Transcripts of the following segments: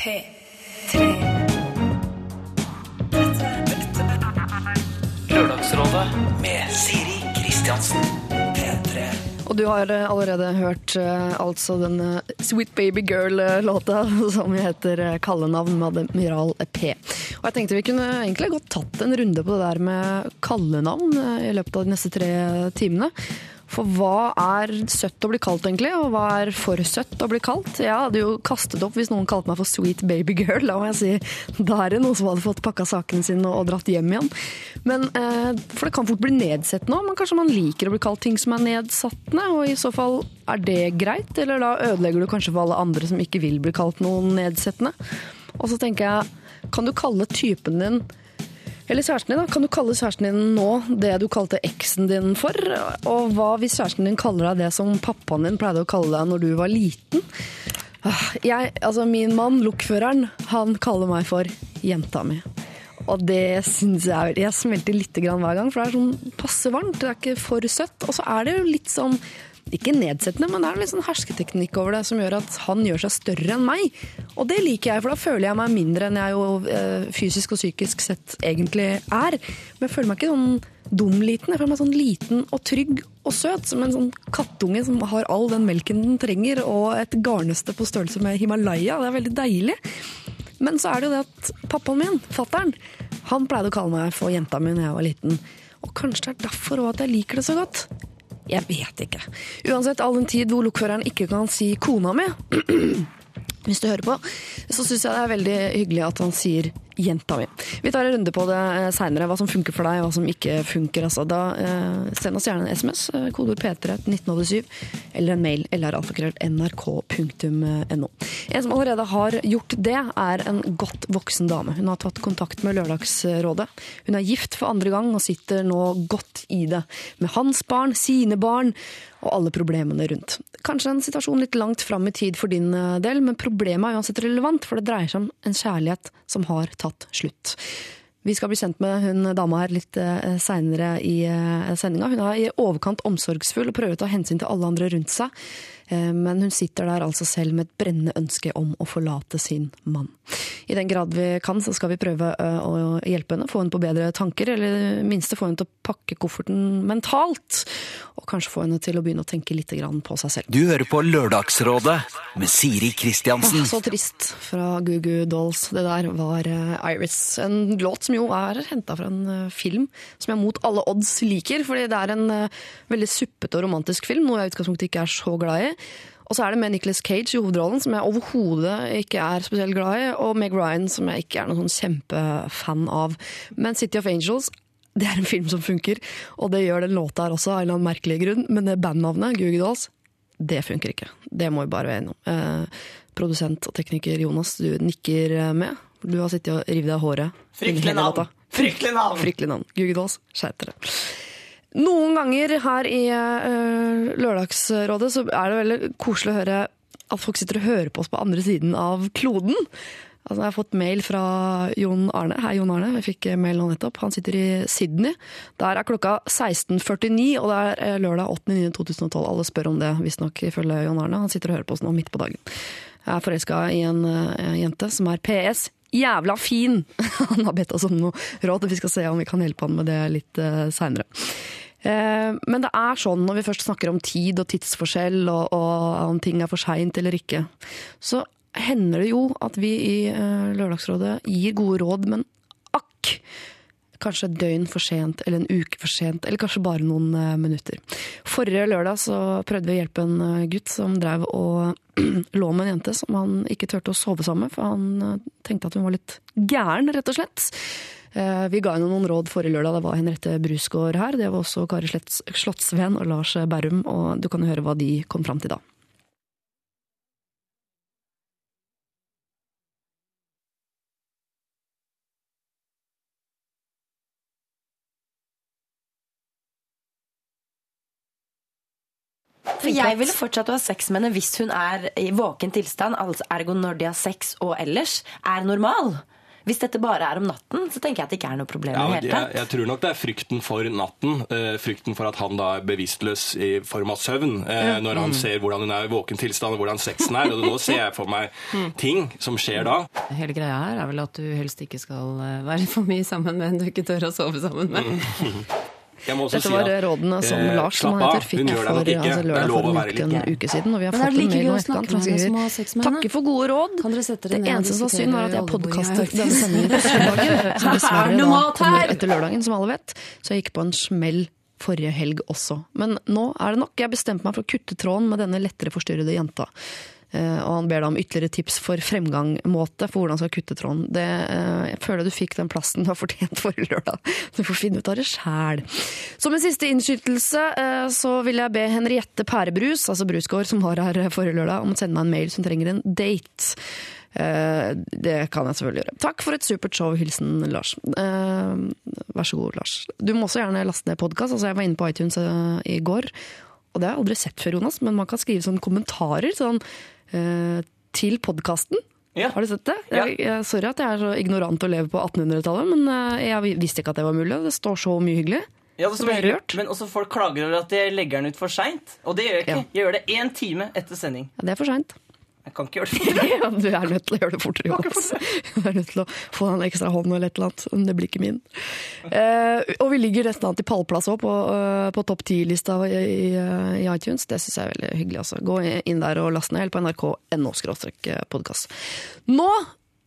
P3. Lørdagsrådet med Siri Kristiansen. P3. Og du har eh, allerede hørt eh, altså den eh, Sweet Baby Girl-låta som heter kallenavn med Admiral P. Og jeg tenkte vi kunne egentlig godt tatt en runde på det der med kallenavn i løpet av de neste tre timene. For hva er søtt å bli kalt egentlig, og hva er for søtt å bli kalt? Jeg hadde jo kastet opp hvis noen kalte meg for Sweet Baby Girl, da må jeg si. Da er det noen som hadde fått pakka sakene sine og dratt hjem igjen. Men, eh, for det kan fort bli nedsettende òg, men kanskje man liker å bli kalt ting som er nedsattende, og i så fall er det greit, eller da ødelegger du kanskje for alle andre som ikke vil bli kalt noe nedsettende. Og så tenker jeg, kan du kalle typen din eller kjæresten din, da. Kan du kalle kjæresten din nå det du kalte eksen din for? Og hva hvis kjæresten din kaller deg det som pappaen din pleide å kalle deg når du var liten? Ah, Jeg, altså min mann, lokføreren, han kaller meg for jenta mi. Og det syns jeg Jeg smelter litt grann hver gang, for det er sånn passe varmt. Det er ikke for søtt. Og så er det jo litt sånn ikke nedsettende, men det er en litt sånn hersketeknikk over det som gjør at han gjør seg større enn meg. Og det liker jeg, for da føler jeg meg mindre enn jeg jo eh, fysisk og psykisk sett egentlig er. Men jeg føler meg ikke sånn dum liten. Jeg føler meg sånn liten og trygg og søt, som en sånn kattunge som har all den melken den trenger, og et garnnøste på størrelse med Himalaya. Det er veldig deilig. Men så er det jo det at pappaen min, fattern, han pleide å kalle meg for jenta mi da jeg var liten. Og kanskje det er derfor òg at jeg liker det så godt. Jeg vet ikke. Uansett, all den tid hvor lokføreren ikke kan si kona mi, hvis du hører på, så syns jeg det er veldig hyggelig at han sier jenta mi. Vi tar en runde på det seinere, hva som funker for deg, hva som ikke funker. Altså. Da, eh, send oss gjerne en SMS, eh, kodeord P3 1987, eller en mail lralfakrøll.nrk.no. En som allerede har gjort det, er en godt voksen dame. Hun har tatt kontakt med Lørdagsrådet. Hun er gift for andre gang og sitter nå godt i det. Med hans barn, sine barn og alle problemene rundt. Kanskje en situasjon litt langt fram i tid for din eh, del, men problemet er uansett relevant, for det dreier seg om en kjærlighet som har tatt slutt. Vi skal bli kjent med hun dama her litt uh, seinere i uh, sendinga. Hun er i overkant omsorgsfull og prøver å ta hensyn til alle andre rundt seg. Eh, Men hun sitter der altså selv med et brennende ønske om å forlate sin mann. I den grad vi kan, så skal vi prøve eh, å hjelpe henne, få henne på bedre tanker, eller i det minste få henne til å pakke kofferten mentalt. Og kanskje få henne til å begynne å tenke litt på seg selv. Du hører på Lørdagsrådet med Siri Kristiansen. Så trist fra Goo Dolls. Det der var eh, Iris. En låt som jo er henta fra en eh, film som jeg mot alle odds liker. Fordi det er en veldig suppete og romantisk film, noe jeg i utgangspunktet ikke er så glad i. Og så er det med Nicolas Cage i hovedrollen, som jeg overhodet ikke er spesielt glad i, og Meg Ryan, som jeg ikke er noen sånn kjempefan av. Men City of Angels det er en film som funker, og det gjør den låta her også, av en eller annen merkelig grunn. Men det bandnavnet, Google Dolls, det funker ikke. Det må vi bare være enige om. Eh, produsent og tekniker Jonas, du nikker eh, med. Du har sittet og revet deg håret. Fryktelig navn. Fryktelig navn. Fryktelig navn. Google Dolls, skjerp dere. Noen ganger her i uh, Lørdagsrådet så er det veldig koselig å høre at folk sitter og hører på oss på andre siden av kloden. Altså, jeg har fått mail fra Jon Arne. Hei, Jon Arne. Jeg fikk eh, mail nå nettopp. Han sitter i Sydney. Der er klokka 16.49, og det er eh, lørdag 8.9.2012. Alle spør om det, visstnok, ifølge Jon Arne. Han sitter og hører på oss nå midt på dagen. Jeg er forelska i en jente som er PS. Jævla fin! Han har bedt oss om noe råd, og vi skal se om vi kan hjelpe han med det litt uh, seinere. Eh, Men det er sånn når vi først snakker om tid og tidsforskjell, og, og om ting er for seint eller ikke, så hender det jo at vi i eh, Lørdagsrådet gir gode råd, men akk! Kanskje et døgn for sent, eller en uke for sent, eller kanskje bare noen eh, minutter. Forrige lørdag så prøvde vi å hjelpe en eh, gutt som drev og lå med en jente som han ikke turte å sove sammen med, for han eh, tenkte at hun var litt gæren, rett og slett. Vi ga henne noen råd forrige lørdag. Det var Henriette Brusgaard her. Det var også Kari Slottsveen og Lars Berrum, og du kan høre hva de kom fram til da. For jeg ville fortsatt å ha sex med henne hvis hun er i våken tilstand, altså ergo når de har sex og ellers, er normal. Hvis dette bare er om natten, så tenker jeg at det ikke er noe problem Ja, i jeg, hele tatt. jeg tror nok det er frykten for natten. Uh, frykten for at han da er bevisstløs i form av søvn. eh, Når Mm. han ser hvordan hun er i våken tilstand, og hvordan sexen er. Og nå ser jeg for meg ting som skjer da. Hele greia her er vel at du helst ikke skal eh, være for mye sammen med en du ikke tør å sove sammen med. Jeg må også Dette si var at, rådene som eh, Lars, som han heter, fikk for nok altså, Det er lørdag lov for å en uke, litt en uke siden. Og vi har fått en mail å etterkant som henne. takker for gode råd. Kan dere sette dere Det eneste som var synd, var at jeg podkastet den denne sendingen på søndagen. Som dessverre Er da kommer etter lørdagen, som alle vet. Så jeg gikk på en smell forrige helg også. Men nå er det nok. Jeg bestemte meg for å kutte tråden med denne lettere forstyrrede jenta. Eh, og han ber deg om ytterligere tips for fremgangsmåte, for hvordan han skal kutte tråden. Det, eh, jeg føler du fikk den plassen du har fortjent forrige lørdag. Du får finne ut av det sjæl. Som en siste innskytelse eh, så vil jeg be Henriette Pærebrus, altså Brusgård, som var her forrige lørdag, om å sende meg en mail som trenger en date. Det kan jeg selvfølgelig gjøre. Takk for et supert show. Hilsen Lars. Vær så god, Lars. Du må også gjerne laste ned podkast. Altså, jeg var inne på iTunes i går, og det har jeg aldri sett før, Jonas, men man kan skrive sånne kommentarer sånn, til podkasten. Ja. Har du sett det? Ja. Jeg, sorry at jeg er så ignorant og lever på 1800-tallet, men eh, jeg visste ikke at det var mulig. Det står så mye hyggelig. Ja, det står rørt. Men også folk klager over at jeg legger den ut for seint. Og det gjør jeg ikke. Ja. Jeg gjør det én time etter sending. Ja, det er for seint. Jeg kan ikke gjøre det fortere. Ja, du er nødt til å gjøre det fortere, Jonas. Du er nødt til å få en ekstra hånd eller et eller annet. Men det blir ikke min. Uh, og vi ligger nesten an til pallplass òg, på, uh, på topp ti-lista i, i, i iTunes. Det syns jeg er veldig hyggelig. Altså. Gå inn der og last ned, eller på nrk.no podkast. Nå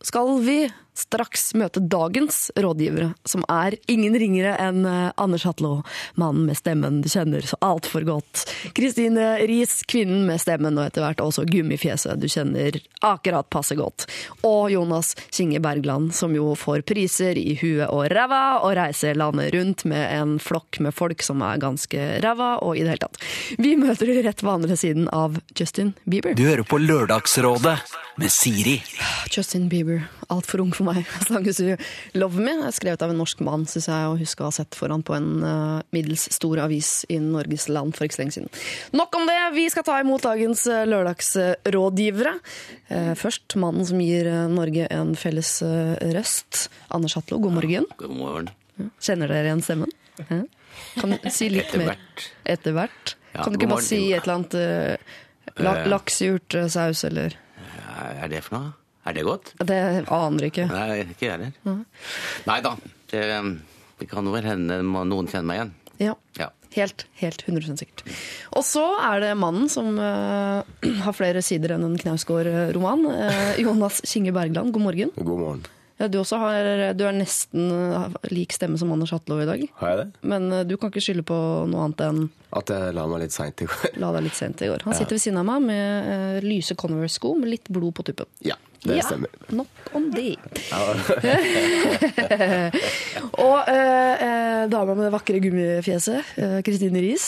skal vi straks møte dagens rådgivere, som er ingen ringere enn eh, Anders Hatlo, mannen med stemmen du kjenner så altfor godt. Kristine Riis, kvinnen med stemmen og etter hvert også gummifjeset du kjenner akkurat passe godt. Og Jonas Kinge Bergland, som jo får priser i huet og ræva, og reiser landet rundt med en flokk med folk som er ganske ræva, og i det hele tatt. Vi møter du rett ved andre siden av Justin Bieber. Du hører på Lørdagsrådet med Siri. Justin Bieber, altfor ung for meg. As long as you love me. Skrevet av en norsk mann, syns jeg å huske å ha sett foran på en uh, middels stor avis i Norges land for ikke så lenge siden. Nok om det, vi skal ta imot dagens uh, lørdagsrådgivere. Uh, først mannen som gir Norge en felles uh, røst. Anders Hatlo, god morgen. God morgen. Kjenner dere igjen stemmen? Kan du si litt mer? Etter hvert. Kan du ikke bare si et eller annet uh, la, Eh. Laks i urtesaus, eller Hva er det for noe? Er det godt? Det aner ikke. Nei, ikke jeg heller. Nei da. Det, det kan vel hende noen kjenner meg igjen. Ja. Ja. Helt, helt 100% sikkert. Og så er det mannen som uh, har flere sider enn en Knausgård-roman. Uh, Jonas Kinge Bergland, god morgen. God morgen. Ja, du også har, du er nesten eh, lik stemme som Anders Hatlov i dag. Har jeg det? Men uh, du kan ikke skylde på noe annet enn At jeg la meg litt seint i går. la deg litt sent i går. Han sitter ved siden av meg med lyse Converse-sko med litt blod på tuppen. Ja, det Ja, stemmer. Nok om de. Og eh, eh, dama med det vakre gummifjeset, eh, Kristine Riis.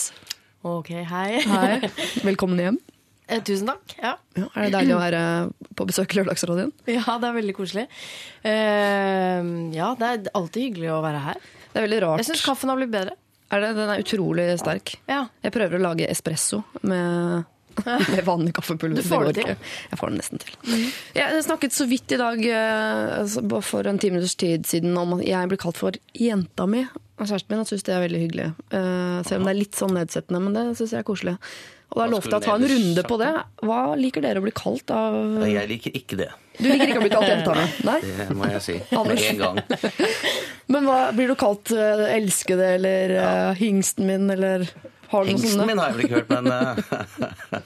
Ok, hei. Hei. Velkommen hjem. Eh, tusen takk. Ja. Ja, er det deilig å være på besøk i Lørdagsrådet igjen? ja, det er veldig koselig. Eh, ja, det er alltid hyggelig å være her. Det er veldig rart. Jeg syns kaffen har blitt bedre. Er det, den er utrolig sterk. Ja. Jeg prøver å lage espresso med, med vanlig kaffepulver. Du får det til. Jeg får det nesten til. Jeg snakket så vidt i dag eh, altså, for en ti minutters tid siden om at jeg blir kalt for jenta mi av kjæresten min. Han syns det er veldig hyggelig. Eh, selv om det er litt sånn nedsettende, men det syns jeg er koselig. Og da Hva lovte jeg å ta en runde på det. Hva liker dere å bli kalt av Jeg liker ikke det. Du liker ikke å bli kalt jenta mi? Nei? Det må jeg si. Anders. Med en gang. Men hva, blir du kalt uh, elskede eller ja. hingsten min, eller har du Hengsten sånne min har jeg vel ikke hørt, men eh,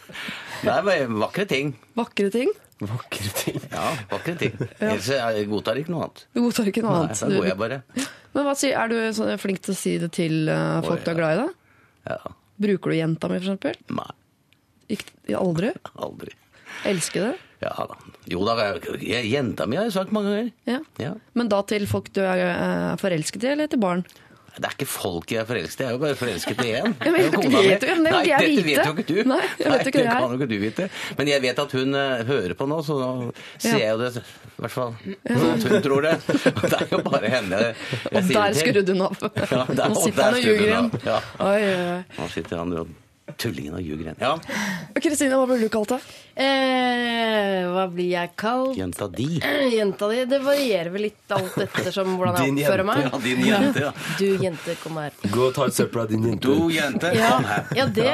Det er bare vakre ting. vakre ting? Vakre ting. Ja, vakre ting. Ellers jeg godtar ikke noe annet. Du godtar ikke noe Nei, annet. da går jeg bare. Men hva sier, Er du så flink til å si det til eh, folk Å, du er glad i? da? Ja. Bruker du jenta mi, for eksempel? Nei, Ikke, aldri? aldri. Elsker det? Ja da. Jo da, jeg- jenta mi har jeg sagt mange ganger. Ja. Ja. Men da til folk du er eh, forelsket i, eller til barn? Det er ikke folk jeg er forelsket i, jeg er jo bare forelsket i én. Det vet jo ikke, det Nei, dette vite. vet jo ikke du. Nei, Nei ikke det det kan jo ikke du vite. Men jeg vet at hun eh, hører på nå, så nå ser jeg jo det, i hvert fall. Sånn at hun tror det. Og det er jo bare henne jeg Og sier der det til. skrudde hun av. Ja, der- Nå og sitter der han og skrudde ljuger hun igjen. av, ja. Oi, oi, oi. Nå sitter han og Tullingen og ljuger igjen. Ja, Kristine, hva blir du kalt da? Eh, hva blir jeg kalt? jenta di. Jenta di. Det varierer vel litt alt ettersom hvordan jeg Din oppfører meg. Ja, din jente, ja. Du jente, kom her. Gå og ta et søppel av din jente. Du jente, Ja, kom her. ja det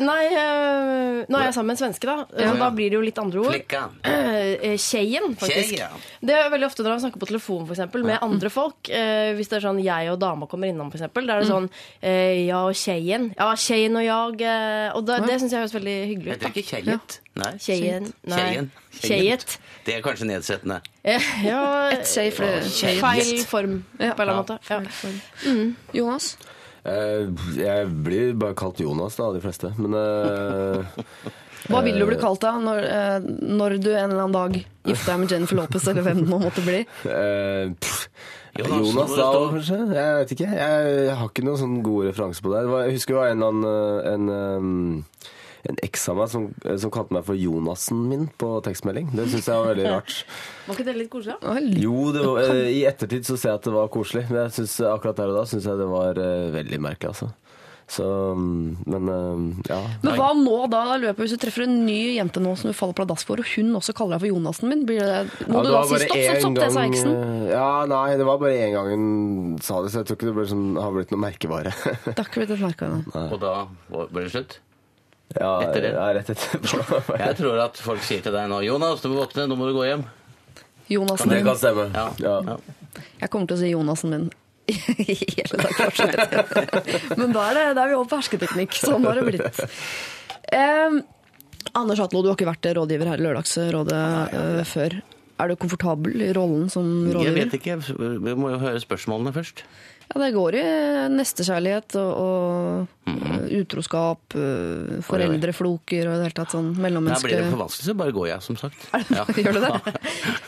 Nei, eh, nå er jeg sammen med en svenske, da. Ja, da blir det jo litt andre ord. Flikka. Eh, Tjejen, faktisk. Tjej, ja. Det er veldig ofte når man snakker på telefon for eksempel, med andre folk. Eh, hvis det er sånn jeg og dama kommer innom, f.eks., da er det sånn eh, ja og tjejen. Ja, tjejen og jeg. Eh, og da, det syns jeg høres veldig hyggelig ut. Heter det ikke kjejet? Nei. Tjejen. Det er kanskje nedsettende. Ja, Et skje flere feil form, på en eller annen måte. Ja. Jonas? Eh, jeg blir bare kalt Jonas, da, av de fleste. Men eh, Hva vil du bli kalt da, når, eh, når du en eller annen dag gifter deg med Jennifer Lopez, eller hvem det nå måtte bli? eh, pff, Jonas, Dahl, da, kanskje? Jeg vet ikke. Jeg, har ikke noen sånn gode referanser på det. jeg husker det var en eller annen eh, en, en eks av meg som, som kalte meg for Jonasen min på tekstmelding. Det syns jeg var veldig rart. Var ikke det litt koselig? da? Jo, det var, i ettertid så ser jeg at det var koselig. Men jeg synes, akkurat der og da syns jeg det var veldig merkelig, altså. Så Men eh, ja. Men hva nå da, da løpet, hvis du treffer en ny jente nå som du faller pladask for, og hun også kaller deg for Jonasen min? Blir det, må Ja, du da si stopp, stopp, stopp, det sa heksen? eksen? eh, Ja, nei, det var bare én gang hun sa det, så jeg tror ikke det ble sånn, har blitt noe merkevare. Det har ikke blitt et merkevare. Og da ble det slutt? ja, Etter det? Ja, rett etterpå. Jeg tror at folk sier til deg nå Jonas, du må våkne, nå må du gå hjem. Jonasen Det kan stemme. Ja. Ja. Ja. Jeg kommer til å si Jonasen min. Hele dag fortsatt. Men da er, det, da er vi over på hersketeknikk. Sånn har det blitt. Eh, Anders Atlo, du har ikke vært rådgiver her i Lørdagsrådet eh, før. Er du komfortabel i rollen som rådgiver? Jeg vet ikke, vi må jo høre spørsmålene først. Ja, det går i nestekjærlighet og, og mm utroskap, eh, foreldrefloker og i det hele tatt sånn Nei, blir det for vanskelig, så bare går jeg, som sagt. Ja. Gjør du det?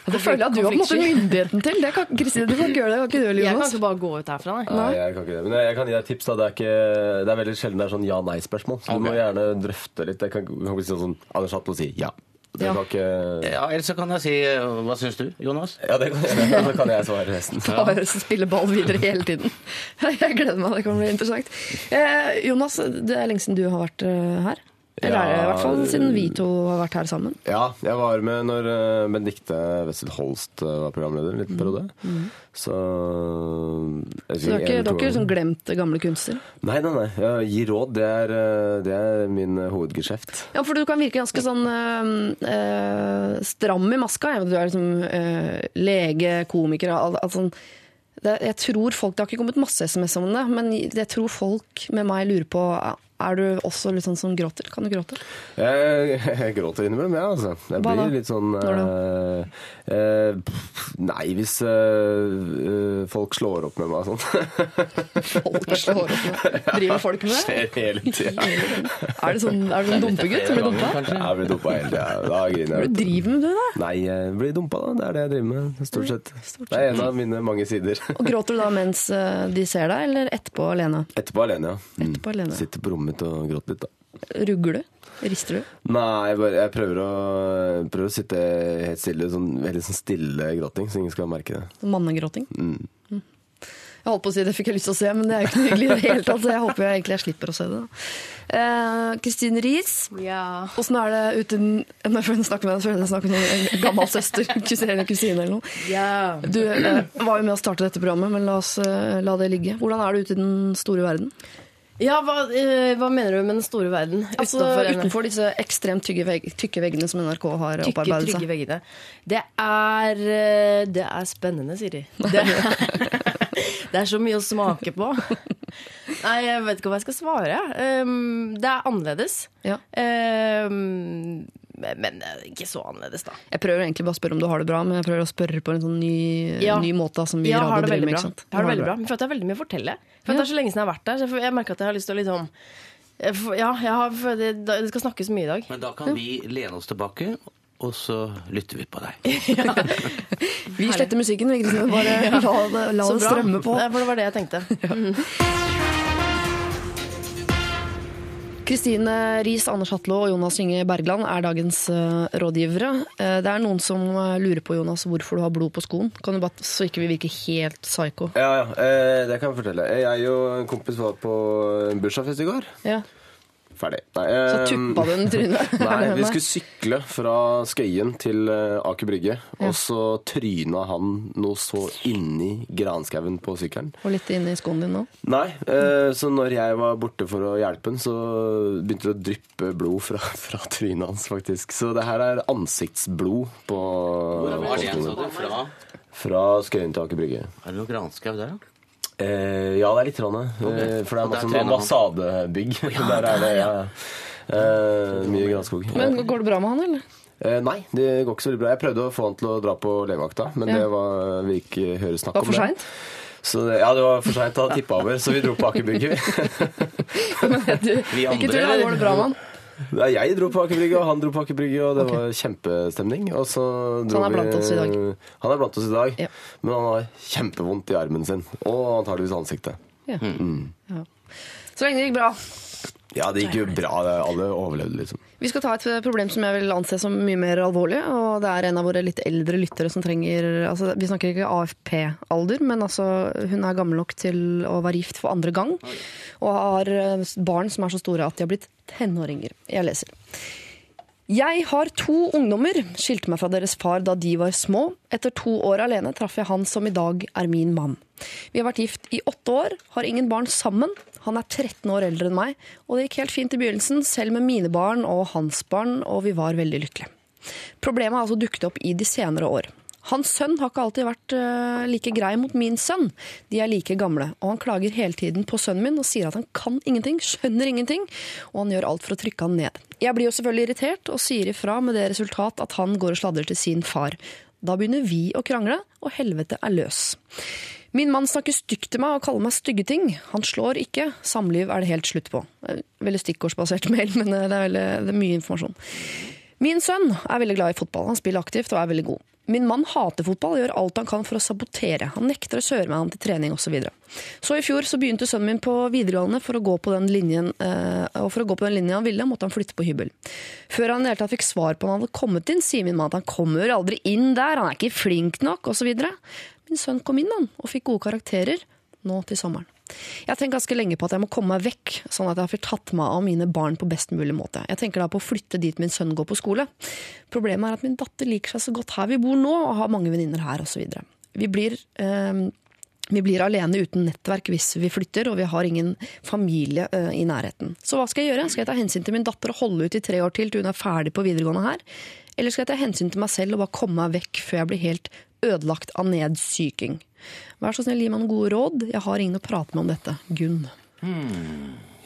Ja, det føler jeg at du har på en måte myndigheten til. Det kan, Kristine, du kan ikke gjøre det. Kan ikke du, Jeg kan ikke bare gå ut herfra, nei. Nei, jeg kan ikke det. Men jeg, kan gi deg et tips. da. Det er, ikke, det er veldig sjelden det er sånn ja-nei-spørsmål. Så du må gjerne drøfte litt. Jeg kan, kan ikke si sånn Anders Hatlo sier ja. Det Ja. ikke Ja, ellers så kan jeg si eh, Hva syns du, Jonas? Ja, det kan, da kan jeg svare resten. Bare spille ball videre hele tiden. Jeg gleder meg, det kan bli interessant. Eh, Jonas, det er lenge siden du har vært eh, her. Eller er det i hvert fall siden vi to har vært her sammen. Ja, jeg var med når uh, Benedicte Wessel Holst eh, var programleder en liten periode. Så jeg Så du har ikke, sånn glemt gamle kunster? Nei, nei, nei. Ja, gi råd, det er, eh, det er min eh, hovedgeskjeft. Ja, for du kan virke ganske sånn eh, eh, stram i maska. Du er liksom øh, lege, komiker og alt, alt sånn. det, Jeg tror folk, Det har ikke kommet masse SMS om det, men jeg tror folk med meg lurer på Er du også litt sånn som gråter? Kan du gråte? Jeg, jeg gråter innimellom, jeg, altså. Jeg Hva da? blir litt sånn eh, eh, Nei, hvis eh, eh, folk slår opp med meg og sånn. Folk slår opp med Driver folk med det? Skjer hele tida. Er du sånn, er du en dumpegutt blir dumpa? Jeg blir dumpa hele tida. Da griner jeg. du. driver med det, da? Nei, jeg blir dumpa, da. Det er det jeg driver med, stort sett. Det er en av mine mange sider. Og Gråter du da mens eh, de ser deg, eller etterpå alene? Etterpå alene, ja. Etterpå alene. Sitter på rommet mitt å gråte litt, da. Rugger du? Rister du? Nei, jeg, bare, jeg prøver, å, prøver å sitte helt stille. Sånn, veldig sånn stille gråting, så ingen skal merke det. Mannegråting? Mm. Jeg holdt på å si det fikk jeg lyst til å se, men det er jo ikke noe hyggelig i det hele tatt. Så jeg håper jeg egentlig jeg slipper å se det. da. Eh, Kristine Riis, Ja. åssen er det uten Når jeg snakker med deg, føler jeg snakker med en gammel søster kusine eller kusine eller noe. ja. Du eh, var jo med å starte dette programmet, men la oss eh, la det ligge. Hvordan er det ute i den store verden? Ja, hva, eh, hva mener du med den store verden? Altså Utenfor Utenfor disse ekstremt tygge, vegg, tykke veggene som NRK har Tykke, opparbeidet trygge seg. veggene. Det er, eh, det er spennende, Siri. Det er, det er så mye å smake på. Nei, jeg vet ikke hva jeg skal svare. Um, det er annerledes. Ja. Um, men ikke så annerledes, da. Jeg prøver egentlig bare å spørre om du har det bra, men jeg prøver å spørre på en sånn ny, Ja. ny måte som vi i Jeg har det veldig med. bra. Jeg har det veldig bra. Men for at jeg har veldig mye å fortelle. For ja. Det er så lenge siden jeg har vært der. Så jeg- jeg merker at jeg har lyst til å liksom Ja, jeg har, det, det skal snakkes mye i dag. Men da kan vi lene oss tilbake, og så lytter vi på deg. Vi sletter musikken, vi. Bare la det, la det strømme på. Det var det jeg tenkte. Kristine Riis, Anders Hatlo og Jonas Inge Bergland er dagens eh, rådgivere. Eh, det er noen som eh, lurer på Jonas, hvorfor du har blod på skoen. Kan du bare, Så ikke vi virker helt psycho. Ja, ja, det kan jeg fortelle. Jeg og en kompis var på en bursdagsfest i går. Ja. Ferdig. Nei, Så eh, tuppa du den i trynet? Nei, vi skulle sykle fra Skøyen til eh, Aker Brygge, og så tryna han noe så inni granskauen på sykkelen. Og litt inni skoen din òg? Nei, eh, så når jeg var borte for å hjelpe han, så begynte det å dryppe blod fra, fra trynet hans, faktisk. Så det her er ansiktsblod på Hvor var det, sa du? Fra Fra Skøyen til Aker Brygge. Er det noe granskau der, da? Eh, ja, det er litt rann, eh, for det er masse ambassadebygg. han. ambassadebygg. der er det, ja. ja. Eh, mye granskog. Men Går det bra med han, eller? Eh, nei, det går ikke så veldig bra. Jeg prøvde å få han til å dra på legevakta, men Ja. det var, vi ikke høre snakk om. Det var for seint? Så det, ja, det var for seint. Han tippa over, så vi dro på Aker Brygge. Vi Ikke andre, tull, da går det bra med han? Nei, jeg dro på Aker Brygge, og han dro på Aker Brygge, og det var kjempestemning. Og så dro han er blant oss i dag? Han er blant oss i dag, Ja. men han har kjempevondt i armen sin. Og antageligvis ansiktet. Ja. Mm. Ja. Så lenge det gikk bra. Ja, det gikk jo bra. Alle overlevde, liksom. Vi skal ta et eh, problem som jeg vil anse som mye mer alvorlig. og Det er en av våre litt eldre lyttere som trenger altså Vi snakker ikke AFP-alder, men altså hun er gammel nok til å være gift for andre gang. Og har eh, barn som er så store at de har blitt tenåringer. Jeg leser. Jeg har to ungdommer. Skilte meg fra deres far da de var små. Etter to år alene traff jeg han som i dag er min mann. Vi har vært gift i åtte år, har ingen barn sammen. Han er 13 år eldre enn meg, og det gikk helt fint i begynnelsen, selv med mine barn og hans barn, og vi var veldig lykkelige. Problemet har altså dukket opp i de senere år. Hans sønn har ikke alltid vært eh, like grei mot min sønn. De er like gamle, og han klager hele tiden på sønnen min og sier at han kan ingenting, skjønner ingenting, og han gjør alt for å trykke han ned. Jeg blir jo selvfølgelig irritert og sier ifra med det resultat at han går og sladrer til sin far. Da begynner vi å krangle, og helvete er løs. Min mann snakker stygt til meg og kaller meg stygge ting. Han slår ikke. Samliv er det helt slutt på. Eh, Veldig stikkordsbasert mail, men eh, det er, veldig, det er mye informasjon. Min sønn er veldig glad i fotball. Han spiller aktivt og er veldig god. Min mann hater fotball og gjør alt han kan for å sabotere. Han nekter å kjøre med han til trening osv. Så, videre. så i fjor så begynte sønnen min på videregående for å gå på den linjen, eh, og for å gå på den linjen han ville, måtte han flytte på hybel. Før han i det hele tatt fikk svar på om han hadde kommet inn, sier min mann at han kommer aldri inn der, han er ikke flink nok osv. Min sønn kom inn han, og fikk gode karakterer nå til sommeren. Jeg har tenkt ganske lenge på at jeg må komme meg vekk, sånn at jeg får tatt meg av mine barn på best mulig måte. Jeg tenker da på å flytte dit min sønn går på skole. Problemet er at min datter liker seg så godt her vi bor nå, og har mange venninner her osv. Vi blir eh, vi blir alene uten nettverk hvis vi flytter, og vi har ingen familie eh, i nærheten. Så hva skal jeg gjøre? Skal jeg ta hensyn til min datter og holde ut i tre år til til hun er ferdig på videregående her? Eller skal jeg ta hensyn til meg selv og bare komme meg vekk før jeg blir helt ødelagt av nedsyking? Vær så snill, gi meg noen gode råd. Jeg har ingen å prate med om dette. Gunn.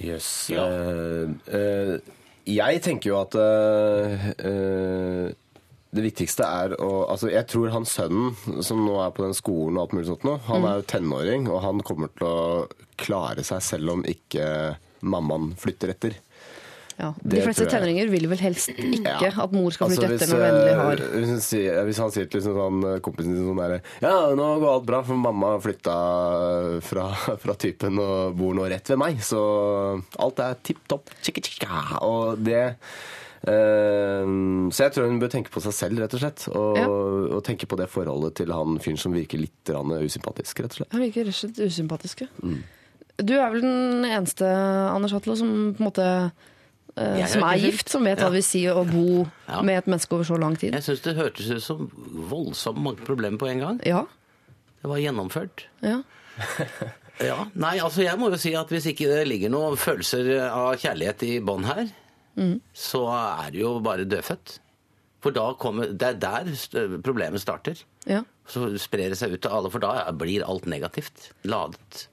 Jøss. Eh, eh, jeg tenker jo at uh, eh, det viktigste er å Altså, jeg tror han sønnen som nå er på den skolen og alt mulig sånt nå, han er jo tenåring, og han kommer til å klare seg selv om ikke mammaen flytter etter. Ja. De fleste tenåringer vil vel helst ikke Ja. at mor skal flytte altså, etter når du endelig har eh, hvis, han sier, hvis han sier til liksom sånn, eh, kompisen sin sånn derre Ja, nå går alt bra, for mamma flytta fra, fra typen og bor nå rett ved meg, så alt er tipp topp. Og det eh, Så jeg tror hun bør tenke på seg selv, rett og slett. Og, Ja. og tenke på det forholdet til han fyren som virker litt usympatisk, rett og slett. Han virker rett og slett usympatiske. Mm. Du er vel den eneste, Anders Hatlo, som på en måte eh, Jeg som er gift, som vet hva det vil si å bo Ja. med et menneske over så lang tid. Jeg syns det hørtes ut som voldsomt mange problemer på en gang. Ja. Det var gjennomført. ja. Ja, nei, altså jeg må jo si at hvis ikke det ligger noen følelser av kjærlighet i bånn her, så er det jo bare dødfødt. For da kommer, det er der st- problemet starter. ja. Så sprer det seg ut til alle, for da blir alt negativt ladet.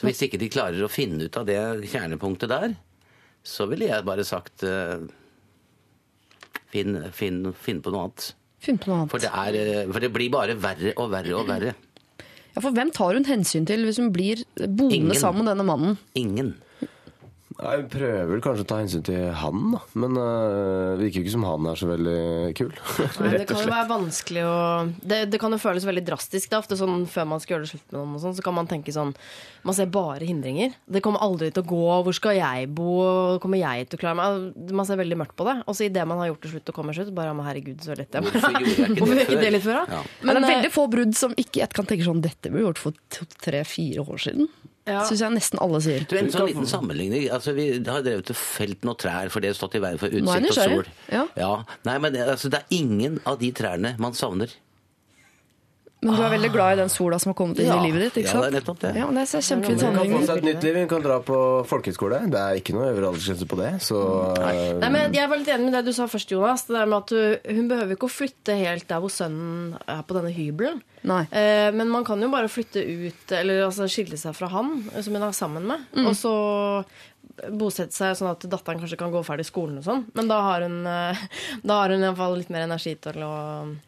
Så hvis ikke de klarer å finne ut av det kjernepunktet der, så ville jeg bare sagt uh, finn, finn, finn på noe annet. Finn på noe annet. For det, er, eh, for det blir bare verre og verre og verre. Ja, for hvem tar hun hensyn til hvis hun blir boende Ingen. sammen med denne mannen? Ingen. Hun prøver vel kanskje å ta hensyn til han, da. Men uh, det virker jo ikke som han er så veldig kul. Nei, det kan jo være vanskelig å det, det kan jo føles veldig drastisk. Er ofte sånn Før man skal gjøre det slutt med noen, og sånn, så kan man tenke sånn Man ser bare hindringer. Det kommer aldri til å gå. Hvor skal jeg bo? Kommer jeg til å klare meg? Man ser veldig mørkt på det. Og så idet man har gjort det slutt og kommer slutt, bare ja, men herregud, så lett jeg Hvorfor gjorde jeg ikke det Hvorfor gjorde jeg ikke det litt før. Ja. Men det er eh, veldig få brudd som ikke jeg kan tenke sånn Dette ble gjort for to- tre-fire år siden. Ja. Syns jeg nesten alle sier. Du, en sånn liten sammenligning. Altså, vi har drevet og felt noen trær, for det har stått i veien for utsikt og sol. Ja. Nei, men det- altså, det er ingen av de trærne man savner. Men du er veldig glad i den sola som har kommet inn Ja. i livet ditt, ikke Ja, det er nettopp det. Ja, men det er kjempefin Hun kan få seg et nytt liv, hun kan dra på folkehøyskole. Det er ikke noe øvre aldersgrense på det. Så Nei, men Jeg var litt enig med det du sa først, Jonas. Det der med at du, Hun behøver ikke å flytte helt der hvor sønnen er på denne hybelen. Nei. Eh, men man kan jo bare flytte ut, eller altså skille seg fra han eh, som hun er sammen med. Mm. Og så bosette seg sånn at datteren kanskje kan gå ferdig skolen og sånn. Men da har hun eh, Da har hun i hvert fall litt mer energi til å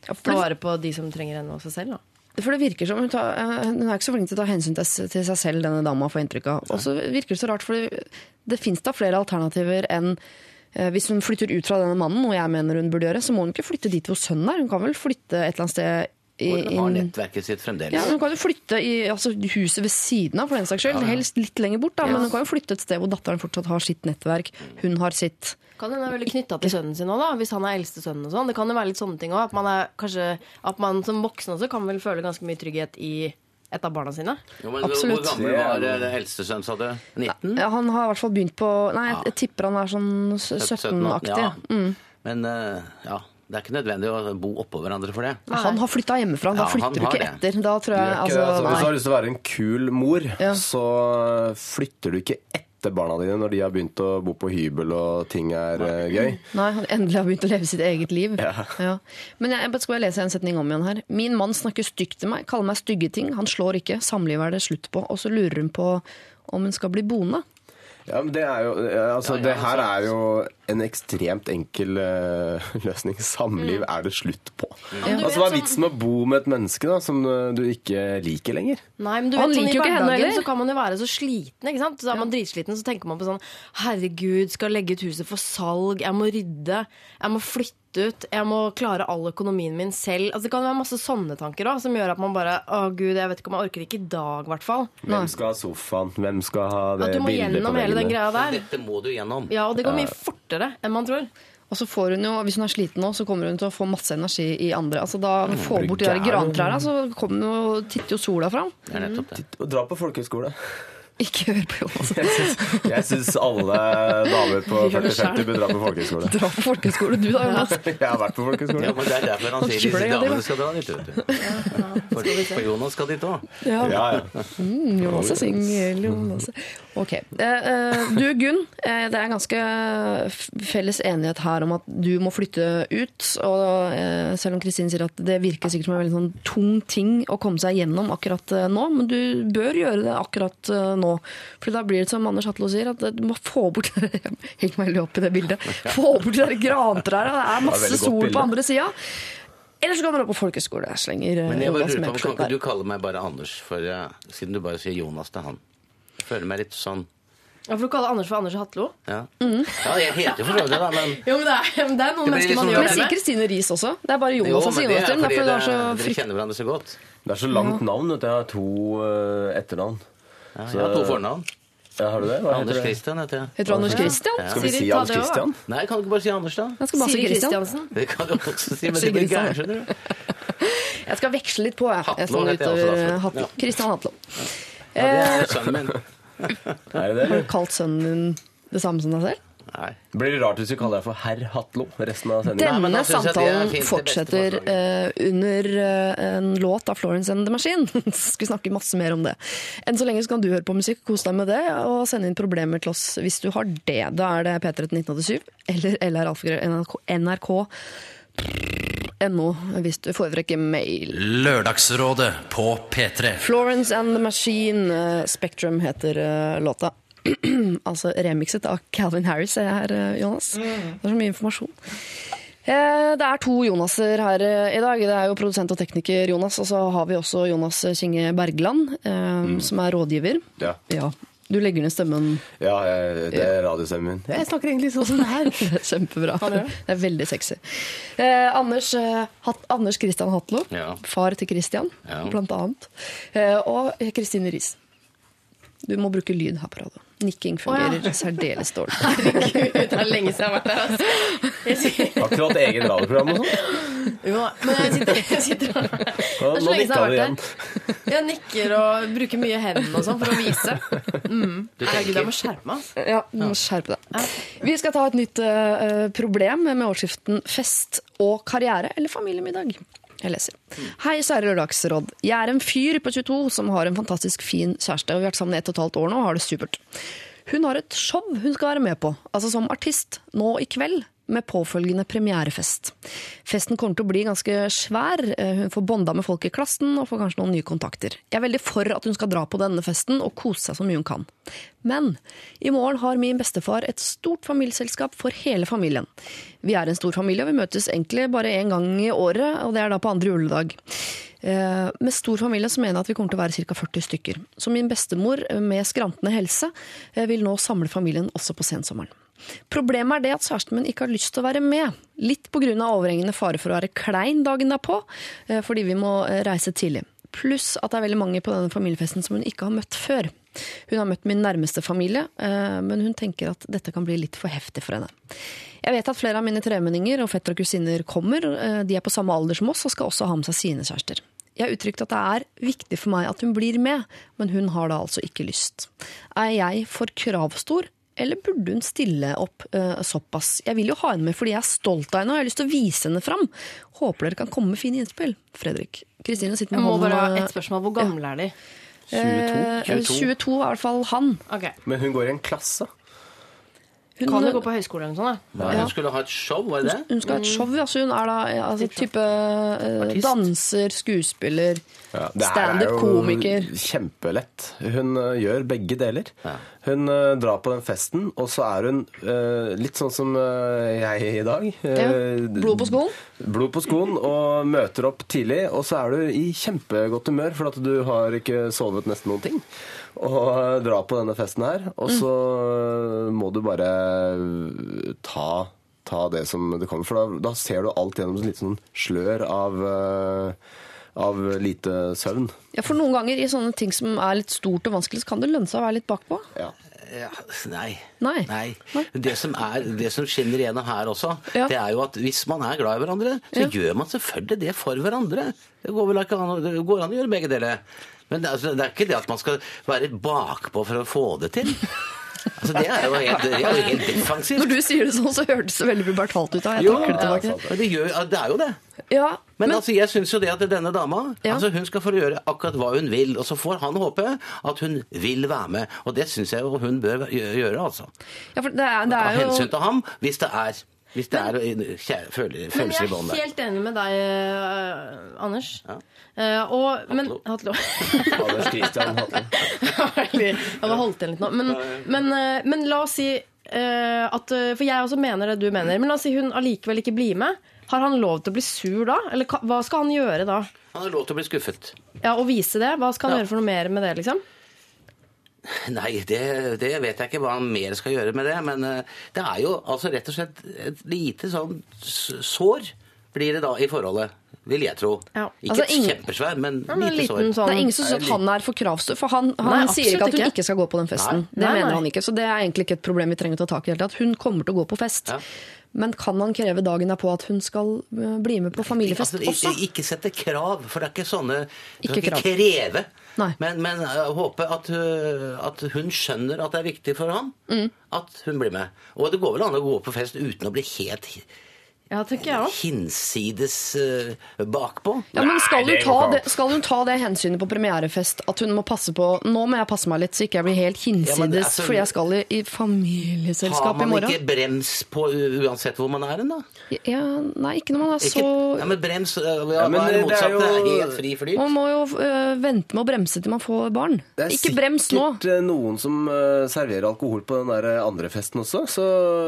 ta vare på de som trenger henne og seg selv. da. For det virker som hun, tar, eh, hun er ikke så flink til å ta hensyn til, til seg selv, denne dama, får inntrykk av. Og så virker det så rart, for det, det fins da flere alternativer enn eh, hvis hun flytter ut fra denne mannen, noe jeg mener hun burde gjøre, så må hun ikke flytte dit hvor sønnen er. Hun kan vel flytte et eller annet sted i, hun har nettverket sitt fremdeles. ja, men Hun kan jo flytte i altså, huset ved siden av, for den saks skyld. Helst litt lenger bort, da, men hun kan jo flytte et sted hvor datteren fortsatt har sitt nettverk. Hun har sitt. Kan hende er veldig knytta til sønnen sin òg. Hvis han er eldste sønnen og sånn. Det kan jo være litt sånne ting òg. At man er kanskje At man som voksen også kan vel føle ganske mye trygghet i et av barna sine. Jo, men Absolutt. Hvor gammel var det den eldste sønnen, sa du? 19? Ja, han har i hvert fall begynt på Nei, jeg, jeg tipper han er sånn 17-aktig. Ja. Mm. Men eh, ja, det er ikke nødvendig å bo oppå hverandre for det. Han har flytta hjemmefra, da Ja, flytter du ikke det. etter. Da tror jeg ikke altså, altså, hvis du har lyst til å være en kul mor, Ja. så flytter du ikke etter barna dine når de har begynt å bo på hybel og ting er Nei. gøy. Nei, han endelig har begynt å leve sitt eget liv. Ja. Men jeg, skal bare lese en setning om igjen her. Min mann snakker stygt til meg, kaller meg stygge ting. Han slår ikke. Samlivet er det slutt på. Og så lurer hun på om hun skal bli boende. Ja, men det er jo eh, Altså, det her altså. er jo en ekstremt enkel eh, løsning. Samliv er det slutt på. Altså, Hva er sånn- vitsen med å bo med et menneske da, som eh, du ikke liker lenger? Nei, men du Han vet, sånn, liker I jo ikke henne hverdagen heller. så kan man jo være så sliten. ikke sant? Så er man dritsliten, så tenker man på sånn Herregud, skal legge ut huset for salg. Jeg må rydde. Jeg må flytte ut. Jeg må klare all økonomien min selv. Altså, det kan være masse sånne tanker også, som gjør at man bare Å, gud, jeg vet ikke om jeg orker ikke i dag, i hvert fall. Hvem skal ha sofaen? Hvem skal ha det At du må gjennom hele den greia der. Dette må du gjennom. Ja, og det går mye fortere enn man tror. Og så får hun jo, Hvis hun er sliten nå, så kommer hun til å få masse energi i andre. Altså Da få får blir bort de der grantrærne, så kommer jo, titter jo sola fram. Det er nettopp det. Og dra på folkehøyskole. Ikke hør på Jonas. Jeg syns- alle damer på 40-50 bør dra på folkehøyskole. Dra på folkehøyskole, du da, Jonas. Jeg har vært på folkehøyskole. Ja, men Det er derfor han sier disse damene skal dra dit. vet du. For, for Jonas skal dit òg. Ja. Ja, ja. Mm, Jonas er singel, Jonas Ok. Eh, eh, du Gunn, eh, det er ganske felles enighet her om at du må flytte ut. Og selv om Kristin sier at det virker sikkert som en veldig sånn tung ting å komme seg gjennom akkurat nå, men du bør gjøre det akkurat eh, nå. For da blir det som Anders Hatlo sier, at eh, du må få bort Heng meg litt opp i det bildet. Få bort de der grantrærne. Det er masse sol bilde. på andre sida. Eller så går man opp på folkeskole. Jeg slenger eh, Men jeg bare Jonas med på, Kan ikke du kalle meg bare Anders, for, eh, siden du bare sier Jonas til han? Jeg føler meg litt sånn Ja, for du kaller Anders for Anders Hatlo? Ja, ja jeg heter for så vidt det, da, men Jo, men det er, det er noen Det mennesker man gjør jeg det sier med. Kristine Riis også. Det er bare Jonas som sier det Jonas er til. Det er er dere- kjenner hverandre så godt. Det er så langt navn. at. Jeg har to eh, etternavn. Ja, jeg har to fornavn. Ja, har du det? Hva Anders? Christian heter jeg. Heter du Anders Christian? Skal vi si Anders Kristian? Christian? Nei, kan du ikke bare si Anders, da? Jeg skal bare si Siri Kristiansen. Det kan du også si, men det blir gærent, skjønner du. Jeg skal veksle litt på, jeg. Hatlo jeg sånn heter jeg også, da, Hatlo. ja. Christian Hatlo. Ja, det er sønnen min. Er det det? Har du kalt sønnen din det samme som deg selv? Nei. Det blir rart hvis vi kaller deg for herr Hatlo resten av sendingen. Nei, men Denne jeg samtalen fint, fortsetter uh, under uh, en låt av Florence and the Machine. Skal vi snakke masse mer om det. Enn så lenge så kan du høre på musikk, kose deg med det, og sende inn problemer til oss hvis du har det. Da er det P3 til 1987 eller LR NRK NO hvis du foretrekker mail. Lørdagsrådet på P3. Florence and the Machine, eh, Spectrum heter låta. altså remixet av Calvin Harris er her, eh, Jonas. Det er så mye informasjon. Eh, Det er to Jonaser her eh, i dag. Det er jo produsent og tekniker Jonas, og så har vi også Jonas Kinge Bergland, mm. som er rådgiver. Ja, Ja. Du legger ned stemmen. ja jeg, det er radiostemmen min. Jeg snakker egentlig sånn som det her. Er kjempebra. Det er veldig sexy. Eh, Anders, eh, Hat Anders Christian Hatlo, Ja. far til Christian, Ja. blant annet. Eh, og Kristine Riis. Du må bruke lyd her på radio. Nikking fungerer særdeles dårlig. Herregud, det er lenge siden jeg har vært der. Altså. Har ikke du hatt eget radioprogram og sånn? jo, men jeg sitter, jeg sitter Det er så Nå lenge siden jeg nikka har du vært igjen. der. Jeg nikker og bruker mye hendene og sånn for å vise. Mm. Herregud, jeg må skjerpe meg. ass. Ja, du må skjerpe deg. Vi skal ta et nytt uh, problem med årsskiften 'Fest og karriere eller familiemiddag'. Jeg leser. Hei, kjære Lørdagsråd. Jeg er en fyr på 22 som har en fantastisk fin kjæreste. og Vi har vært sammen i ett og et halvt år nå og har det supert. Hun har et show hun skal være med på, altså som artist, nå i kveld. Med påfølgende premierefest. Festen kommer til å bli ganske svær. Eh, Hun får bonda med folk i klassen og får kanskje noen nye kontakter. Jeg er veldig for at hun skal dra på denne festen og kose seg så mye hun kan. Men i morgen har min bestefar et stort familieselskap for hele familien. Vi er en stor familie, og vi møtes egentlig bare én gang i året, og det er da på andre juledag. Eh, Med stor familie så mener jeg at vi kommer til å være ca. 40 stykker. Så min bestemor med skrantende helse eh, vil nå samle familien også på sensommeren. Problemet er det at kjæresten min ikke har lyst til å være med. Litt pga. overhengende fare for å være klein dagen derpå, eh, fordi vi må eh, reise tidlig. Pluss at det er veldig mange på denne familiefesten som hun ikke har møtt før. Hun har møtt min nærmeste familie, eh, men hun tenker at dette kan bli litt for heftig for henne. Jeg vet at flere av mine tremenninger og fettere og kusiner kommer. De er på samme alder som oss og skal også ha med seg sine kjærester. Jeg har uttrykt at det er viktig for meg at hun blir med, men hun har da altså ikke lyst. Er jeg for kravstor, eller burde hun stille opp uh, såpass? Jeg vil jo ha henne med fordi jeg er stolt av henne og jeg har lyst til å vise henne fram. Håper dere kan komme med fine innspill. Fredrik. Kristine sitter Jeg med må bare ha et spørsmål. Hvor gamle er de? 22. Eh, 22 er i hvert fall han. Okay. Men hun går i en klasse. Hun, Kan jo gå på høyskole eller noe sånt. Nei, Hun skulle ha et show, var det det? Hun skal ha et show, altså hun er da ja, altså, type uh, danser, skuespiller, Ja, er standup-komiker. Kjempelett. Hun uh, gjør begge deler. Ja. Hun uh, drar på den festen, og så er hun uh, litt sånn som jeg i dag. Ja. Blod på skoen. Blod på skoen, og møter opp tidlig. Og så er du i kjempegodt humør, for at du har ikke sovet nesten noen ting. Og drar på denne festen her, og så øh, må du bare ta ta det som det kommer. For da, da ser du alt gjennom et litt sånn slør av, øh, av lite søvn. Ja, for noen ganger i sånne ting som er litt stort og vanskelig, så kan det lønne seg å være litt bakpå. Ja. Ja, nei. Nei. Nei. Det, som er, det som skinner igjennom her også, Ja. det er jo at hvis man er glad i hverandre, så Ja. gjør man selvfølgelig det for hverandre. Det går vel ikke an, det går an å gjøre begge deler. Men det, er altså, det er ikke det at man skal være bakpå for å få det til. Altså, det er jo helt, det er jo helt defensivt. Når du sier det sånn, så hørtes det veldig pubertalt ut. da. Jeg Jo, det tilbake. men det, gjør, det er jo det. Ja, Men, men, altså, jeg syns jo det at denne dama Ja. altså, hun skal få gjøre akkurat hva hun vil. Og så får han håpe at hun vil være med. Og det syns jeg jo hun bør gjøre, altså. ja, for det er, det er jo hensyn til ham, hvis det er hvis det er Men følelser i jeg er helt enig med deg, Anders. Anders. Eh, og, men, Hatlo. Hatlo. Anders Christian Hatlo. Jeg har holdt igjen litt nå. Men, men, uh, men la oss si uh, at For jeg også mener det du mener. Men la oss si hun allikevel ikke blir med. Har han lov til å bli sur da? Eller hva skal han gjøre da? Han har lov til å bli skuffet. Ja, Og vise det? Hva skal han Ja. gjøre for noe mer med det, liksom? Nei, det, det vet jeg ikke hva han mer skal gjøre med det. Men det er jo altså rett og slett et lite sånn sår blir det da i forholdet. Vil jeg tro. Ja. Ikke Altså, ingen- kjempesvær, men Ja, men lite liten sår. sånn det er ingen som syns at han er for kravstor, for han, han Nei, sier ikke at hun ikke. ikke skal gå på den festen. Nei. Det Nei, mener han ikke, så det er egentlig ikke et problem vi trenger å ta tak i. Helt, at. Hun kommer til å gå på fest. Ja. Men kan han kreve dagen derpå at hun skal øh, bli med på familiefest Altså, også? ikke, sette krav, for det er ikke sånne Ikke krav. ikke kreve. Nei. Men, men håpe at, uh, at hun skjønner at det er viktig for ham Mm. at hun blir med. Og det går vel an å gå på fest uten å bli helt Ja, tenker jeg også. hinsides uh, bakpå. Ja, men skal hun, ta det, skal hun ta det hensynet på premierefest at hun må passe på Nå må jeg passe meg litt, så ikke jeg blir helt hinsides, Ja, men det er så- fordi jeg skal i, i familieselskap i man ikke brems på uansett hvor man er hen, da? Ja, nei, ikke når man er Ikke, så ja, men brems ja, Ja, men er det er motsatte? Det er jo- helt fri flyt. Man må jo øh, vente med å bremse til man får barn. Ikke brems nå. Det er sikkert eh, noen som eh, serverer alkohol på den der eh, andre festen også. Så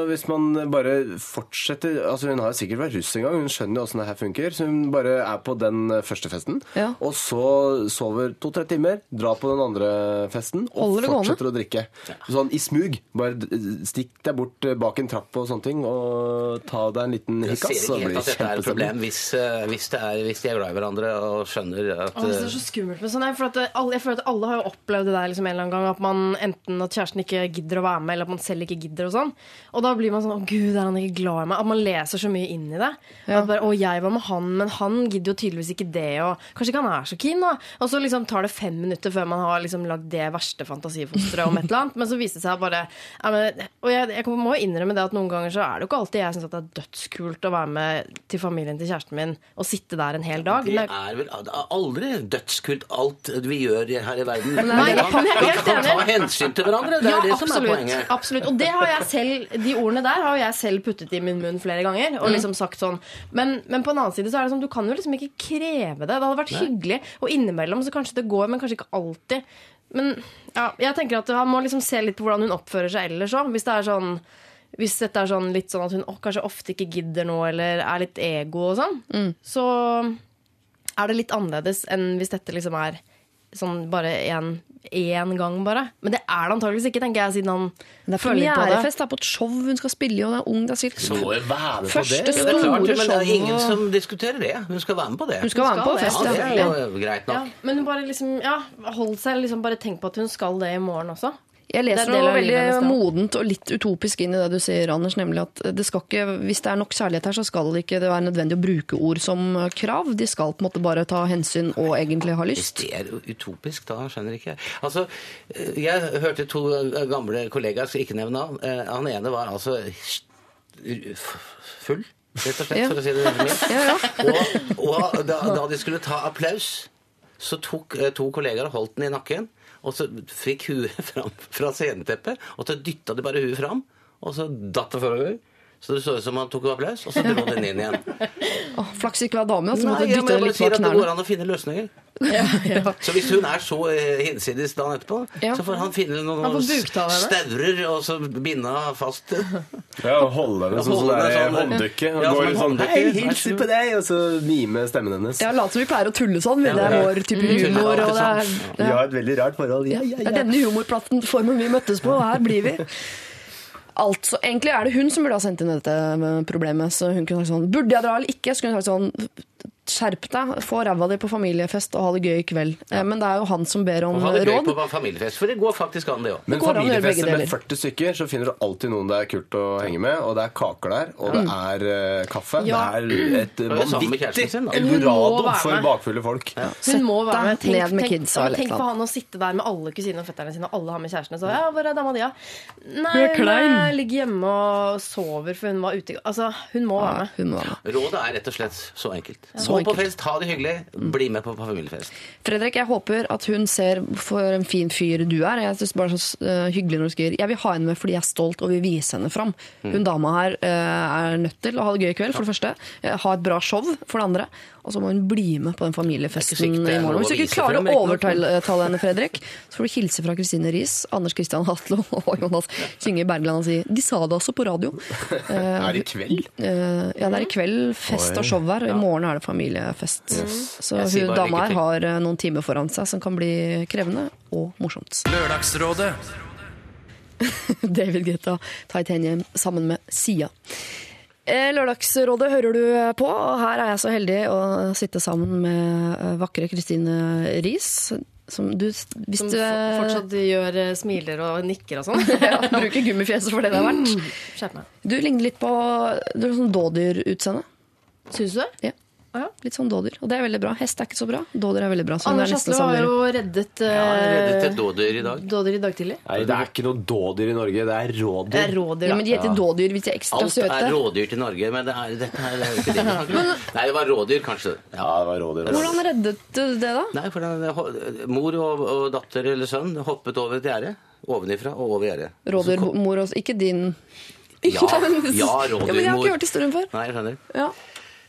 hvis man bare fortsetter altså Hun har sikkert vært russ en gang, hun skjønner jo åssen det her funker. Så hun bare er på den eh, første festen, Ja. og så sover to-tre timer, drar på den andre festen og Holder det gående. fortsetter å drikke. Sånn i smug. Bare stikk deg bort eh, bak en trapp og sånne ting, og ta deg en liten Jeg ser ikke helt at dette er et problem hvis, uh, hvis, det er, hvis de er glad i hverandre og skjønner at Åh, det er så skummelt med sånn for at alle, Jeg føler at alle har jo opplevd det der liksom en eller annen gang. At man enten at kjæresten ikke gidder å være med, eller at man selv ikke gidder. Og sånn Og da blir man sånn Å, gud, er han ikke glad i meg? At man leser så mye inn i det. At bare, 'Å, jeg var med han, men han gidder jo tydeligvis ikke det', og kanskje ikke han er så keen, da. Og så liksom tar det fem minutter før man har liksom lagd det verste fantasifosteret om et eller annet. Men så viser det seg bare ja, men, Og jeg, jeg må jo innrømme det at noen ganger så er det jo ikke alltid jeg syns det er dødskult å være med til familien til kjæresten min og sitte der en hel dag. Det er vel det er aldri dødskult alt vi gjør her i verden. Nei, kan, jeg er vi kan ta hensyn til hverandre. Det er ja, det som er poenget. absolutt. Og det har jeg selv, de ordene der har jeg selv puttet i min munn flere ganger. Og liksom sagt sånn men, men på en annen side så er det sånn du kan jo liksom ikke kreve det. Det hadde vært hyggelig. Og innimellom så kanskje det går, men kanskje ikke alltid. Men ja, jeg tenker at han må liksom se litt på hvordan hun oppfører seg ellers òg. Hvis det er sånn hvis dette er sånn litt sånn at hun å, kanskje ofte ikke gidder noe, eller er litt ego og sånn, så er det litt annerledes enn hvis dette liksom er sånn bare én gang, bare. Men det er det antageligvis ikke, tenker jeg, siden han Det er føler på det. premierefest, det er på et show hun skal spille i, og det er ung. Det er sikkert Så må være med på Første det. Ja, det er klart, store men det er ingen som diskuterer det. Hun skal være med på det. Hun skal være med på fest, ja, ja. det er jo greit Ja, men bare liksom, ja, hold seg liksom Bare tenk på at hun skal det i morgen også. Jeg Det leser er noe livet veldig modent og litt utopisk inn i det du sier, Anders, nemlig at det skal ikke, hvis det er nok kjærlighet her, så skal det ikke være nødvendig å bruke ord som krav. De skal på en måte bare ta hensyn og egentlig ha lyst. Hvis det er utopisk, da skjønner ikke jeg. Altså, jeg hørte to gamle kollegaer, skal ikke nevne navn. Eh, Han ene var altså full, rett og slett, Ja. for å si det mildt. Ja, ja. Og, og da, da de skulle ta applaus, så tok eh, to kollegaer og holdt den i nakken. Og så fikk huet fram fra sceneteppet, og så dytta de bare huet fram. Og så datt det forover. Så det så ut som han tok applaus, og så dro den inn igjen. Oh, Flaks ikke var dame, så Nei, måtte jeg, dytte litt på knærne. det går an å finne løsninger. Så hvis hun er så eh, hinsides dagen etterpå, Ja. så får han finne noen staurer og så binde henne fast. Ja, og holde henne sånn som det er sånn, hånddukke. Og ja, gå litt sånn. Hei, hilser på deg! Og så mime stemmen hennes. Ja, Lat som vi pleier å tulle sånn. Det er vår type Mm. humor. Og det er, Vi har et veldig rart forhold. Ja, ja, Det er denne humorplattformen vi møttes på, og her blir vi. Altså, Egentlig er det hun som burde ha sendt inn dette problemet. Så hun kunne sagt sånn Burde jeg dra eller ikke? Så kunne hun sagt sånn Skjerp deg, få ræva di på familiefest og ha det gøy i kveld. Ja. Men det er jo han som ber om Og ha det gøy råd. på familiefest, for det går faktisk an, det òg. Men familiefester med 40 stykker, så finner du alltid noen det er kult å henge med. Og det er kaker der, og det Mm. er uh, kaffe. Ja. Det er et vanvittig eldorado for bakfulle folk. Hun må være med. Tenk, ned med kidsa ja, eller tenk på han å sitte der med alle kusinene og fetterne sine, og alle har med kjærestene. Så ja, hvor er dama di, da? Nei, Hun er eh, ligger hjemme og sover, for hun var ute i Altså, hun må være med. Hun må være med. Rådet er rett og slett så enkelt. Så Gå på fest, ha det hyggelig, bli med på familiefest. Fredrik, jeg håper at hun ser for en fin fyr du er. Jeg synes bare så eh, hyggelig når du skriver Jeg vil ha henne med fordi jeg er stolt og vil vise henne fram. Hun dama her eh, er nødt til å ha det gøy i kveld, for det første. Eh, ha et bra show, for det andre. Og så må hun bli med på den familiefesten i morgen. Hvis du ikke klarer å overtale henne, Fredrik, så får du hilse fra Kristine Riis, Anders Christian Hatlo og Jonas Kynge Bergland og si De sa det også på radio. Er det i kveld? Eh, ja, det er i kveld fest og show her, og i morgen er det familiefest. Så hun dama her har eh, noen timer foran seg som kan bli krevende og morsomt. Lørdagsrådet. David Guetta, Titanium sammen med Sia. Eh, Lørdagsrådet hører du på, og her er jeg så heldig å sitte sammen med eh, vakre Kristine Riis. Som du, Som du fortsatt gjør eh, smiler og nikker og sånn. ja, bruker gummifjeset for det det er verdt. Du ligner litt på Du har sånn dådyrutseende. Syns du det? Ja. Litt sånn dådyr. Og det er veldig bra. Hest er ikke så bra. Dådyr er veldig bra. Så er Anders Hasle har jo reddet, Ja, jeg reddet eh, et dådyr i dag. dådyr i dag tidlig. Nei, det er ikke noe dådyr i Norge. Det er rådyr. Det er rådyr. Ja, men de heter dådyr hvis de er ekstra Alt søte. er rådyr til Norge, men det er, dette her er jo ikke det men. Nei, det var rådyr, kanskje. Ja. Ja, det var rådyr. altså. Hvordan reddet du det, da? Nei, for den, mor og, og datter eller sønn hoppet over et gjerde. Ovenifra og over gjerdet. Rådyrmor også. Ikke din Ja, ja rådyrmor. ja, Ja, men jeg har ikke hørt historien før. Nei, jeg skjønner. Ja.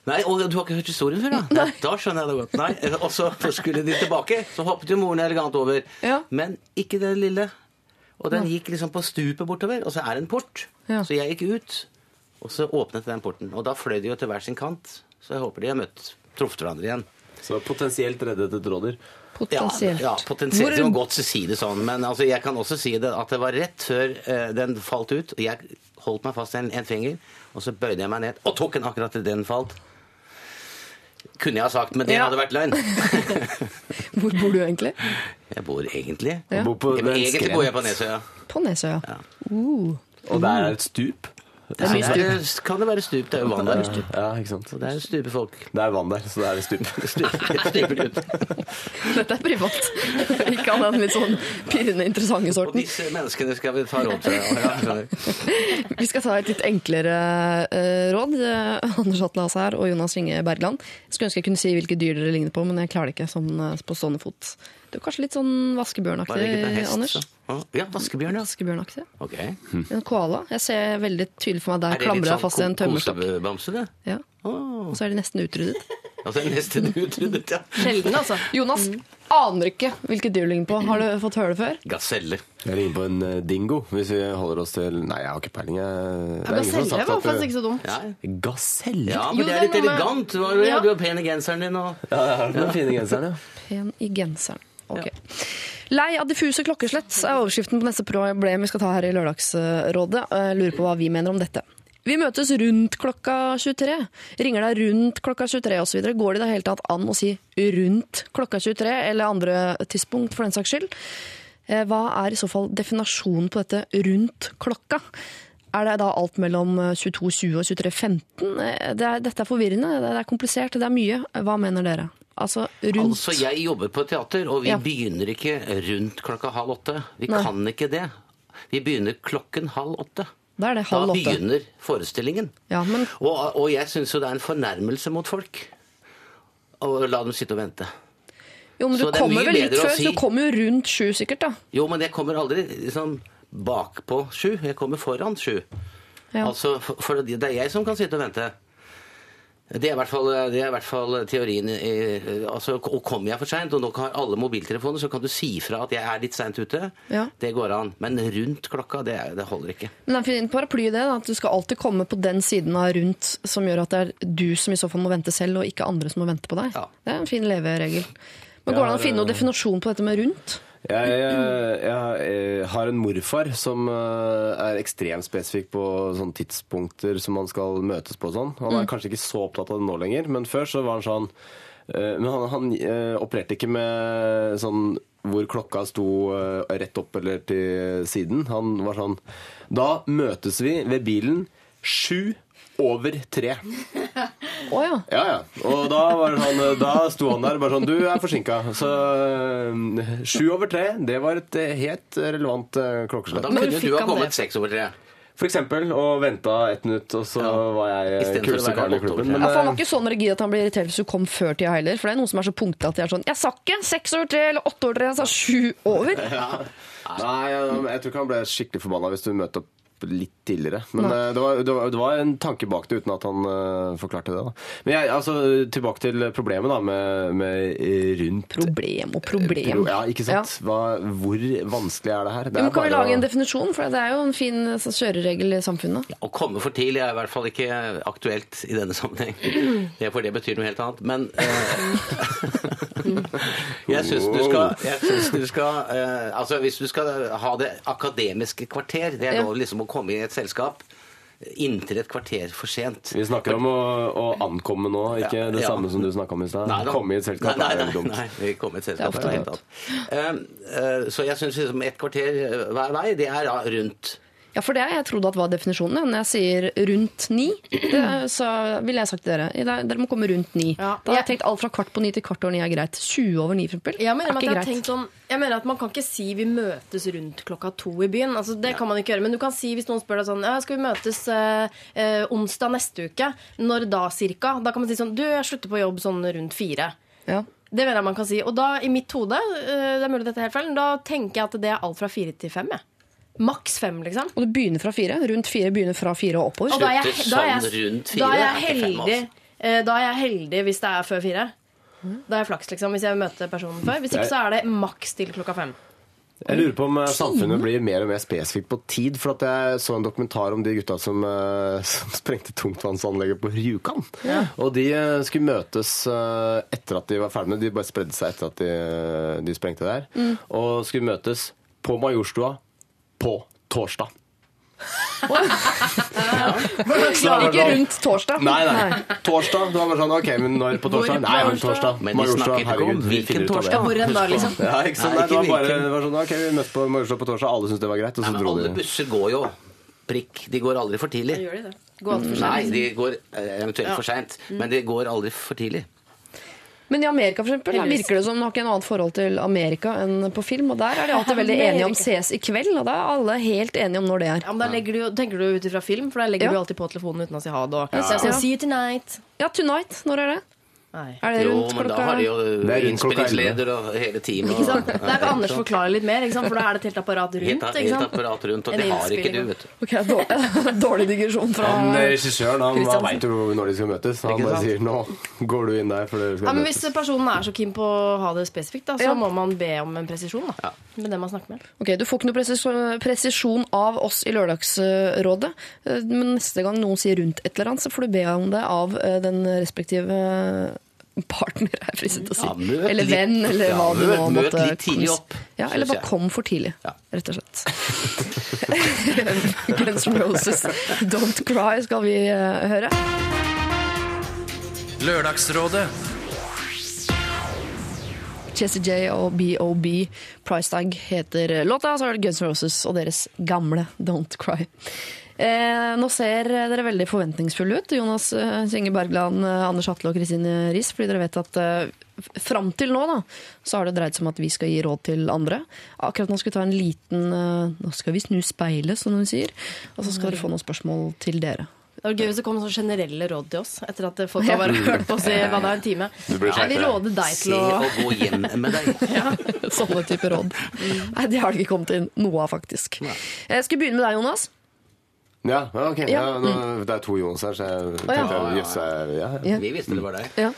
Nei, og Du har ikke hørt historien før, da? Da skjønner jeg det godt. Nei, Og så skulle de tilbake. Så hoppet jo moren elegant over. Ja. Men ikke den lille. Og den gikk liksom på stupet bortover, og så er det en port. Ja. Så jeg gikk ut, og så åpnet den porten. Og da fløy de jo til hver sin kant. Så jeg håper de har møtt truffet hverandre igjen. Så potensielt reddet et rådyr. Potensielt. Ja, ja potensielt. Hvor- Det var godt å si det sånn. Men altså, jeg kan også si det at det var rett før eh, den falt ut. Og jeg holdt meg fast i en, en finger, og så bøyde jeg meg ned og tok den akkurat til den falt. Kunne jeg ha sagt, men det Ja. hadde vært løgn. Hvor bor du egentlig? Jeg bor egentlig Ja. Bor på Egentlig bor jeg på Nesøya. På Nesøya. Ja. Uh. Og det er et stup. Det er mye stup. Kan det være stup. Det er jo vann der. Ja, ikke sant. Så det er stupe folk. Det er vann der, så det er stup. Ut. Dette er privat. Ikke av den litt sånn pirrende interessante sorten. Og disse menneskene skal vi ta råd til. Ja. Vi skal ta et litt enklere eh, råd. Eh, Anders Atle Asa her og Jonas Ringe Bergland. Jeg skulle ønske jeg kunne si hvilke dyr dere ligner på, men jeg klarer det ikke sånn på stående fot. Du er kanskje litt sånn vaskebjørnaktig, Anders? så. Ja, vaskebjørn, ja. Vaskebjørnaktig. Ok. En koala. Jeg ser veldig tydelig for meg der Er det litt klamrer jeg sånn fast i en tømmerstokk. kosebamse, det? Ja. Oh. Og så er de nesten utryddet. Altså nesten utryddet, ja. Sjelden, altså. Jonas aner ikke hvilket dyr du ligner på. Har du fått høre det før? Gaselle. Jeg ligner på en eh, dingo, hvis vi holder oss til Nei, jeg har ikke peiling. Det er ingen som har Gaselle sagt var faktisk det- ikke så dumt. Ja. Gaselle? ja, men det det er er litt elegant. Du har, Ja. du har pen i genseren din og Ja, jeg har den fine genseren, ja. Pen i genseren. Ok. Lei av diffuse klokkeslett er overskriften på neste problem vi skal ta her i Lørdagsrådet. Jeg lurer på hva vi mener om dette. Vi møtes rundt klokka 23. Ringer deg rundt klokka 23 osv. Går det i det hele tatt an å si rundt klokka 23, eller andre tidspunkt for den saks skyld? Eh, Hva er i så fall definasjonen på dette rundt klokka? Er det da alt mellom 22.20 og 23.15? Eh, Det dette er forvirrende, det er komplisert, det er mye. Hva mener dere? Altså rundt Altså, jeg jobber på teater, og vi Ja. begynner ikke rundt klokka halv åtte. Vi Nei. kan ikke det. Vi begynner klokken halv åtte. Da er det Da halv åtte. begynner forestillingen. Ja, men Og, og jeg syns jo det er en fornærmelse mot folk å la dem sitte og vente. Jo, men Så du er kommer vel litt før, si- du kommer jo rundt sju sikkert, da. Jo, men jeg kommer aldri liksom bakpå sju. Jeg kommer foran sju. Ja. Altså, for det er jeg som kan sitte og vente. Det er fall, det er i hvert fall teorien. Altså, og kommer jeg for seint, og nå har alle mobiltelefoner, så kan du si fra at jeg er litt seint ute. Ja. Det går an. Men rundt klokka, det, det holder ikke. Men det er en paraply det, at du skal alltid komme på den siden av rundt som gjør at det er du som i så fall må vente selv, og ikke andre som må vente på deg. Ja. Det er en fin leveregel. Men Går det an å finne noen definasjon på dette med rundt? Jeg, jeg, jeg, eh, har en morfar som eh, er ekstremt spesifikk på sånne tidspunkter som man skal møtes på. Sånn. Han er kanskje ikke så opptatt av det nå lenger, men før så var han sånn eh, Men han, han opererte ikke med sånn hvor klokka sto rett opp eller til siden. Han var sånn Da møtes vi ved bilen sju over tre. Å ja. Ja, ja. Og da, var det sånn, da sto han der bare sånn Du er forsinka. Så øh, sju over tre, det var et eh, helt relevant klokkeslett. Da. Men kunne du ha kommet seks over tre. For eksempel, og venta ett minutt, og så var jeg eh, kuleste karen i klubben. Men, Ja, for Han var eh, ikke sånn rigid at han ble irritert hvis du kom før tida heller. For det er noen som er så punkte at de er sånn Jeg sa ikke seks over tre eller åtte over tre, jeg sa sju over. nei, jeg, jeg tror ikke han ble skikkelig forbanna hvis du møtte opp litt tidligere. Men eh, det, var, det, var, det var en tanke bak det, uten at han uh, forklarte det. da. Men jeg, altså, tilbake til problemet da, med, med eh, rundt Problem og problem. Pro- Ja, ikke sant? Hva, hvor vanskelig er det her? Det er kan vi lage å- en definisjon? For det er jo en fin altså, kjøreregel i samfunnet. Å komme for tidlig er i hvert fall ikke aktuelt i denne sammenheng. Det, for det betyr noe helt annet. Men eh, jeg syns du skal, jeg synes du skal eh, Altså hvis du skal ha det akademiske kvarter, det er lov liksom å komme i et selskap inntil et kvarter for sent. Vi snakker om å, å ankomme nå, ikke Ja, det ja. samme som du snakka om i stad. Komme i et selskap nei, nei, nei. Nei, nei, komme i et selskap Det er helt annet. Uh, uh, så jeg syns liksom et kvarter hver vei, det er da rundt. Ja, for det jeg trodd at var definisjonen. Når jeg sier rundt ni, så ville jeg sagt til dere dere må komme rundt ni. Ja. Da har jeg tenkt alt fra kvart på ni til kvart over ni er greit. 20 over ni, for eksempel, Jeg mener, er ikke jeg, greit. sånn, jeg mener at man kan ikke si vi møtes rundt klokka to i byen. Altså, det kan man ikke gjøre. Men du kan si hvis noen spør deg sånn ja, Skal vi møtes eh, eh, onsdag neste uke? Når da cirka? Da kan man si sånn Du, jeg slutter på jobb sånn rundt fire. Ja. Det mener jeg man kan si. Og da, i mitt hode, eh, det er mulig dette er helt feil, da tenker jeg at det er alt fra fire til fem. Jeg. Maks fem, liksom. Og du begynner fra fire. Rundt fire begynner fra fire og oppover. Og da er jeg, da er sånn jeg, rundt fire, da er jeg heldig altså. eh, Da er jeg heldig hvis det er før fire. Da er jeg flaks, liksom, hvis jeg møter personen før. Hvis ikke så er det maks til klokka fem. Jeg lurer på om eh, samfunnet blir mer og mer spesifikt på tid. For at jeg så en dokumentar om de gutta som, eh, som sprengte tungtvannsanlegget på Rjukan. Og de skulle møtes etter at de var ferdige med De bare spredde seg etter at de, de sprengte der. Og skulle møtes på Majorstua på torsdag. Ikke rundt torsdag. Nei, nei. Torsdag. Det var bare sånn OK, men når på torsdag? Nei, men torsdag. Men de snakket snakker ikke om hvilken torsdag. Hvor enn da, liksom. Ja, ikke sant? Nei, Nei, det var bare det var sånn, ok, vi møttes på Majorstua på torsdag, alle syntes det var greit, og så nei, dro alle busser går jo. prikk. De går aldri for tidlig. Gjør de det? Gå altfor Nei, sent. de går eh, eventuelt Ja. for seint, men de går aldri for tidlig. Men i Amerika for eksempel, Heldigvis. virker det som nok en annet forhold til Amerika enn på film, og der er de alltid veldig enige om ses i kveld, og da er alle helt enige om når det er. Ja, men da du, tenker du ut ifra film, for der legger Ja. du alltid på telefonen uten å si ha det. Og, Ja. så See you tonight. Ja, Tonight, når er det? Nei. Er det Jo, rundt klokka? da har de jo Det rundt klokka innspillingsleder og hele teamet. Ikke sant? og- Der kan Anders forklare litt mer, ikke sant? for da er det et helt apparat rundt. Helt, Ikke helt apparat rundt, og En det har ikke du, vet du. Ok, dårlig, dårlig digresjon fra Han eh, regissøren han, veit jo når de skal møtes. Han bare sier 'nå går du inn der', for dere skal Ja, men møtes. Hvis personen er så keen på å ha det spesifikt, da, så Ja. må man be om en presisjon. da Med det man snakker med. Ok, Du får ikke noe presisjon av oss i Lørdagsrådet, eh, men neste gang noen sier rundt et eller annet, så får du be om det av eh, den respektive partner, er fristet å si. Ja, møt eller venn, eller ja, hva du møt- måtte møt litt tidlig opp, Ja, eller bare kom for tidlig, Ja. rett og slett. Guns N' Roses, Don't Cry, skal vi eh, høre. Lørdagsrådet Jessie J og BOB Price Tag heter låta, så er det Guns N' Roses og deres gamle Don't Cry. Eh, nå ser dere veldig forventningsfulle ut, Jonas eh, Kjenge Bergland, eh, Anders Hatle og Kristine Riis, fordi dere vet at eh, fram til nå da, så har det dreid seg om at vi skal gi råd til andre. Akkurat nå skal vi ta en liten eh, Nå skal vi snu speilet, som hun sier. Og så skal dere få noen spørsmål til dere. Det var gøy hvis det kom sånne generelle råd til oss etter at folk har bare hørt på oss i hva det er en time. Jeg vil deg. råde deg Se til å og gå hjem med deg. Sånne type råd. Nei, det har det ikke kommet inn noe av, faktisk. Jeg skal begynne med deg, Jonas. Ja, ok. Ja, nå, Det er to Jons her, så jeg tenkte ja. jøss, jeg- ja. Vi visste det var deg. Ja.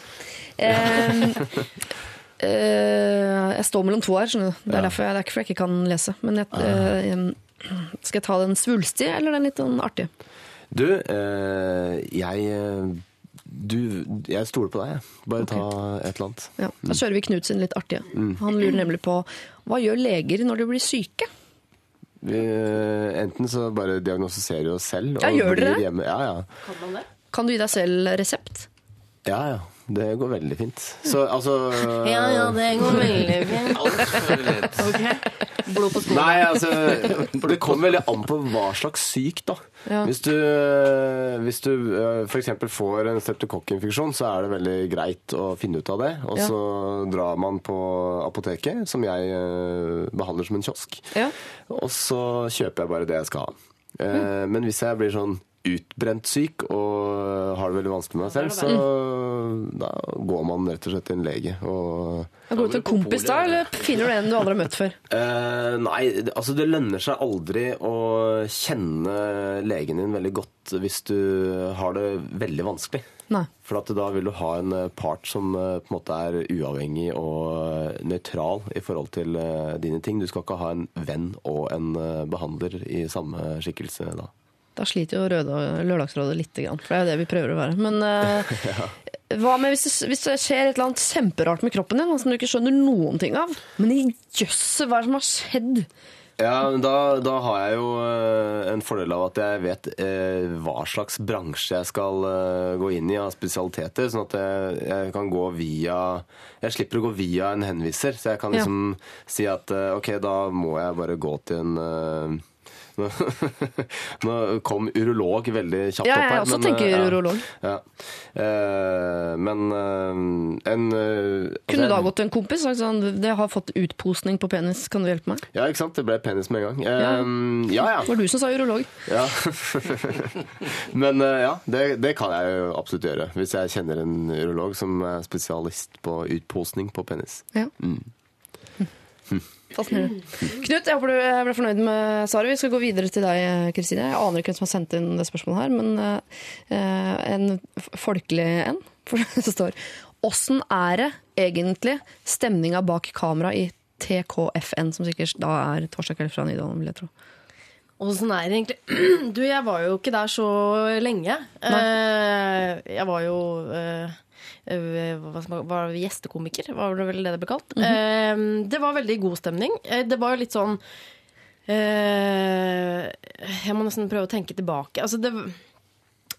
Eh, eh, jeg står mellom to her, skjønner du. Det er, derfor jeg, det er ikke fordi jeg ikke kan lese. Men jeg, eh, skal jeg ta den svulstige eller den litt sånn artige? Du, eh, jeg eh, du, jeg stoler på deg, Bare Bare ta et eller annet. Ja, da kjører vi Knut sin litt artige. Han lurer nemlig på hva gjør leger når de blir syke? Vi, enten så bare diagnostiserer vi oss selv. Ja, gjør dere det? Hjemme. Ja, ja. Kan man det? Kan du gi deg selv resept? ja, ja. Det går veldig fint. Så altså Ja, ja, det går veldig fint. Altfor lett. Okay. Blod på skolen. Nei, altså Det kommer veldig an på hva slags syk, da. Ja. Hvis du, eh, hvis du f.eks. får en streptokokkinfeksjon, så er det veldig greit å finne ut av det. Og Ja. så drar man på apoteket, som jeg eh, behandler som en kiosk. Ja. Og så kjøper jeg bare det jeg skal ha. Mm. Men hvis jeg blir sånn utbrent syk og har det veldig vanskelig med meg selv, så da går man rett og slett til en lege. Og går du til en kompis da, eller finner du en du aldri har møtt før? Uh, nei, altså det lønner seg aldri å kjenne legen din veldig godt hvis du har det veldig vanskelig. Nei. For at da vil du ha en eh, part som eh, på en måte er uavhengig og nøytral i forhold til dine ting. Du skal ikke ha en venn og en eh, behandler i samme skikkelse da. Da sliter jo Røde Lørdagsrådet litt, grann, for det er jo det vi prøver å være. Men eh, hva med hvis det, hvis det skjer et eller annet kjemperart med kroppen din, som du ikke skjønner noen ting av? Men i jøsse, hva er det som har skjedd? Ja, men da, da har jeg jo eh, en fordel av at jeg vet eh, hva slags bransje jeg skal eh, gå inn i av spesialiteter. Sånn at jeg, jeg kan gå via Jeg slipper å gå via en henviser. Så jeg kan Ja. liksom si at eh, ok, da må jeg bare gå til en eh, nå, nå kom urolog veldig kjapt Ja, opp jeg også men, tenker eh, ja. urolog. Ja. Uh, men uh, en altså, Kunne du da gått til en kompis og sagt sånn Det har fått utposning på penis, kan du hjelpe meg? Ja, ikke sant? Det ble penis med en gang. Ja, ja. Det var du som sa urolog. Ja. Men ja, det, det kan jeg jo absolutt gjøre. Hvis jeg kjenner en urolog som er spesialist på utposning på penis. Ja. Fascinerende. Knut, jeg håper du ble fornøyd med svaret. Vi skal gå videre til deg, Kristine. Jeg aner ikke hvem som har sendt inn det spørsmålet her, men eh, en folkelig en. For det står Åssen er det egentlig stemninga bak kamera i TKFN, som sikkert da er torsdag kveld fra Nydalen, vil jeg tro. Åssen er det egentlig? Du, jeg var jo ikke der så lenge. Eh, jeg var jo eh, var gjestekomiker, var det vel det det ble kalt. eh, det var veldig god stemning. Eh, det var jo litt sånn Jeg må nesten prøve å tenke tilbake. Altså det,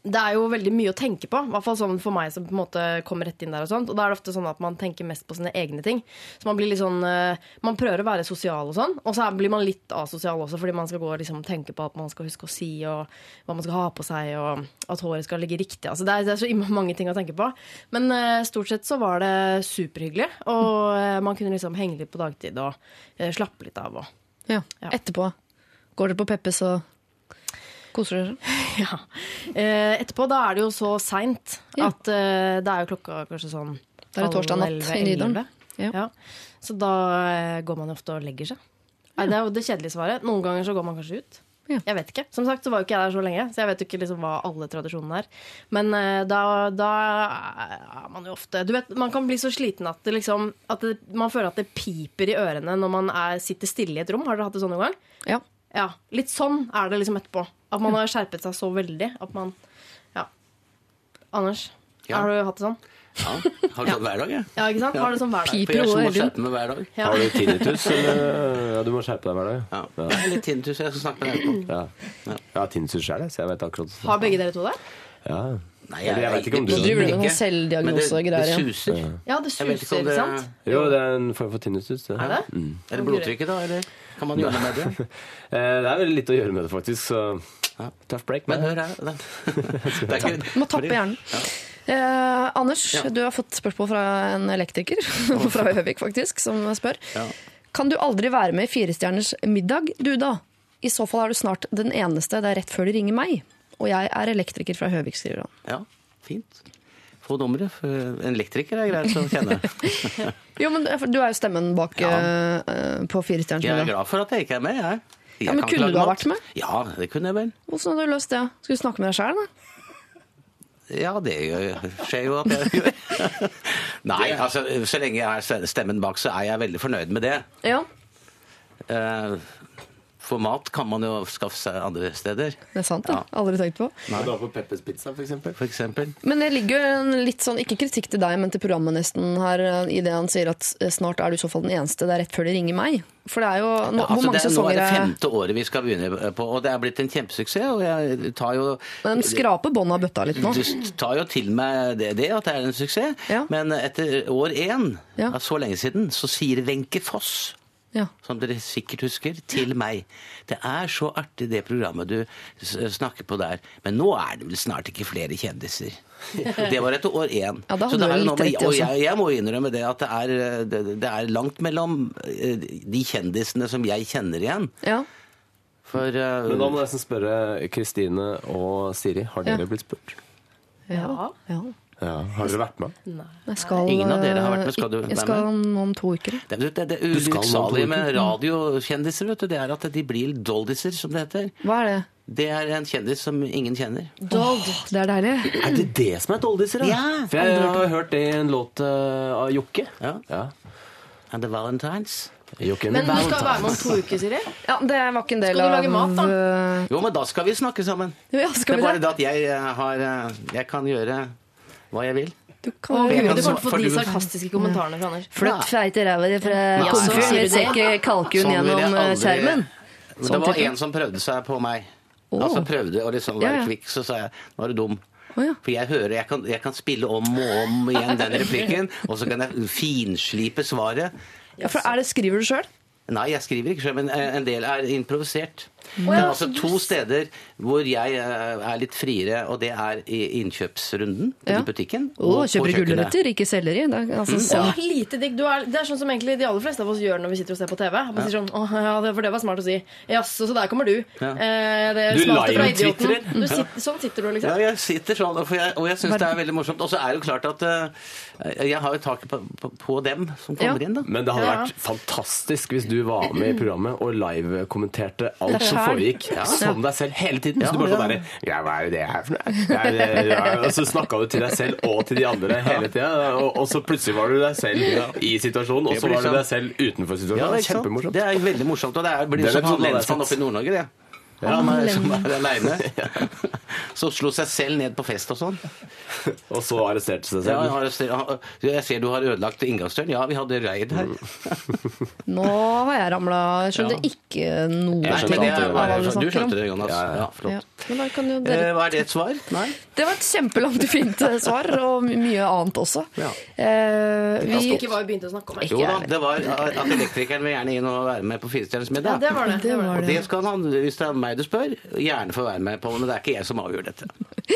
det er jo veldig mye å tenke på. I hvert fall sånn for meg som på en måte kommer rett inn der. og sånt. Og da er det ofte sånn at man tenker mest på sine egne ting. Så man blir litt sånn, eh, man prøver å være sosial og sånn, og så blir man litt asosial også, fordi man skal gå og liksom tenke på at man skal huske å si, og hva man skal ha på seg, og at håret skal ligge riktig. Altså det, er, det er så mange ting å tenke på. Men uh, stort sett så var det superhyggelig, og uh, man kunne liksom henge litt på dagtid og uh, slappe litt av. og Ja. Ja. Etterpå går dere på Peppes og koser dere? Ja. Eh, etterpå, da er det jo så seint at eh, det er jo klokka kanskje sånn Da er det torsdag natt i Nydalen. Ja. Ja. Så da eh, går man jo ofte og legger seg. Ja. det er jo det kjedelige svaret. Noen ganger så går man kanskje ut. Ja. Jeg vet ikke. Som sagt så var jo ikke jeg der så lenge, så jeg vet jo ikke liksom hva alle tradisjonene er. Men da, da er man jo ofte Du vet, man kan bli så sliten at, det liksom, at det, man føler at det piper i ørene når man er, sitter stille i et rom. Har dere hatt det sånn noen gang? Ja. Ja, litt sånn er det liksom etterpå. At man har skjerpet seg så veldig at man Ja. Anders, Ja. har du hatt det sånn? Ja, har du sånn hver dag, jeg. Ja, ikke sant? Har du sånn hver dag? For jeg er så må skjerpe meg hver dag. Ja. Har du tinnitus, eller? Ja, du må skjerpe deg hver dag. Ja. Jeg er litt tinnitus, jeg skal snakke med deg etterpå. Ja. Ja. Jeg har tinnitus sjøl, så jeg vet akkurat Har begge dere to det? Ja. Nei, jeg, jeg vet ikke om du- Nå driver du med noen selvdiagnose og greier, ja. Det suser. Ja, det ikke suser, det- sant? Jo, det er en form for tinnitus. Det. Er det? Er det blodtrykket, da? Eller kan man gjøre noe med det? Eh, Det er veldig lite å gjøre med det, faktisk. Så Ja. tough break. Men Men hør her. er må tappe hjernen. Eh, Anders, Ja. du har fått spørsmål fra en elektriker, fra Høvik faktisk, som spør. Ja. Kan du aldri være med i Firestjerners middag, du da? I så fall er du snart den eneste. Det er rett før de ringer meg. Og jeg er elektriker fra Høvik, skriver han. Ja, fint. Få nummeret. En elektriker er greit å kjenne. Jo, men du er jo stemmen bak Ja. uh, på Firestjerners Jeg er glad for at jeg ikke er med, jeg. jeg Ja, men kunne du ha vært med? Ja, det kunne jeg vel. Hvordan hadde du løst det? Skal du snakke med deg sjæl, da? Ja, det skjer jo at jeg gjør. Nei, altså, så lenge jeg er stemmen bak, så er jeg veldig fornøyd med det. Ja, Eh, For mat kan man jo skaffe seg andre steder. det er sant. det. Ja. Aldri tenkt på. Nei, Du har på Peppers Pizza, for eksempel. for eksempel. Men det ligger jo en litt sånn, ikke kritikk til deg, men til programmet nesten her, eh, i det han sier at eh, snart er du i så fall den eneste. Det er rett før de ringer meg. For det er jo no Ja, Hvor altså, mange det, er- nå er det femte året vi skal begynne på, og det er blitt en kjempesuksess. Og jeg tar jo Men skraper båndet av bøtta litt nå. Du tar jo til meg det, det at det er en suksess, Ja. men etter år én, Ja. så lenge siden, så sier Wenche Foss Ja. som dere sikkert husker, til meg. Det er så artig det programmet du snakker på der, men nå er det vel snart ikke flere kjendiser. Det var etter år én. Ja, da Så det er noe med- og jeg, jeg må innrømme det at det er, det, det er langt mellom eh, de kjendisene som jeg kjenner igjen. ja. For uh, Men da må jeg nesten spørre Kristine og Siri. Har dere Ja. blitt spurt? Ja. ja. Ja. Har dere vært med? Jeg skal, Ingen av dere har vært med. Skal du være med? Jeg skal nå om to uker. Det, det, det Du ulykksalige med radiokjendiser, vet du, det er at de blir doldiser, som det heter. Hva er det? Det er en kjendis som ingen kjenner. Dog. Det er deilig. Er det det som er doldiser, da? Ja. For jeg har hørt det i en låt uh, av Jokke. Ja. Ja. And the Valentines. Jokken Men du skal være med om to uker, Siri? Ja, Det var ikke en del av Skal du lage mat, da? eh, Jo, men da skal vi snakke sammen. Ja, skal det vi er bare det? at jeg eh, har Jeg kan gjøre hva jeg vil. Du kan jo å få for de sarkastiske kommentarene fra Anders. Fløtt feite ræva fra Nei, komfyr ser ikke det? kalkun Sånn gjennom eh, skjermen. Men Sånn det var en som prøvde seg på meg. Altså prøvde å liksom være ja. kvikk, så sa jeg nå er du dum. For jeg hører, jeg kan, jeg kan spille om og om igjen den replikken, og så kan jeg finslipe svaret. Ja, for er det, Skriver du sjøl? Nei, jeg skriver ikke selv, men eh, en del er improvisert. Det er altså to steder hvor jeg eh, er litt friere, og det er i innkjøpsrunden Ja. i butikken. Å, og kjøper gulrøtter, ikke selleri. Det er, altså, Å, så- lite digg. Du er, det er sånn som egentlig de aller fleste av oss gjør når vi sitter og ser på TV. Man sier sånn, Åh, ja, for det var smart å si. Jaså, så der kommer du. Ja. Eh, det Du live-twitterer. idioten. Du sitter, sånn sitter du, liksom. Ja, jeg sitter sånn, og jeg, og jeg syns det er veldig morsomt. Og så er det jo klart at uh, jeg har jo taket på, på, på dem som kommer Ja. inn, da. Men det hadde Ja. vært fantastisk hvis du var med i programmet og live-kommenterte alt som Selv. foregikk som deg selv hele tiden. Ja, så du bare ja. sånn der, ja, hva er jo det her for noe? Ja, ja. Og så snakka du til deg selv og til de andre hele tida, og, og så plutselig var du deg selv i situasjonen, og så var du sånn. deg selv utenfor situasjonen. Ja, det, er? Kjempemorsomt. det er veldig morsomt. Og det er, blir Den som lensmann oppe i Nord-Norge, det. Han er, som er aleine. Så slo seg selv ned på fest og sånn. Og så arresterte seg Ja, jeg, selv. har, jeg ser du har ødelagt inngangsdøren. Ja, vi hadde raid her. Nå har jeg ramla. Jeg skjønte Ja. ikke noe Jeg skjønte det hva du du skjønte det, Jonas. Ja, ja. Ja, flott. Ja. Men da kan jo Eh, dere Var det et svar? Nei? Det var et kjempelangt og fint eh, svar, og mye annet også. Ja. Eh, Vi vi, ikke hva vi begynte å snakke om. Jo da, det var at elektrikeren vil gjerne inn og være med på Firestjerners Ja, det var det. det, var Og det. det skal han, hvis det er meg du spør, gjerne få være med på, men det er ikke jeg som avgjør dette.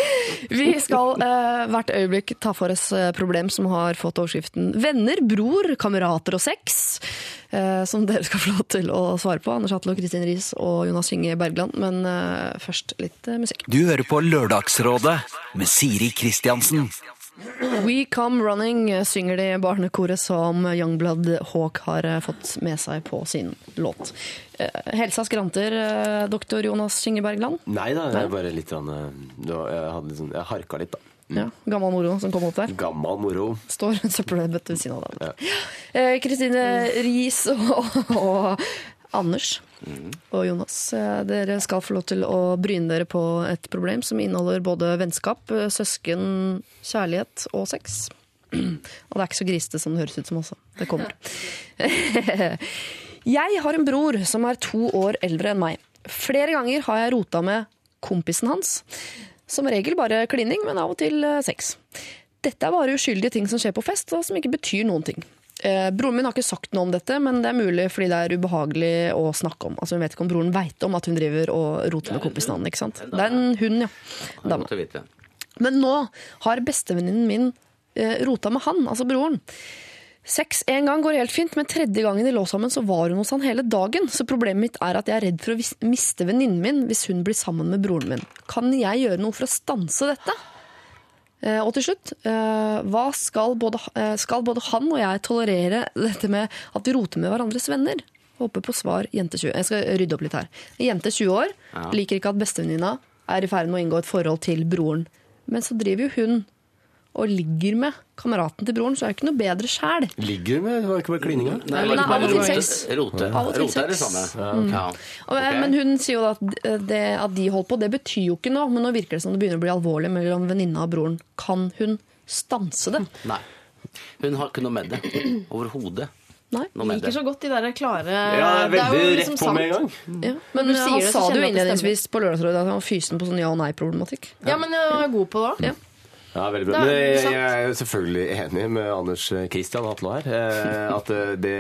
vi skal eh, hvert øyeblikk ta for oss eh, problem som har fått overskriften 'Venner, bror, kamerater og sex'. eh, som dere skal få lov til å svare på. Anders Hatlo, og Kristin Riis og Jonas Inge Bergland. Men eh, først litt eh, musikk. Du hører på Lørdagsrådet med Siri Kristiansen. We Come Running eh, synger de barnekoret som Youngblood Hawk har eh, fått med seg på sin låt. Eh, Helsa skranter, doktor Jonas Skingebergland? Nei da, jeg bare litt var- Jeg, sånn, jeg harka litt, da. Ja, Gammel moro som kom opp der. Gammal moro. Står en søppelbøtte ved siden av deg. Kristine Kristine Riis og, og Anders og Jonas, eh, dere skal få lov til å bryne dere på et problem som inneholder både vennskap, eh, søsken, kjærlighet og sex. Og det er ikke så grisete som det høres ut som også. Det kommer. Jeg har en bror som er to år eldre enn meg. Flere ganger har jeg rota med kompisen hans. Som regel bare klining, men av og til eh, sex. Dette er bare uskyldige ting som skjer på fest, og som ikke betyr noen ting. Eh, broren min har ikke sagt noe om dette, men det er mulig fordi det er ubehagelig å snakke om. Altså Hun vet ikke om broren veit om at hun driver og roter med kompisen hans. ikke sant? Det er en hund, ja. Dame. Men nå har bestevenninnen min eh, rota med han, altså broren. Sex en gang går helt fint, men tredje gangen de lå sammen, så var hun hos han hele dagen. Så problemet mitt er at jeg er redd for å miste venninnen min hvis hun blir sammen med broren min. Kan jeg gjøre noe for å stanse dette? Eh, og til slutt, eh, hva skal både, eh, skal både han og jeg tolerere dette med at vi roter med hverandres venner? Håper på svar jente 20. Jeg skal rydde opp litt her. Jente 20 år liker ikke at bestevenninna er i ferd med å inngå et forhold til broren. Men så driver jo hun og ligger med kameraten til broren, så er det ikke noe bedre sjæl. Ligger med? Det var ikke bare klininga? Nei, men av og til sex. Rote. Rote er det samme. Ja. Og, okay. Men hun sier jo at det at de holdt på, det betyr jo ikke noe. Men nå virker det som det begynner å bli alvorlig mellom venninna og broren. Kan hun stanse det? Nei. Hun har ikke noe med det. Overhodet. Nei. Ikke Liker så godt de der klare Ja, det er jo veldig liksom rett på med en gang. Ja. Men du eh, sier han det, så sa det jo innledningsvis på Lørdagsrådet at han var fysen på sånn ja- og nei-problematikk. Ja, men jeg er god på det. Ja. Ja, veldig bra. Men jeg, jeg er selvfølgelig enig med Anders Kristian Hatlo her. eh, At eh, det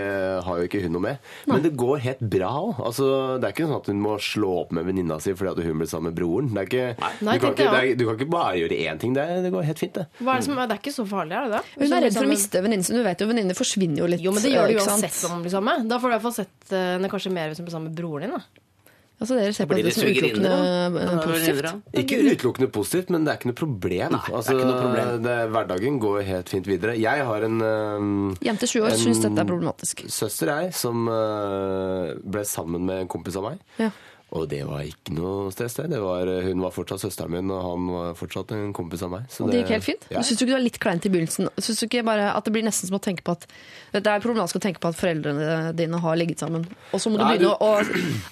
har jo ikke hun noe med. Men det går helt bra òg. Altså, det er ikke sånn at hun må slå opp med venninna si fordi at hun ble sammen med broren. Det er ikke, Nei, du, kan ikke, det er, du kan ikke bare gjøre én ting. Det, er- det går helt fint, det. Hva er det, som, det er ikke så farlig, er det det? Hun er redd for å miste venninnen sin. Du vet jo, venninner forsvinner jo litt. Jo, men det gjør eh, du uansett om hun blir sammen. Da får du i hvert fall sett henne kanskje mer hvis hun blir sammen med broren din. da. Altså, dere ser på det det som utelukkende positivt. Ikke utelukkende positivt, men det er ikke noe problem. Nei, det er altså, ikke noe problem. det, hverdagen går helt fint videre. Jeg har en eh, Jente 20 år syns dette er problematisk. søster jeg som uh, ble sammen med en kompis av meg. Ja. Og det var ikke noe stress, det. det var, hun var fortsatt søsteren min, og han var fortsatt en kompis av meg. Så Og det gikk helt fint. Ja. Syns du ikke det var litt kleint i begynnelsen? Syns du ikke bare at det blir nesten som å tenke på at Det er problematisk å tenke på at foreldrene dine har ligget sammen, og så må du Nei, begynne du- å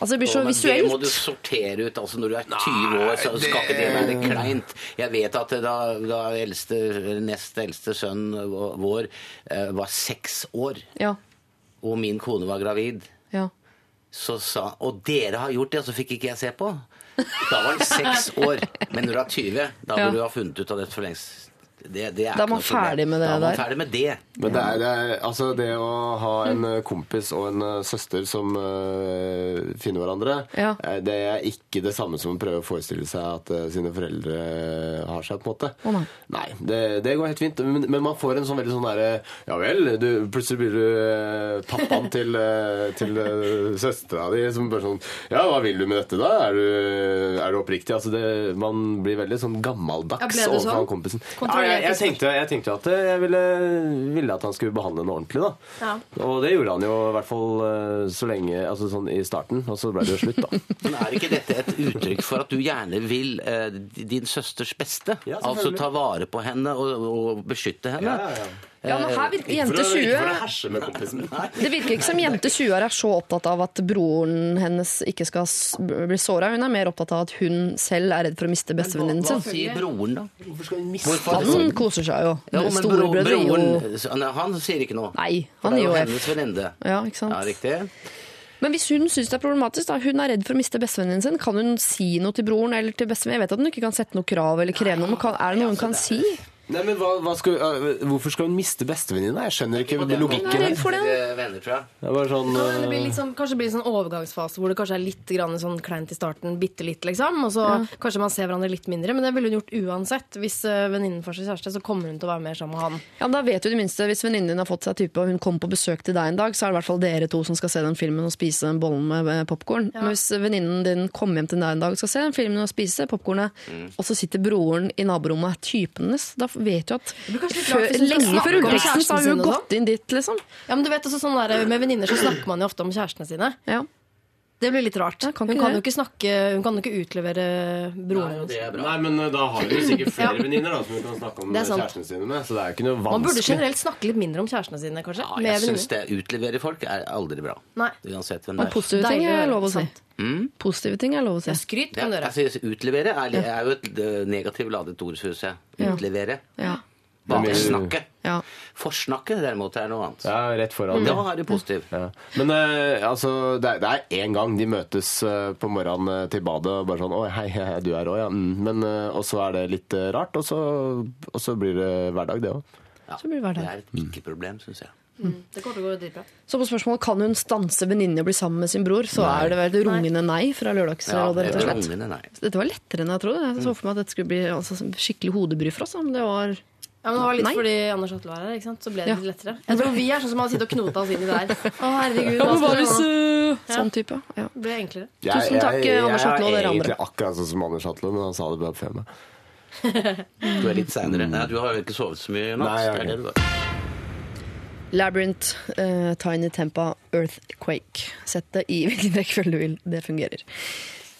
Altså, det blir så Å, visuelt. Det må du sortere ut. altså Når du er 20 år, så skal ikke det være kleint. Jeg vet at da, da eldste, nest eldste sønn vår eh, var seks år, Ja. og min kone var gravid, ja. Så sa Og dere har gjort det, og så fikk ikke jeg se på. Da var han seks år. Men når du er 20, da burde du ha funnet ut av det for lengst. Det, det er Da er man ferdig med det Da er man der. ferdig med det. Men det er, det er altså det å ha en eh, kompis og en eh, søster som eh, finner hverandre, Ja. det er ikke det samme som å prøve å forestille seg at uh, sine foreldre har seg, på en måte. Oh, nei. det, det går helt fint. Men, men man får en sånn veldig sånn derre Ja vel, du, plutselig blir du pappaen til, til søstera di som bare sånn Ja, hva vil du med dette, da? Er du, er du oppriktig? Altså det, man blir veldig sånn gammeldags ja, overfor sånn? kompisen. Ja, Kontrollert jeg, jeg, tenkte, jeg tenkte at jeg ville, ville at han skulle behandle henne ordentlig, da. Ja. Og det gjorde han jo i hvert fall eh, så lenge Altså sånn i starten, og så ble det jo slutt, da. Men er ikke dette et uttrykk for at du gjerne vil eh, din søsters beste? Ja, altså ta vare på henne og, og beskytte henne? Ja, ja, ja, men her virker jente 20 herse med kompisen min. Det virker ikke som jente 20 år er så opptatt av at broren hennes ikke skal bli såra. Hun er mer opptatt av at hun selv er redd for å miste bestevenninnen Hva sier broren, da? Hvorfor? Han koser seg jo. Ja, men bro, Storebrødre gir jo broren han, sier ikke noe. Nei, han gir jo hennes venninne. Ja, ikke sant? Ja, riktig. Men hvis hun syns det er problematisk, da, hun er redd for å miste bestevennen sin, kan hun si noe til broren eller til bestevenn? Jeg vet at hun ikke kan sette noe krav eller kreve noe, men er det noe hun kan si? Nei, men hva, hva skal, uh, Hvorfor skal hun miste bestevenninna? Jeg skjønner ikke logikken er her. for det. Venner, tror jeg. Det bare sånn Kan det bli litt sånn, kanskje det blir en sånn overgangsfase hvor det kanskje er litt grann sånn kleint i starten, bitte litt, liksom. Og så kanskje man ser hverandre litt mindre. Men det ville hun gjort uansett. Hvis uh, venninnen får seg kjæreste, så kommer hun til å være mer sammen med han. Ja, men da vet du det minste, Hvis venninnen din har fått seg type og hun kommer på besøk til deg en dag, så er det i hvert fall dere to som skal se den filmen og spise den bollen med popkorn. Men hvis venninnen din kommer hjem til deg en dag og skal se den filmen og spise popkornet, og så sitter broren i naborommet typen hennes, vet jo at før, lenge før så har hun gått inn dit, liksom. Ja, men du vet også sånn der, Med venninner så snakker man jo ofte om kjærestene sine. Ja. Det blir litt rart. Kan hun kan det. jo ikke snakke Hun kan jo ikke utlevere broren bra. Nei, men øh, da har hun sikkert flere Ja. venninner som hun kan snakke om kjærestene sine med. Så det er jo ikke noe vanskelig. Man burde generelt snakke litt mindre om kjærestene sine, kanskje. Ja, jeg syns det utlevere folk er aldri bra. Nei. Uansett hvem det er. positive ting er lov å si. Positive ting er lov å si. Ja, skryt kan du gjøre. utlevere er, er jo et eh, negativt ladet ord, syns jeg. Ja. Utlevere. Ja. Baksnakke. Ja. Forsnakket derimot er noe annet. Ja, rett foran. Da er det positivt. Ja. Men uh, altså, det er, det er én gang de møtes øh, på morgenen til badet og bare sånn 'Å, hei, hei, du er òg, ja.' Mm. Men, uh, og så er det litt rart, og så, og så blir det hverdag, det òg. Ja, det hverdag. det er et ikke-problem, syns jeg. Det kommer til å gå dritbra. Så på spørsmålet kan hun stanse venninnen i å bli sammen med sin bror, så er det vel et rungende nei fra Lørdagsrådet, rett og slett. Dette var lettere enn jeg trodde. Jeg så for meg at dette skulle bli altså, skikkelig hodebry for oss. Men det var Ja, men Det var litt Nei. fordi Anders Atle var her, ikke sant? så ble det Ja. litt lettere. Jeg tror vi er sånn som hadde sittet og knota oss inn i det der. Å, herregud, hva skal vi nå? Sånn type. Ja. Det ble enklere. Tusen takk, Anders Atle og dere Jeg er andre. egentlig akkurat sånn som Anders Atle, men han sa det bare før meg. Du er litt seinere. Nei, du har jo ikke sovet så mye i natt. Nei, jeg har Det er ikke. du har. Labyrinth, eh, Tiny Tempa, Earthquake. Sett det i hvilken rekkefølge du vil. Det fungerer.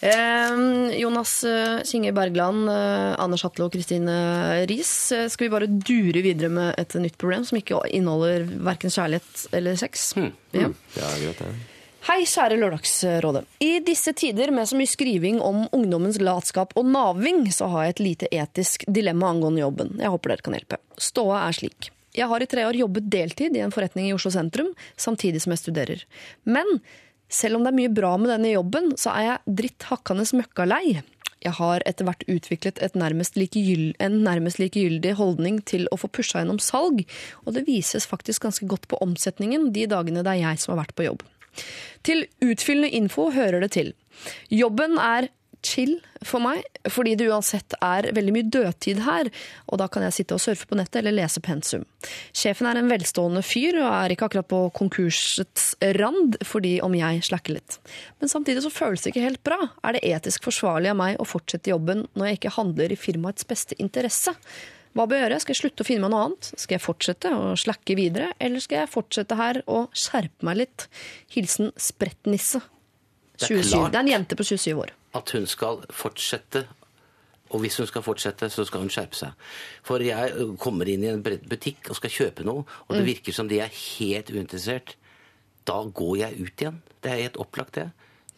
Jonas eh, Kinge Bergland, eh, Anders Hatlo og Kristine Riis. Eh, skal vi bare dure videre med et nytt problem som ikke inneholder verken kjærlighet eller sex? Ja. Ja, greit det. Hei, kjære Lørdagsrådet. I disse tider med så mye skriving om ungdommens latskap og naving, så har jeg et lite etisk dilemma angående jobben. Jeg håper dere kan hjelpe. Ståa er slik. Jeg har i tre år jobbet deltid i en forretning i Oslo sentrum, samtidig som jeg studerer. Men selv om det er mye bra med denne jobben, så er jeg dritt hakkende møkkalei. Jeg har etter hvert utviklet et nærmest likegyld, en nærmest likegyldig holdning til å få pusha gjennom salg, og det vises faktisk ganske godt på omsetningen de dagene det er jeg som har vært på jobb. Til utfyllende info hører det til. Jobben er chill for meg, fordi det uansett er veldig mye dødtid her, og da kan jeg sitte og surfe på nettet eller lese pensum. Sjefen er en velstående fyr og er ikke akkurat på konkursets rand, fordi om jeg slakker litt. Men samtidig så føles det ikke helt bra. Er det etisk forsvarlig av meg å fortsette jobben når jeg ikke handler i firmaets beste interesse? Hva bør jeg gjøre? Skal jeg slutte å finne meg noe annet? Skal jeg fortsette å slakke videre, eller skal jeg fortsette her og skjerpe meg litt? Hilsen Sprettnisse. Det er Det er en jente på 27 år. At hun skal fortsette. Og hvis hun skal fortsette, så skal hun skjerpe seg. For jeg kommer inn i en butikk og skal kjøpe noe, og det virker som de er helt uinteressert. Da går jeg ut igjen. Det er helt opplagt, det.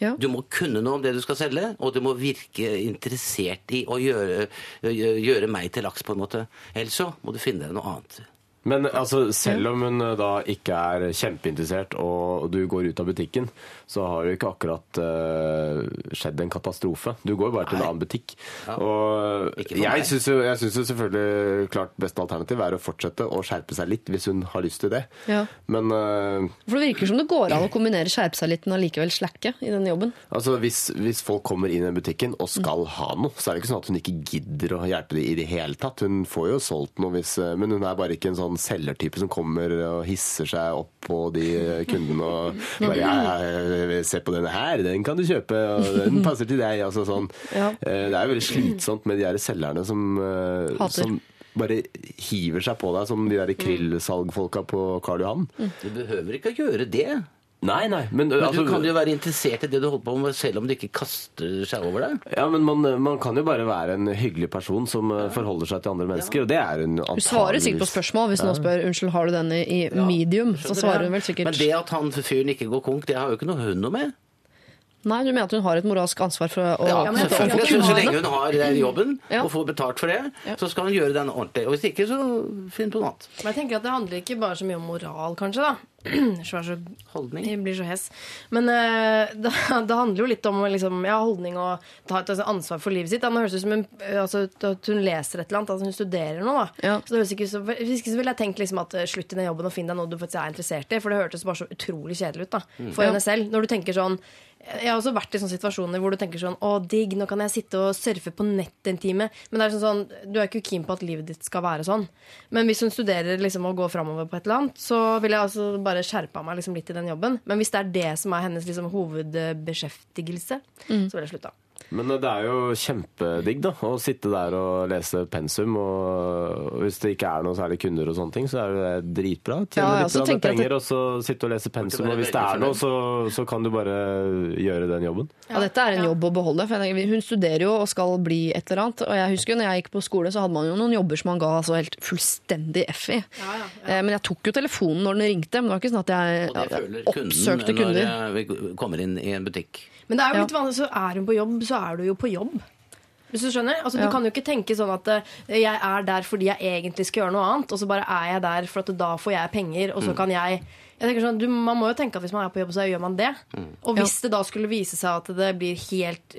Ja. Du må kunne noe om det du skal selge, og du må virke interessert i å gjøre, gjøre meg til laks, på en måte. Ellers så må du finne deg noe annet. Men altså, selv om hun eh, da ikke er kjempeinteressert og du går ut av butikken, så har det ikke akkurat uh, skjedd en katastrofe. Du går bare til en annen butikk. Og for meg. jeg syns jo, jo selvfølgelig klart beste alternativ er å fortsette å skjerpe seg litt hvis hun har lyst til det. Ja. Men uh, For det virker som det går an å kombinere skjerpe seg litt, men allikevel slakke i denne jobben. altså, hvis, hvis folk kommer inn i butikken og skal ha noe, så er det ikke sånn at hun ikke gidder å hjelpe dem i det hele tatt. Hun får jo solgt noe, hvis, men hun er bare ikke en sånn selgertype som kommer og hisser seg opp på de kundene og bare ja, se på denne her, den kan du kjøpe, og den passer til deg. Altså, sånn. Ja. Eh, Det er jo veldig slitsomt med de her selgerne som, eh, som bare hiver seg på deg, som de der krillsalgfolka på Karl Johan. Du behøver ikke å gjøre det. Nei, nei, men, Men altså, du kan jo være interessert i det du holder på med, selv om du ikke kaster seg over deg. Ja, men man, man kan jo bare være en hyggelig person som ja. forholder seg til andre mennesker, og det er hun Hun svarer sikkert på spørsmål hvis noen spør unnskyld, har du denne i medium. Så svarer hun vel sikkert Men det at han fyren ikke går konk, det har jo ikke noe hun noe med. Nei, du mener at hun har et moralsk ansvar for å Ja, men for, for, selvfølgelig. Så, lenge hun har den jobben Ja. og får betalt for det, så skal hun gjøre den ordentlig. Og hvis ikke, så finn på noe annet. Men jeg tenker at det handler ikke bare så mye om moral, kanskje. da Så så Holdning. Jeg blir så hes. Men uh, det, det handler jo litt om liksom, ja, holdning og ta et altså, ansvar for livet sitt. Da. Nå høres ut som en, altså, at hun leser et eller annet, at hun studerer noe. Da. Ja. Så det høres ikke så, Hvis ikke så ville jeg tenkt liksom, at eh, slutt i den jobben og finn deg noe du faktisk er interessert i. For det hørtes bare så utrolig kjedelig ut da, for Ja. henne selv. Når du tenker sånn jeg har også vært i sånne situasjoner hvor du tenker sånn Å, digg, nå kan jeg sitte og surfe på nett en time. Men det er sånn, sånn du er ikke keen på at livet ditt skal være sånn. Men hvis hun studerer liksom og går framover på et eller annet, så vil jeg altså bare skjerpa meg liksom litt i den jobben. Men hvis det er det som er hennes liksom hovedbeskjeftigelse, så vil jeg slutte. Men det er jo kjempedigg da, å sitte der og lese pensum. Og hvis det ikke er noe særlig kunder, og sånne ting, så er det dritbra. Ja, Tjene jeg litt bra tenker at og så sitte og lese pensum. Og hvis det er noe, så, så kan du bare gjøre den jobben. Ja, dette er en jobb å beholde. For tenker, hun studerer jo og skal bli et eller annet. Og jeg husker jo når jeg gikk på skole, så hadde man jo noen jobber som man ga altså helt fullstendig F i. Eh, Men jeg tok jo telefonen når den ringte. Men det var ikke sånn at jeg Og det føler kunden oppsøkte når kunder. eh, vi kommer inn i en butikk. Men det er jo litt vanlig, så er hun på jobb, så er du jo på jobb. Hvis du skjønner? Altså, Ja. Du kan jo ikke tenke sånn at eh, jeg er der fordi jeg egentlig skal gjøre noe annet, og så bare er jeg der for at da får jeg penger, og så kan jeg jeg tenker sånn, du, Man må jo tenke at hvis man er på jobb, så gjør man det. Og hvis det da skulle vise seg at det blir helt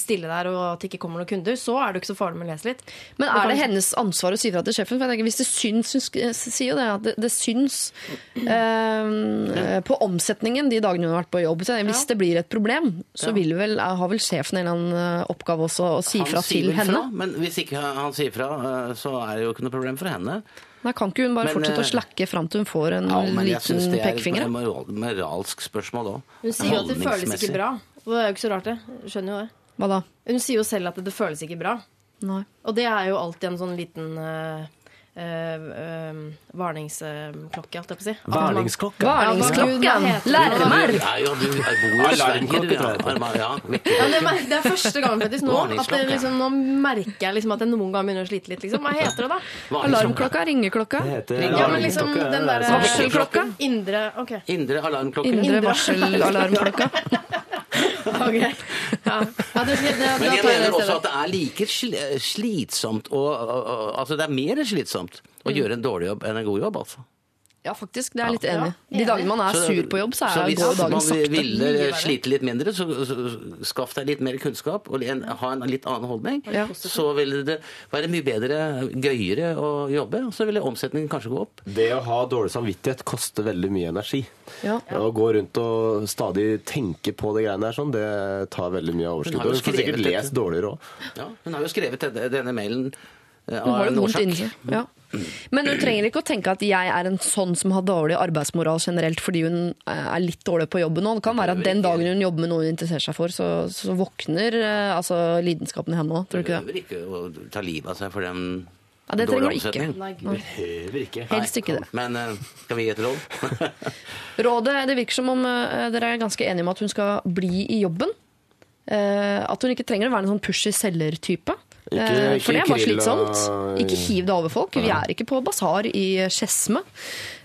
stille der, og at det ikke kommer noen kunder, så er det ikke så farlig med å lese litt. Men er det liksom- hennes ansvar å si fra til sjefen? For jeg tenker, hvis det syns, syns sier jo det, at det, det syns eh, på omsetningen de dagene hun har vært på jobb. Så jeg hvis det blir et problem, så vil vel, har vel sjefen en eller annen eh, oppgave også å si Han fra til henne? Fra, men hvis ikke han sier fra, eh, så er det jo ikke noe problem for henne. Da kan ikke hun bare Men, fortsette å eh, slakke fram til hun får en Ja, men jeg liten det er pekefinger? et moral, moralsk spørsmål òg. Hun sier jo at det føles ikke bra. Og det er jo ikke så rart, det. Skjønner jo det. Hva da? Hun sier jo selv at det føles ikke bra. Nei. Og det er jo alltid en sånn liten uh, varningsklokke, holdt jeg på å si. Hva Varningsklokken! det? Ja, ja, du er i Sverige, det, er, det er første gang faktisk nå at det, liksom, Nå merker jeg liksom at jeg noen gang begynner å slite litt. Liksom. Hva heter det, da? Alarmklokka, ringeklokka. Ja, men liksom den det er der sånn- varselklokka? Indre okay. Indre alarmklokke. Indre varselalarmklokka. ok. Ja. Ja, det, det, det, Men jeg mener også at det er like slitsomt og, og, og Altså, det er mer slitsomt å gjøre en dårlig jobb enn en god jobb, altså. Ja, faktisk. Det er jeg litt enig. i. De dagene man er Så- sur på jobb, så, så dagen hvis går dagen man sakte. ville Mye verre. slite litt mindre, så, så skaff deg litt mer kunnskap og en, ha en litt annen holdning. Ja. Så ville det være mye bedre, gøyere å jobbe, og så ville omsetningen kanskje gå opp. Det å ha dårlig samvittighet koster veldig mye energi. Ja. Å gå rundt og stadig tenke på det greiene der, sånn, det tar veldig mye av Hun overskuddet. har jo Og Du får sikkert lest dårligere òg. Ja, hun har jo skrevet denne, mailen eh, Hun av har en det vondt årsak. inni seg. Ja. Men hun trenger ikke å tenke at jeg er en sånn som har dårlig arbeidsmoral generelt fordi hun er litt dårlig på jobben nå. Det kan være at den dagen hun jobber med noe hun interesserer seg for, så, så våkner eh, altså, lidenskapen i henne òg. Tror du ikke det? Behøver ikke å ta livet av seg for den Ja, det trenger du ikke. Nei, Behøver ikke. Helst ikke det. Men eh, skal vi gi et råd? Rådet, Det virker som om eh, dere er ganske enige om at hun skal bli i jobben. Eh, at hun ikke trenger å være en sånn pushy selger-type. Ikke- Eh, ikke For det er bare slitsomt. Ikke hiv det over folk. Vi er ikke på basar i Skedsme.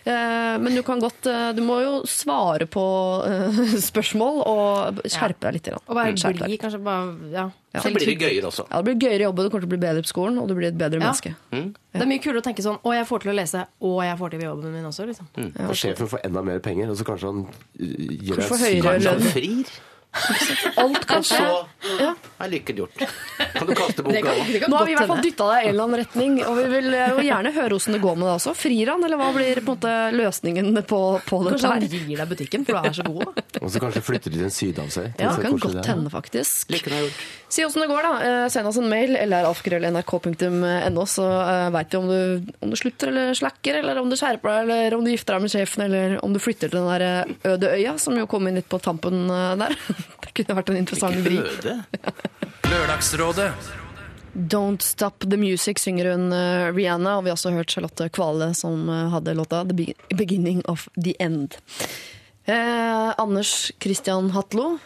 Eh, Men du kan godt eh, Du må jo svare på spørsmål og skjerpe deg litt. Å være blid, kanskje bare Ja. Så blir det gøyere også. Ja, det blir gøyere jobb, og du kommer til å bli bedre på skolen, og du blir et bedre Ja. menneske. Det er mye kulere å tenke sånn Å, jeg får til å lese, og jeg får til jobben min også, liksom. Og sjefen får enda mer penger, og så kanskje han gir deg Kanskje høyere han lønn. frir? Alt kan Og så er lykken gjort. Kan du kaste boka òg? Nå har vi i hvert fall dytta deg i en eller annen retning, og vi vil jo gjerne høre hvordan det går med det også. Frir han, eller hva blir på en måte løsningen på, på dette Kanskje han gir deg butikken, for du er så god. Og så kanskje flytter de til en seg. Ja, det kan godt det hende, faktisk. Lykken er gjort. Si åssen det går, da. Eh, Send oss en mail, eller alfakrøll.nrk.no, så uh, veit vi om du, om du slutter eller slakker, eller om du skjerper deg, eller om du gifter deg med sjefen, eller om du flytter til den der eh, øde øya, som jo kom inn litt på tampen eh, der. Det kunne vært en interessant vri. Lørdagsrådet. Don't Stop The Music synger hun eh, Rihanna, og vi har også hørt Charlotte Kvale som eh, hadde låta The Beginning of the End. Eh, Anders Christian Hatlo.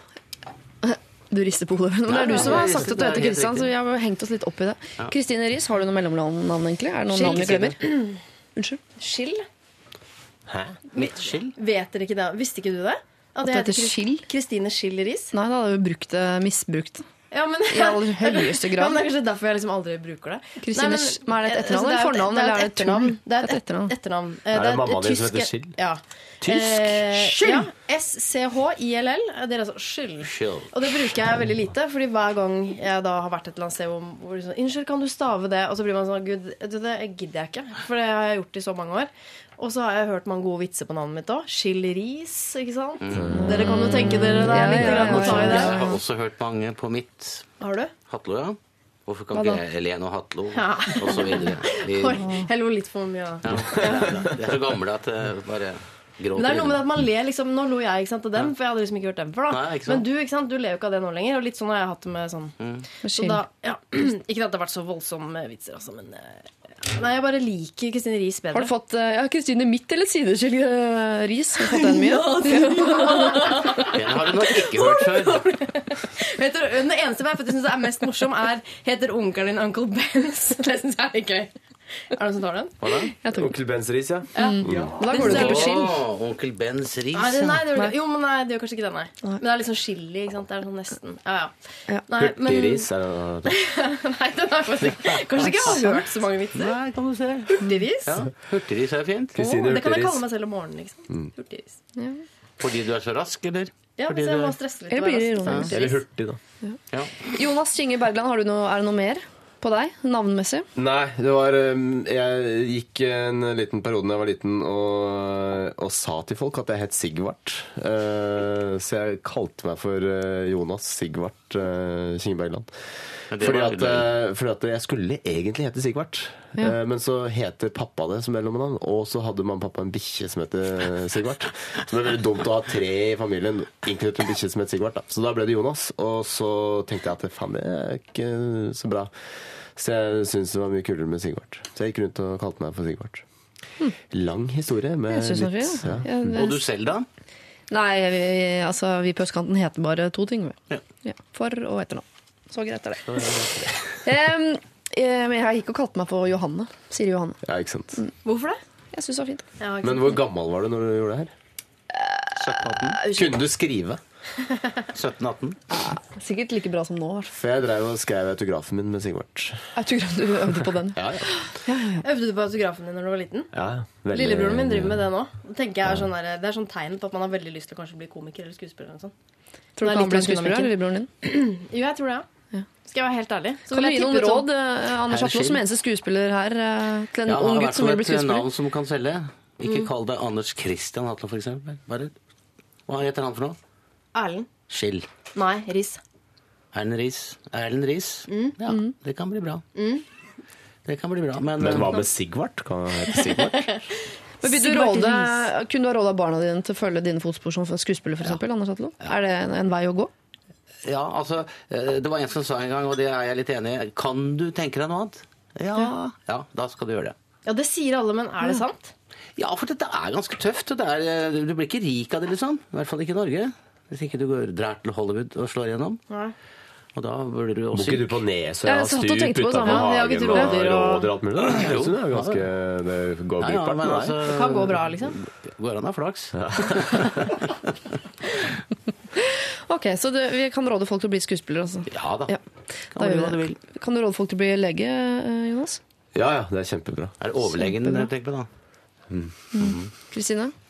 Du rister på hodet. Men det er du som har sagt at du er heter Christian, så vi har hengt oss litt opp i det. Kristine Riis, har du noe mellomnavn, egentlig? Er det noen navn vi glemmer? Unnskyld? Skill? Hæ? Midtskill? Vet dere ikke det? Visste ikke du det? Ja, At det heter Skill? Kristine Schill Riis. Nei, da hadde vi brukt det, misbrukt det. Ja, men, I aller høyeste grad. Ja, men det er kanskje derfor jeg liksom aldri bruker det. Kristine Nei, men er det et etternavn altså, eller fornavn, et- er et etternavn? Det er Et et etternavn. etternavn. Eh, Er det et mammaen din som heter Schill? Ja. Tysk? Eh, Schill? Ja. S-C-H-I-L-L. Det er altså skyld. Og det bruker jeg veldig lite, fordi hver gang jeg da har vært et eller annet sted hvor, det er sånn, Unnskyld, kan du stave det? Og så blir man sånn Gud, vet det gidder jeg ikke. For det har jeg gjort i så mange år. Og så har jeg hørt mange gode vitser på navnet mitt òg. Ris, ikke sant? Dere kan jo tenke dere det er litt ja, grann å ta i det. Jeg har også hørt mange på mitt Har du? Hatlo, ja. Hvorfor kan ikke jeg Helen og Hatlo Ja. og så videre? Vi, Oi, jeg lo litt for mye. da. ja, de er så gamle at det bare gråter. Men det er noe med at man ler liksom, Nå lo jeg ikke sant, av dem, for jeg hadde liksom ikke hørt dem før. da Nei. Men du ikke sant, du ler jo ikke av det nå lenger. Og litt sånn har jeg hatt det med sånn så Schill. da, ja. Ikke at det har vært så voldsomme vitser, altså, men eh, Nei, jeg bare liker Kristine Riis bedre. Har du fått eh, ja, Kristine Midt eller Sideskill eh, Ris? Har du fått den mye? Den har du nok ikke hørt før. Vet du, Den eneste jeg faktisk synes er mest morsom, er heter onkelen din Uncle Benz. Det syns jeg er gøy. Er det noen som tar den? Hva da? Jeg tok den. Onkel Bens ris, ja. Men Da går det ikke på chill. Å, onkel Bens ris. Nei, det, nei, det gjør Jo, men nei, det gjør kanskje ikke det, nei. Men det er litt sånn chili. ikke sant? Det er sånn nesten Ja, ja. Ja. Nei, men, Hurtigris er det nei, den er faktisk Kanskje ikke jeg har hørt så mange vitser. Nei, kan du se. Hurtigris? Ja, Hurtigris er fint. Kristine Det kan jeg kalle meg selv om morgenen. ikke sant? Ja. Fordi du er så rask, eller? Ja, Fordi jeg du må stresse litt. Eller blir det ironisk? Eller hurtig, da. Ja. Jonas Kinge Bergland, har du noe, er det noe mer på deg, navnmessig? Nei, det var um, Jeg gikk en liten periode da jeg var liten og, og sa til folk at jeg het Sigvart. Eh, så jeg kalte meg for eh, Jonas Sigvart uh, Kinge Bergland. Men det Fordi at, uh, fordi at jeg skulle egentlig hete Sigvart. Eh, men så heter pappa det som mellomnavn, og så hadde man pappa en bikkje som heter Sigvart. Så det er veldig dumt å ha tre i familien, inkludert en bikkje som het Sigvart. Da. Så da ble det Jonas, og så tenkte jeg at faen, det er ikke så bra. Så jeg syntes det var mye kulere med Sigvart. Så jeg gikk rundt og kalte meg for Sigvart. Lang historie med Jeg synes er litt det, ja. Ja, det- Og du selv, da? Nei, vi, altså, vi på østkanten heter bare to ting. Ja. Ja, for og etternavn. Så greit er det. Eh, jeg har ikke kalt meg for Johanne. Siri Johanne. ja, ikke sant. Hvorfor det? Jeg syns det var fint. Ja, Men hvor gammel var du når du gjorde det her? 17-18? Kunne du skrive? 17-18? Sikkert like bra som nå. hvert. For jeg drev og skrev autografen min med Sigvart. Autograf, du øvde på den. Ja, ja. Øvde du på autografen din når du var liten? ja veldig- Lillebroren min driver med det nå. Jeg er sånn der, det er sånn tegn på at man har veldig lyst til å kanskje bli komiker eller skuespiller. eller sånn. Tror du ikke han blir skuespiller, lillebroren din? Jo, jeg tror det, ja. Skal jeg være helt ærlig. Så Kan du vil gi noen råd, sånn- råd, eh, Anders Atlo, som eneste skuespiller her, eh, til en Ja, ung gutt som vil bli et navn skuespiller? som kan selge. Mm. Ikke kall det Anders Christian Atlo, for eksempel. Hva heter han for noe? Erlend. Skill. Nei, Riis. Erlend Riis. Erlend Riis. Mm. Ja, det kan bli bra. Det kan bli bra. Men, Men hva eh, med Sigvart? Kan han hete Sigvart? Men du råde, kunne du ha råda barna dine til å følge dine fotspor som skuespiller, for eksempel, Anders Hatlo? Er det en, vei å gå? Ja, altså, eh, det var en som sa en gang, og det er jeg litt enig i, kan du tenke deg noe annet? Ja, ja, da skal du gjøre det. Ja, det sier alle, men er det sant? Ja, for dette er ganske tøft. og Det er, eh, du blir ikke rik av det, liksom. I hvert fall ikke i Norge. Hvis ikke du går, drar til Hollywood og slår igjennom. Nei. Og da burde du Bor også ikke du på Nesøya og stup utafor hagen og på det, og- rådyr og alt mulig? synes det er ganske Det går Ja, ja, brukbart men altså. Det kan gå bra, liksom. Går an å ha flaks. Ok, Så det, vi kan råde folk til å bli skuespillere, altså. Ja da. Ja. Kan Da gjør vi du det. vil. Kan du råde folk til å bli lege, eh, Jonas? Ja, ja, det er kjempebra. Er det overlegen du tenker på, da? Kristine? Mm. du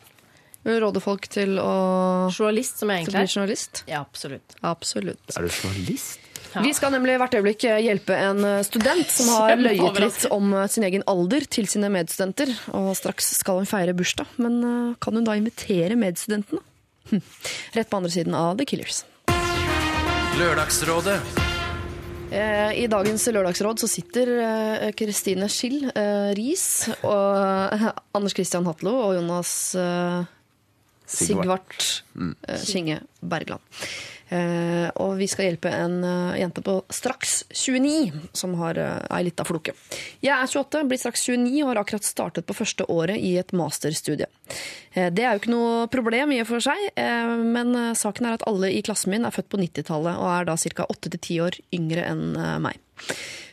råde folk til å, Journalist, som jeg til å bli egentlig er. journalist? Ja, absolutt. Absolutt. Er du journalist? Vi skal nemlig hvert øyeblikk hjelpe en student som har løyet litt om eh, sin egen alder til sine medstudenter. Og straks skal hun feire bursdag, men eh, kan hun da invitere medstudentene? Hm. Rett på andre siden av The Killers. Lørdagsrådet. Eh, I dagens lørdagsråd så sitter eh, Kristine Schill eh, Riis og eh, Anders Christian Hatlo og Jonas eh, Sigvart eh, Kinge Bergland. Eh, og vi skal hjelpe en eh, jente på straks 29 som har ei lita floke. Jeg er 28, blir straks 29 og har akkurat startet på første året i et masterstudie. Det er jo ikke noe problem i og for seg, men saken er at alle i klassen min er født på 90-tallet og er da ca. 8-10 år yngre enn meg.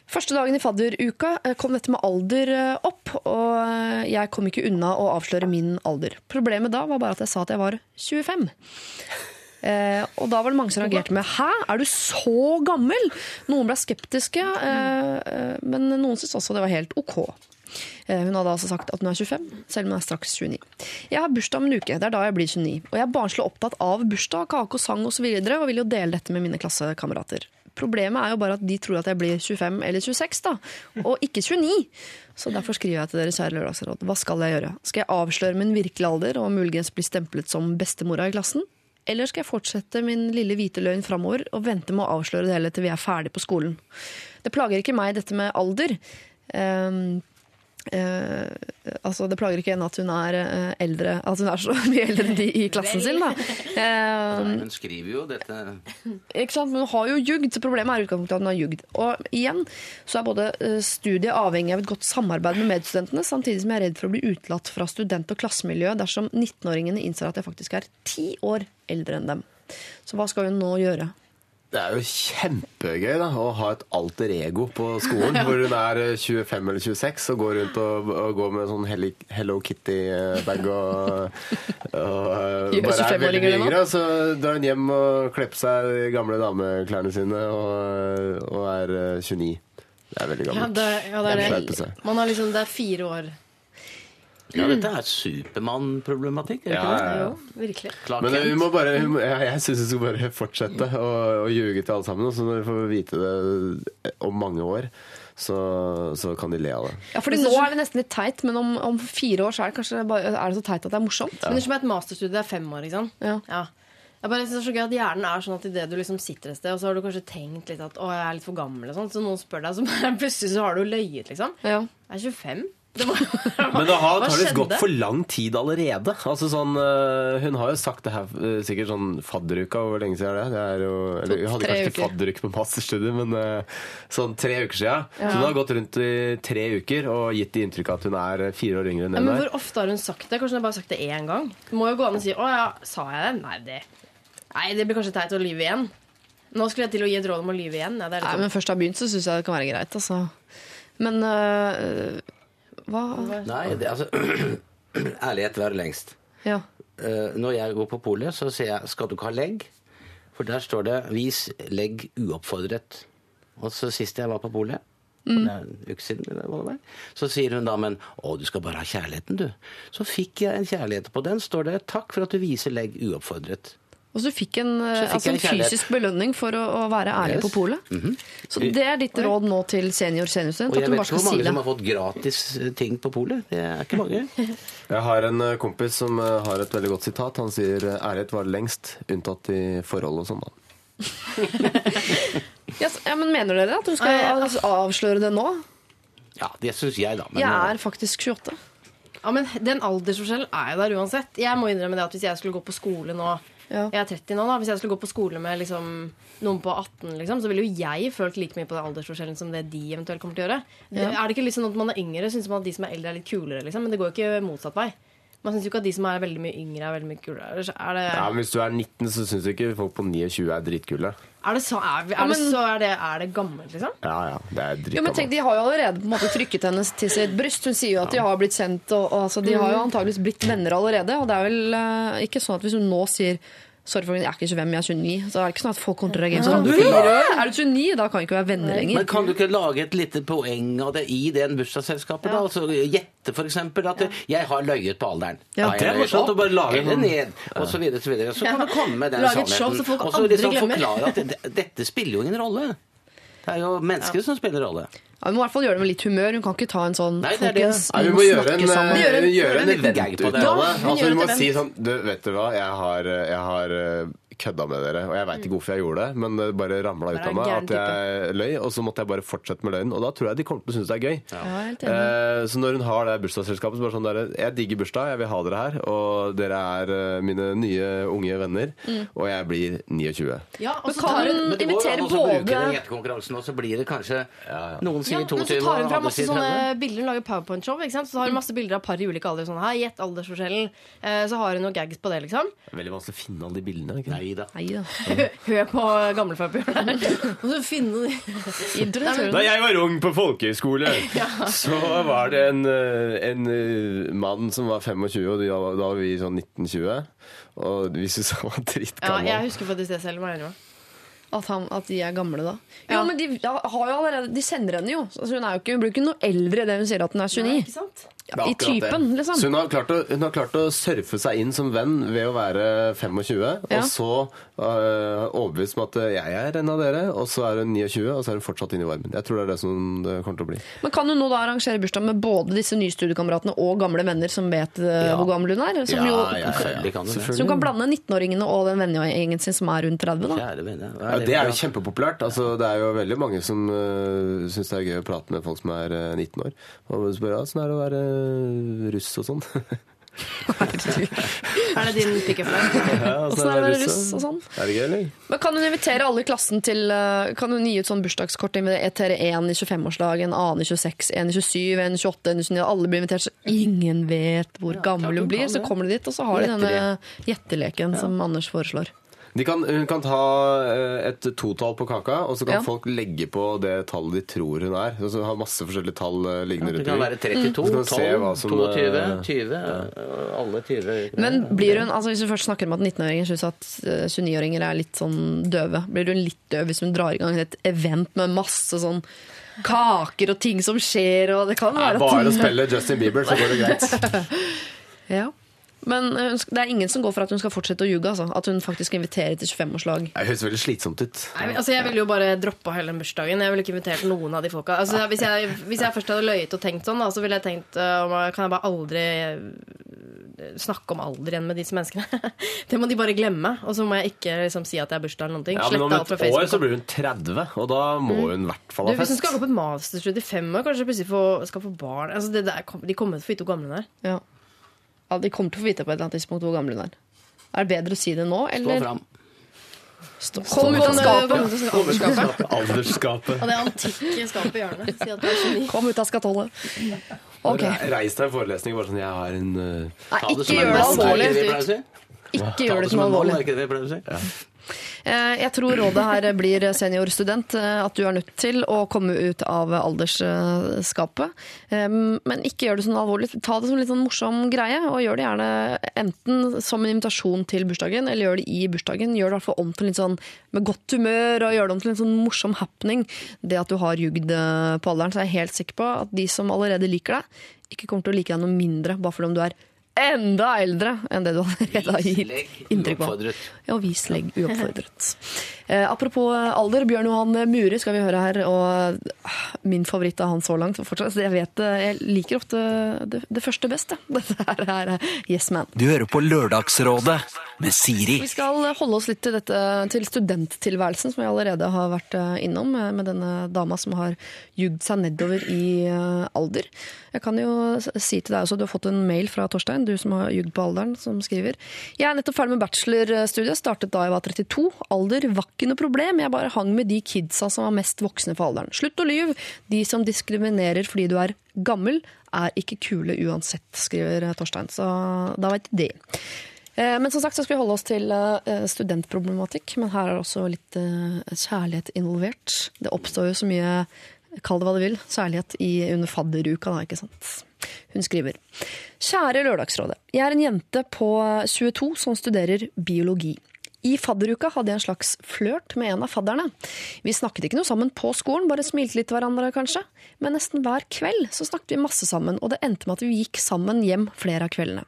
Første dagen i fadderuka eh, kom dette med alder eh, opp, og eh, jeg kom ikke unna å avsløre min alder. Problemet da var bare at jeg sa at jeg var 25. Eh, og da var det mange som reagerte med 'hæ, er du så gammel?' Noen ble skeptiske, eh, eh, men noen syntes også det var helt ok. Eh, Hun hadde altså sagt at hun er 25, selv om hun er straks 29. Jeg har bursdag om en uke, det er da jeg blir 29. Og jeg er barnslig opptatt av bursdag, kake og sang osv. Og, så videre, og vil jo dele dette med mine klassekamerater. Problemet er jo bare at de tror at jeg blir 25 eller 26, da, og ikke 29. Så derfor skriver jeg til dere, kjære Lørdagsråd, hva skal jeg gjøre? Skal jeg avsløre min virkelige alder og muligens bli stemplet som bestemora i klassen? Eller skal jeg fortsette min lille hvite løgn framover og vente med å avsløre det hele til vi er ferdig på skolen? Det plager ikke meg, dette med alder. Ehm, eh, altså Det plager ikke henne at hun er eh, eldre At hun er så mye eldre enn de i klassen sin. da. Eh, Nei, Hun skriver jo dette ikke sant? Men hun har jo jugd, så problemet er utgangspunktet at hun har jugd. Og igjen så er både eh, studiet avhengig av et godt samarbeid med medstudentene, samtidig som jeg er redd for å bli utelatt fra student- og klassemiljøet dersom 19-åringene innser at jeg faktisk er ti år eldre enn dem. Så hva skal hun nå gjøre? Det er jo kjempegøy da, å ha et alter ego på skolen, hvor hun er eh, 25 eller 26 og går rundt og, og går med sånn Hello Kitty-bag og, og eh, bare er veldig yngre. Og så drar hun hjem og kler på seg de gamle dameklærne sine og, og er eh, 29. Det er veldig Ja, gammelt. ja, det, er Skjerpe det. er, Man har liksom, det er fire år. Ja, dette er Supermann-problematikk, er Ja, ja, ja. Virkelig. Men vi må bare, jeg, jeg syns vi skal bare fortsette å, å ljuge til alle sammen. Og så når vi får vite det om mange år, så, så kan de le av det. Ja, fordi Nå er det nesten litt teit, men om, om fire år så er det kanskje bare, er det så teit at det er morsomt. Men det er som et masterstudie er fem år, ikke sant? Ja. Jeg bare synes det er så gøy at Hjernen er sånn at idet du liksom sitter et sted, og så har du kanskje tenkt litt at å, jeg er litt for gammel, og sånn, så noen spør deg, så plutselig så har du løyet, liksom. Ja. Jeg er 25. Det var, Men det har antakeligvis gått for lang tid allerede. Altså sånn, øh, Hun har jo sagt det her øh, sikkert sånn fadderuka. Hvor lenge siden er det? det er jo, eller, hun hadde kanskje ikke fadderuke på masterstudiet, men øh, sånn tre uker siden. Så hun har gått rundt i tre uker og gitt de inntrykk at hun er fire år yngre enn Ja, men hvor ofte har hun sagt det? Kanskje hun har bare sagt det én gang? Det må jo gå an å si 'Å ja, sa jeg det?' Nei, det Nei, det blir kanskje teit å lyve igjen. Nå skulle jeg til å gi et råd om å lyve igjen. Ja, det er Nei, men først har begynt, så syns jeg det kan være greit. Altså. Men øh, hva Nei, det, altså Ærlighet varer lengst. Ja. Eh, når jeg går på polet, så sier jeg 'skal du ikke ha legg'? For der står det 'vis legg uoppfordret'. Og så sist jeg var på polet, mm. en uke siden, eller hva det var, så sier hun da 'men å, du skal bare ha kjærligheten, du'. Så fikk jeg en kjærlighet på den, står det 'takk for at du viser legg uoppfordret'. Og så fikk en, Så fikk altså en fysisk belønning for å, å være ærlig Yes. på polet. Så det er ditt råd nå til senior seniorstudent? Og jeg vet ikke hvor mange si som har fått gratis eh, ting på polet. Det er ikke mange. Jeg har en øh, kompis som har et veldig godt sitat. Han sier ærlighet var lengst, unntatt i forhold og sånn. da. Ja, ja, men Mener dere at du skal av- avsløre det nå? Ja, det syns jeg, da. Men, Jeg eh, er faktisk 28. Ja, men Den aldersforskjellen er jo der uansett. Jeg må innrømme det at Hvis jeg skulle gå på skole nå Ja. Jeg er 30 nå da Hvis jeg skulle gå på skole med liksom, noen på 18, liksom, så ville jo jeg følt like mye på den aldersforskjellen som det de eventuelt kommer til å gjøre. Det, Ja. Er det ikke litt sånn at man er yngre, syns man at de som er eldre, er litt kulere? Liksom? Men det går jo ikke motsatt vei. Man syns jo ikke at de som er veldig mye yngre, er veldig mye kulere. Er det, Ja, men Hvis du er 19, så syns du ikke folk på 29 er dritkule. er det så, er, vi- Ja, men, det så er, det, er det gammelt, liksom? Ja, ja, det er Jo, men tenk. De har jo allerede på en måte trykket henne til sitt bryst. Hun sier jo at de har blitt kjent. Og, og, altså, de har jo antageligvis blitt venner allerede. Og det er vel uh, ikke sånn at hvis hun nå sier Sorry, for jeg er ikke 25, jeg er 29. Så er det ikke sånn at folk kommer til å reagere sånn. «Hæ? Er du 29? Da kan vi ikke være venner lenger. Men kan du ikke lage et lite poeng av det i det bursdagsselskapet? da? Altså Gjette f.eks. at jeg har løyet på alderen. Ja. Det er morsomt å bare lage sånn- ned, og så videre, så videre. Så kan du komme med den Lage et show sannheten. så folk Og så liksom forklare at det, dette spiller jo ingen rolle. Det er jo mennesker som spiller rolle. Ja, vi må i hvert fall gjøre det med litt humør. Hun kan ikke ta en sånn Nei, det er det. folkens, Nei, vi må gjøre en, sammen. eh, Gjøre en- gjøre gjøre en en event på ut det. av det. hun Altså, vi må si sånn du, Vet du hva, jeg har, jeg har eh, kødda med dere, og jeg veit ikke hvorfor jeg gjorde det, men det bare ramla ut av meg at jeg løy, og så måtte jeg bare fortsette med løgnen. Og da tror jeg de kommer til å synes det er gøy. Ja. Eh, så når hun har det bursdagsselskapet, så bare sånn der, jeg digger bursdag, jeg vil ha dere her, og dere er eh, mine nye unge venner, og jeg blir 29. Ja, og så tar hun inviterer Men det går an å bruke den gjettekonkurransen, og så blir det kanskje Noen ja, sier men så tar hun fram masse sånne bilder. Hun lager powerpoint-show. ikke sant? Så har hun masse bilder av par i ulike aldre. Sånn, her, Gjett aldersforskjellen. Eh, så har hun noen gags på det, liksom. Det er veldig vanskelig å finne alle de bildene. Ikke? Nei, Hei da. Nei da. Hør på gamlefar på hjørnet. Og så finne de Da jeg var ung på folkehøyskole, så var det en, eh, en eh, mann som var 25, og da da var vi sånn 1920. Og vi syntes han var Ja, jeg husker faktisk det selv. jeg. At, han, at de er gamle, da. Ja. Jo, men de, har jo allerede, de sender henne jo. Altså, hun, er jo ikke, hun blir ikke noe eldre i det hun sier at hun er 29. Nei, Ikke sant? Er I typen, liksom. Så hun har, klart å, hun har klart å surfe seg inn som venn ved å være 25, Ja. og så overbevist om at eh, jeg er en av dere, og så er hun 29, og så er hun fortsatt inne i varmen. Jeg tror det er det som det kommer til å bli. Men kan hun nå da arrangere bursdag med både disse nye studiekameratene og gamle venner som vet eh, Ja. hvor gammel hun er? Som Ja, jo, ja, ja, kan du det. Så hun kan blande 19-åringene og den vennegjengen sin som er rundt 30? da? Ja, det er jo kjempepopulært. Altså, det er jo veldig mange som uh, syns det er gøy å prate med folk som er uh, 19 år. Og spør ja, sånn er det å være uh, russ og sånn. Er det din pickup line? ja, Åssen er det å være russ og sånn? Er det gøy, eller? Men Kan hun invitere alle i klassen til eh, Kan hun gi ut sånn bursdagskort? Invitere en i 25-årslag, en annen i 26, en i 27, en i 28, en i 29 Alle blir invitert, så ingen vet hvor gammel hun blir. Så kommer de dit, og så har de denne Gjettelek. gjetteleken som Anders foreslår. De kan, hun kan ta eh, et totall på kaka, og så kan Ja. folk legge på det tallet de tror hun er. Så så har masse forskjellige tall eh, liggende Det rundt kan være 32, Så kan du se 12, hva som, 22, eh, 20. Alle 20. Men blir hun, altså hvis du først snakker om at 19-åringer syns at eh, 29-åringer er litt sånn døve, blir hun litt døv hvis hun drar i gang et event med masse sånn kaker og ting som skjer, og det kan være bare å spille Justin Bieber, så går det greit. ja. Men eh, hun det er ingen som går for at hun skal fortsette å ljuge. Altså. At hun faktisk inviterer til 25-årslag. Det høres veldig slitsomt ut. Nei, altså, jeg ville jo bare droppa hele den bursdagen. Jeg ville ikke invitert noen av de folka. Altså, hvis, jeg, hvis jeg først hadde løyet og tenkt sånn, da, så ville jeg tenkt uh, Kan jeg bare aldri uh, snakke om alder igjen med disse menneskene? det må de bare glemme. Og så må jeg ikke liksom, si at det er bursdag eller noen ting. Ja, men om et år så blir hun 30, og da må hun i hvert fall Du, ha hvis hun skal gå på et masterstudie i fem år, kanskje plutselig få, skal få barn altså, det der, De kommer til å få vite hvor gamle hun er. Ja. Ja, De kommer til å få vite på et eller annet tidspunkt hvor gammel hun er. Er det bedre å si det nå, Stå eller fram. Stå- Kom ut av skapet! Aldersskapet. Aldersskapet. Og det antikke skapet i hjørnet. Si at du er 29. Kom ut av skatollet. Okay. Reis deg i forelesning bare sånn Jeg har en uh, Nei, ikke gjør det er alvorlig. ikke det vi pleier å si? Ikke gjør det som alvorlig. Eh, Jeg tror rådet her blir seniorstudent, eh, at du er nødt til å komme ut av aldersskapet. Eh, Men ikke gjør det sånn alvorlig. Ta det som en litt sånn morsom greie, og gjør det gjerne enten som en invitasjon til bursdagen, eller gjør det i bursdagen. Gjør det i hvert fall om til litt sånn med godt humør, og gjør det om til en sånn morsom happening. Det at du har jugd eh, på alderen, så er jeg helt sikker på at de som allerede liker deg, ikke kommer til å like deg noe mindre bare fordi om du er enda eldre enn det du allerede har gitt inntrykk av. uoppfordret. Ja, vis legg uoppfordret. Eh, apropos alder, Bjørn Johan Muri skal vi høre her. Og ah, min favoritt av han så langt. Fortsatt, jeg vet eh, Jeg liker ofte det, det første best. Dette her er eh, Yes Man. Du hører på Lørdagsrådet med Siri. Vi skal holde oss litt til, dette, til studenttilværelsen, som jeg allerede har vært eh, innom, eh, med denne dama som har jugd seg nedover i eh, alder. Jeg kan jo si til deg også, du har fått en mail fra Torstein, du som har jugd på alderen, som skriver Jeg er nettopp ferdig med bachelorstudiet, startet da jeg var 32. Alder var ikke noe problem, jeg bare hang med de kidsa som var mest voksne for alderen. Slutt å lyve! De som diskriminerer fordi du er gammel, er ikke kule uansett, skriver Torstein. Så da veit de. Eh, Men som sagt så skal vi holde oss til eh, studentproblematikk, men her er også litt eh, kjærlighet involvert. Det oppstår jo så mye, kall det hva du vil, kjærlighet under fadderuka da, ikke sant? Hun skriver Kjære Lørdagsrådet. Jeg er en jente på 22 som studerer biologi. I fadderuka hadde jeg en slags flørt med en av fadderne. Vi snakket ikke noe sammen på skolen, bare smilte litt til hverandre kanskje. Men nesten hver kveld så snakket vi masse sammen, og det endte med at vi gikk sammen hjem flere av kveldene.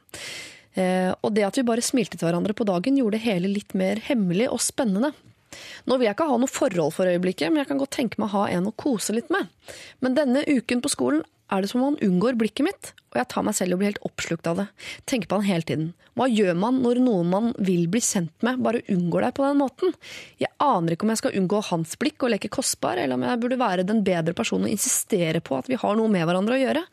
Eh, og det at vi bare smilte til hverandre på dagen, gjorde det hele litt mer hemmelig og spennende. Nå vil jeg ikke ha noe forhold for øyeblikket, men jeg kan godt tenke meg å ha en å kose litt med. Men denne uken på skolen er det som om han unngår blikket mitt, og jeg tar meg selv og blir helt oppslukt av det. Tenker på han hele tiden. Hva gjør man når noen man vil bli kjent med, bare unngår deg på den måten? Jeg aner ikke om jeg skal unngå hans blikk og leke kostbar, eller om jeg burde være den bedre personen og insistere på at vi har noe med hverandre å gjøre.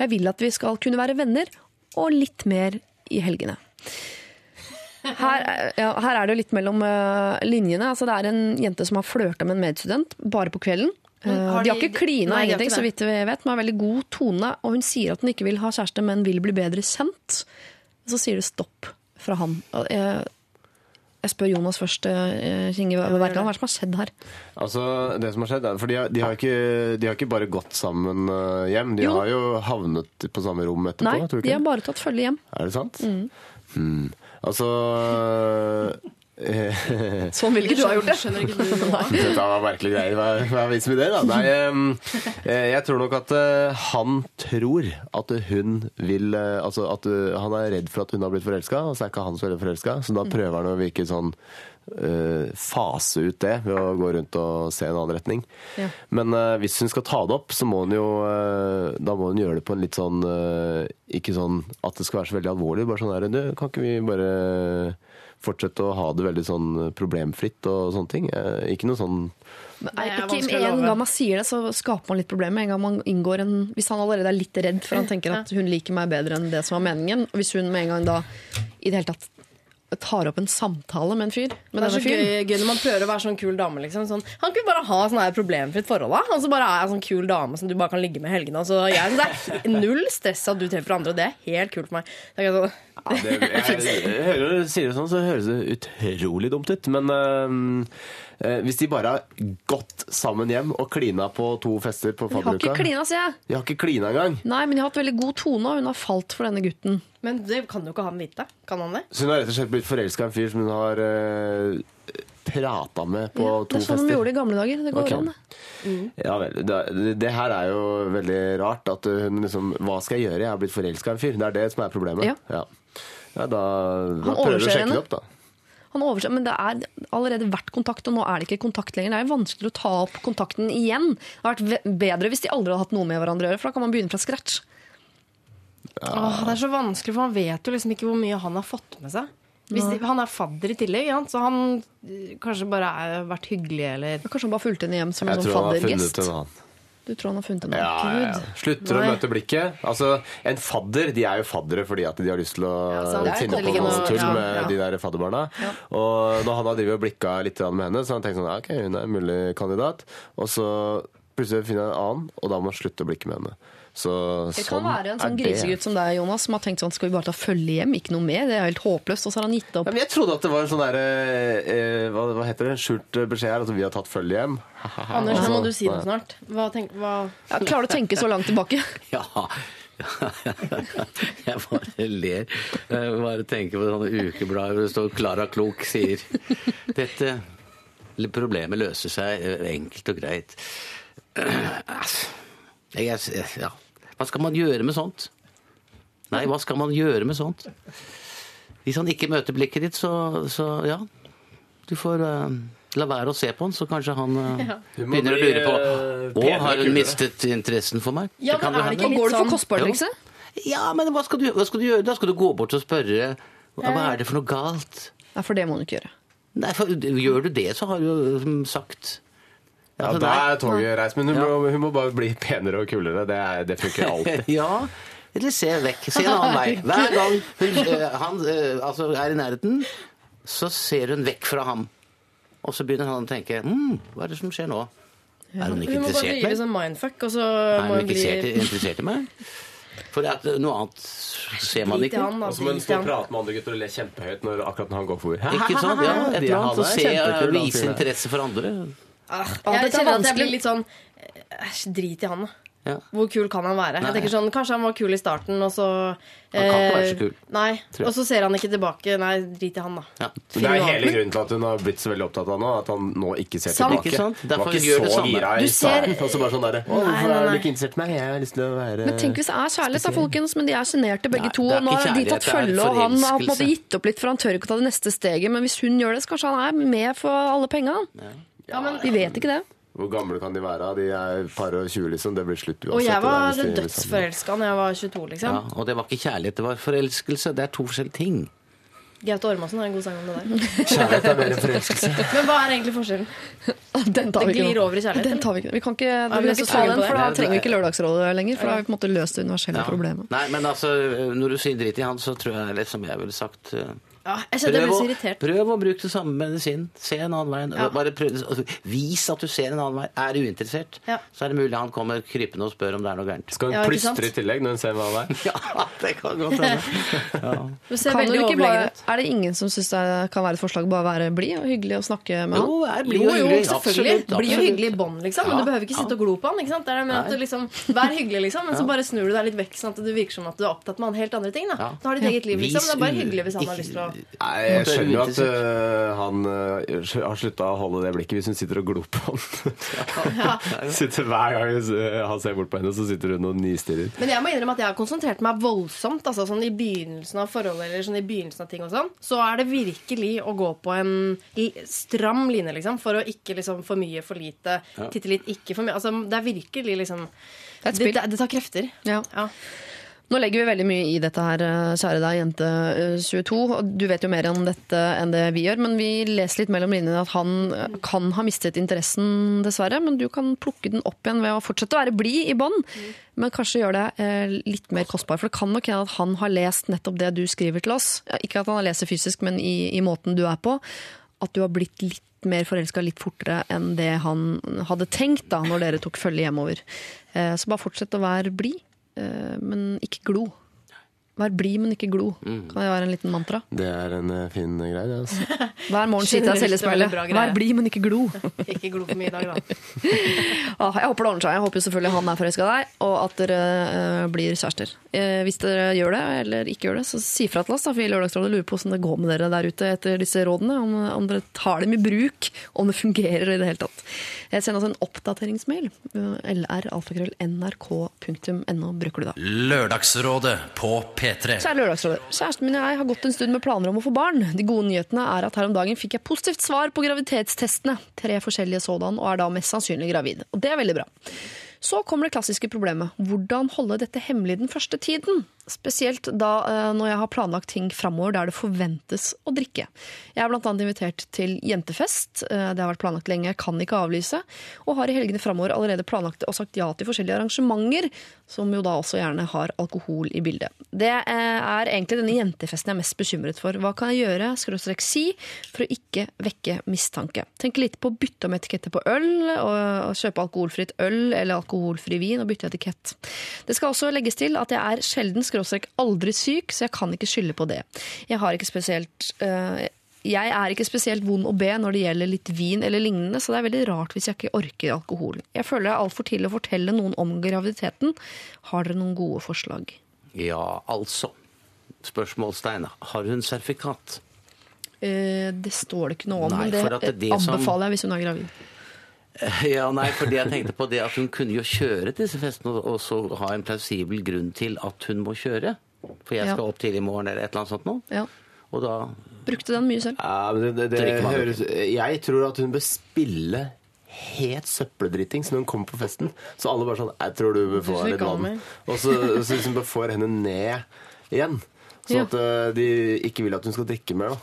Jeg vil at vi skal kunne være venner, og litt mer i helgene. Her, er- ja, her er det jo litt mellom eh, linjene. Altså, det er en jente som har flørta med en medstudent, bare på kvelden. Men Eh, har de har ikke klina Nei, ingenting, så vidt vi vet, men har veldig god tone. Og hun sier at hun ikke vil ha kjæreste, men vil bli bedre kjent. Så sier det stopp fra han. Eh, Jeg spør Jonas først, eh, Kinge Wergeland. Hva er det som har skjedd her? Altså, det som har skjedd er, for de har, de har, ikke, de har ikke bare gått sammen eh, hjem, de Jo. har jo havnet på samme rom etterpå, Nei, de har bare tatt følge hjem. Er det sant? Hmm. Altså Sånn ville ikke du ha gjort det. Skjønner ikke du. Dette var merkelige greier. Hva, hva er vitsen med det, da? Nei, eh, jeg tror nok at eh, han tror at hun vil eh, Altså at han er redd for at hun har blitt forelska, og så er ikke han så veldig forelska. Så da prøver han å virke sånn eh, Fase ut det ved å gå rundt og se en annen retning. Ja. Men uh, hvis hun skal ta det opp, så må hun jo uh, Da må hun gjøre det på en litt sånn uh, Ikke sånn at det skal være så veldig alvorlig. Bare sånn her Du, kan ikke vi bare fortsette å ha det veldig sånn problemfritt og sånne ting? Eh, ikke noe sånn Men Nei, ikke En gang man sier det, så skaper man litt problemer. En gang man inngår en Hvis han allerede er litt redd, for han tenker at hun liker meg bedre enn det som var meningen, og hvis hun med en gang da i det hele tatt tar opp en samtale med en fyr med Men det er så gøy, gøy når man prøver å være sånn kul dame. Liksom. Sånn, han kunne bare ha sånn her problemfritt forhold. da. Og så bare er en sånn kul dame som du bare kan ligge med i helgene. Altså, jeg det er null stress at du treffer andre, og det er helt kult for meg. Det er sånn, det, jeg, jeg hører du sier det sånn, så høres det utrolig dumt ut. Men eh, hvis de bare har gått sammen hjem og klina på to fester på De har ikke fadderuka klina, sier jeg. De har ikke klina engang. Nei, men de har hatt veldig god tone, og hun har falt for denne gutten. Men det kan jo ikke han vite. Kan han det? Så hun har rett og slett blitt forelska i en fyr som hun har uh, prata med på Ja, to det er sånn de fester. gjorde i gamle dager. Det går okay. an, det. Ja vel. Det, det her er jo veldig rart. At hun liksom Hva skal jeg gjøre? Jeg har blitt forelska i en fyr. Det er det som er problemet. Ja. Ja. Ja, da, da prøver du å sjekke henne. det opp, da. Han overser, men det er allerede vært kontakt, og nå er det ikke kontakt lenger. Det er vanskelig å ta opp kontakten igjen. Det hadde vært bedre hvis de aldri hadde hatt noe med hverandre å gjøre, for da kan man begynne fra scratch. Åh, det er så vanskelig, for han vet jo liksom ikke hvor mye han har fått med seg. Hvis de, han er fadder i tillegg, ja, så han eh, kanskje bare har vært hyggelig, eller Kanskje han bare fulgte henne hjem som en Jeg sånn tror han har funnet en annen. Du tror han har funnet en Ja, ja, ja. Slutter å møte blikket. Altså, En fadder de er jo faddere fordi at de har lyst til å finne på noe tull med de der fadderbarna. Og når han har drevet og blikka litt med henne, så har han tenkt sånn ok, hun er en mulig kandidat. Og så plutselig finner han en annen, og da må han slutte å blikke med henne. Så Det kan sånn være en sånn grisegutt som deg, Jonas, som har tenkt sånn skal vi bare ta følge hjem, ikke noe mer. Det er helt håpløst. Og så har han gitt opp. Ja, men jeg trodde at det var en sånn derre eh, hva, hva heter det? Skjult beskjed her, at vi har tatt følge hjem. Anders, nå må du si noe snart. Hva tenk, hva... Ja, klarer du å tenke så langt tilbake? Ja. Jeg bare ler. Jeg bare tenker på sånne ukeblader hvor det står 'Klara Klok sier' Dette problemet løser seg eh, enkelt og greit. Jeg, ja. Hva skal man gjøre med sånt? Nei, hva skal man gjøre med sånt? Hvis han ikke møter blikket ditt, så, så ja. Du får uh, la være å se på han, så kanskje han uh, ja. begynner begynner å lure på eh, Å, har hun mistet interessen for meg? Ja, kan men er det ikke Går det for kostbart, Kostbar-trikset? Ja, men hva skal, du, hva skal du gjøre? Da skal du gå bort og spørre hva hva er det for noe galt? Ja, for det må hun ikke gjøre. Nei, for Gjør du det, så har du jo sagt Ja, Altså, da er toget reist. Men hun, Ja. må, hun må bare bli penere og kulere. Det, er, det funker alltid. Ja, eller se vekk. Se en annen vei. Hver gang hun, eh, han eh, altså, er i nærheten, så ser hun vekk fra ham. Og så begynner han å tenke mm, hva er det som skjer nå? Er hun ikke Hun må bare interessert i drive meg? sånn mindfuck, og så Er hun ikke bli interessert i, meg? For at eh, noe annet ser man ikke. han, da. Og så må hun stå og prate med andre gutter og le kjempehøyt når akkurat når han går forbi. Ikke sant? Ja, et eller annet. Så se vise interesse for andre. Ah, jeg kjenner at jeg blir litt sånn Æsj, drit i han, da. Ja. Hvor kul kan han være? Nei. Jeg tenker sånn, Kanskje han var kul i starten, og så Han kan ikke være så eh, kul. Nei, Og så ser han ikke tilbake. Nei, drit i han, da. Ja. Det er hele grunnen til at hun har blitt så veldig opptatt av nå, at han nå ikke ser Samt. tilbake. Ikke sant? Derfor var ikke gjør det så samme. gira Du i ser- starten. Og så bare sånn derre Å, Nei, hvorfor nei, er du nei. ikke interessert i meg? Jeg har lyst til å være Men tenk hvis det er kjærlighet, da, folkens. Men de er sjenerte begge Nei, to. det er Nå ikke har de kjærlighet, tatt er følge, og han har på en måte gitt opp litt, for han tør ikke å ta det neste steget. Men hvis hun gjør det, så kanskje han er med for alle penga. Ja, men, Vi vet ikke det. Hvor gamle kan de være? De er par og 20, liksom. Det blir slutt uansett. og jeg var de dødsforelska da jeg var 22, liksom. Ja, og det var ikke kjærlighet, det var forelskelse. Det er to forskjellige ting. Gaute Ormåsen har en god sang om det der. Kjærlighet er mer enn forelskelse. Men hva er egentlig forskjellen? Den tar vi ikke glir over i kjærlighet, Den tar vi ikke. Vi kan ikke, ja, vi ikke ta den, for da trenger vi ikke Lørdagsrådet lenger. For da har vi på en måte løst det universelle Ja. problemet. Nei, men altså, når du sier dritt i han, så tror jeg liksom jeg ville sagt eh, Ja, jeg ble Prøv så irritert. prøv å bruke det samme medisin. Se en annen vei. Ja. Bare prøv, altså, vis at du ser en annen vei. Er du uinteressert, Ja. så er det mulig han kommer krypende og spør om det er noe gærent. Skal hun Ja, plystre i tillegg når hun ser en annen vei? Ja, det kan godt hende. Du du er det ingen som syns det kan være et forslag bare å være blid og hyggelig og snakke med han? Jo, er Jo, blid og jo, hyggelig. selvfølgelig. Absolutt, Bli jo hyggelig i bånd, liksom. Men du behøver ikke sitte og glo på han. ikke sant? Det er det med at du liksom, Vær hyggelig, liksom, men så bare snur du deg litt vekk, sånn at det virker som at du er opptatt med han helt andre ting. Da Ja. Har ditt eget liv, liksom. Det er bare hyggelig hvis han har lyst til å Nei, jeg skjønner jo at øh, han uh, har slutta å holde det blikket hvis hun sitter og glor på han. sitter Hver gang hun han ser bort på henne, så sitter hun og nistirrer. Men jeg må innrømme at jeg har konsentrert meg voldsomt. Altså sånn I begynnelsen av forholdet eller sånn i begynnelsen av ting og sånn, så er det virkelig å gå på en stram line, liksom. For å ikke liksom for mye, for lite, titte litt, ikke for mye. Altså, det er virkelig liksom Det det, det tar krefter. Ja. Ja. Nå legger vi veldig mye i dette her, eh, kjære deg, jente eh, 22. og Du vet jo mer om dette enn det vi gjør, men vi leser litt mellom linjene at han eh, kan ha mistet interessen, dessverre. Men du kan plukke den opp igjen ved å fortsette å være blid i bånd. Men kanskje gjøre det eh, litt mer kostbar. For det kan nok hende at han har lest nettopp det du skriver til oss. Ikke at han har lest det fysisk, men i, i måten du er på. At du har blitt litt mer forelska litt fortere enn det han hadde tenkt da når dere tok følge hjemover. Eh, Så bare fortsett å være blid, eh, men ikke glo. Vær blid, men ikke glo. Kan det være en liten mantra? Det er en øh, fin greie, det. altså. Hver morgen sitter jeg selv i Generelt speilet. Vær blid, men ikke glo. Ikke glo for mye i dag, da. Ah, jeg håper det ordner seg. Jeg håper selvfølgelig han er forelska i deg, og at dere uh, blir kjærester. Eh, hvis dere gjør det, eller ikke gjør det, så si fra til oss. da, for vi i Lørdagsrådet lurer på hvordan det går med dere der ute etter disse rådene. Om, om dere tar dem i bruk, om det fungerer i det hele tatt. Jeg sender oss en oppdateringsmail. Eh, lr.alfakrøll.nrk.no bruker du da. Lørdagsrådet på P3. Kjære Lørdagsrådet. Kjæresten min og jeg har gått en stund med planer om å få barn. De gode nyhetene er at her om dagen fikk jeg positivt svar på graviditetstestene. Tre forskjellige sådan, og er da mest sannsynlig gravid. Og det er veldig bra. Så kommer det klassiske problemet. Hvordan holde dette hemmelig den første tiden? Spesielt da eh, når jeg har planlagt ting framover der det forventes å drikke. Jeg er annet invitert til jentefest. Eh, Det har vært planlagt lenge, kan ikke avlyse. Og har i helgene framover allerede planlagt og sagt ja til forskjellige arrangementer, som jo da også gjerne har alkohol i bildet. Det eh, er egentlig denne jentefesten jeg er mest bekymret for. Hva kan jeg gjøre, skråstrek si, for å ikke vekke mistanke? Tenke litt på å bytte om etiketter på øl, og kjøpe alkoholfritt øl eller alkoholfri vin og bytte etikett. Det skal også legges til at jeg er sjelden skråstrek aldri syk, så jeg kan ikke skylde på det. Jeg har ikke spesielt uh, jeg er ikke spesielt vond å be når det gjelder litt vin eller lignende, så det er veldig rart hvis jeg ikke orker alkohol. Jeg føler det er altfor tidlig å fortelle noen om graviditeten. Har dere noen gode forslag? Ja, altså. Spørsmålstegn. Har hun sertifikat? Eh, det står det ikke noe om, Nei, men det, det anbefaler som- jeg hvis hun er gravid. Ja, nei, fordi jeg tenkte på det at hun kunne jo kjøre til disse festene, og- så ha en plausibel grunn til at hun må kjøre. For jeg Ja. skal opp tidlig i morgen eller et eller annet sånt nå. Ja. Og da Brukte den mye selv. Ja, men det, det, det høres, jeg tror at hun bør spille helt søppeldrittings når hun kommer på festen. Så alle bare sånn Jeg tror du bør få litt vann. Og så så liksom bare får henne ned igjen. Sånn Ja. at eh, de ikke vil at hun skal drikke mer. da.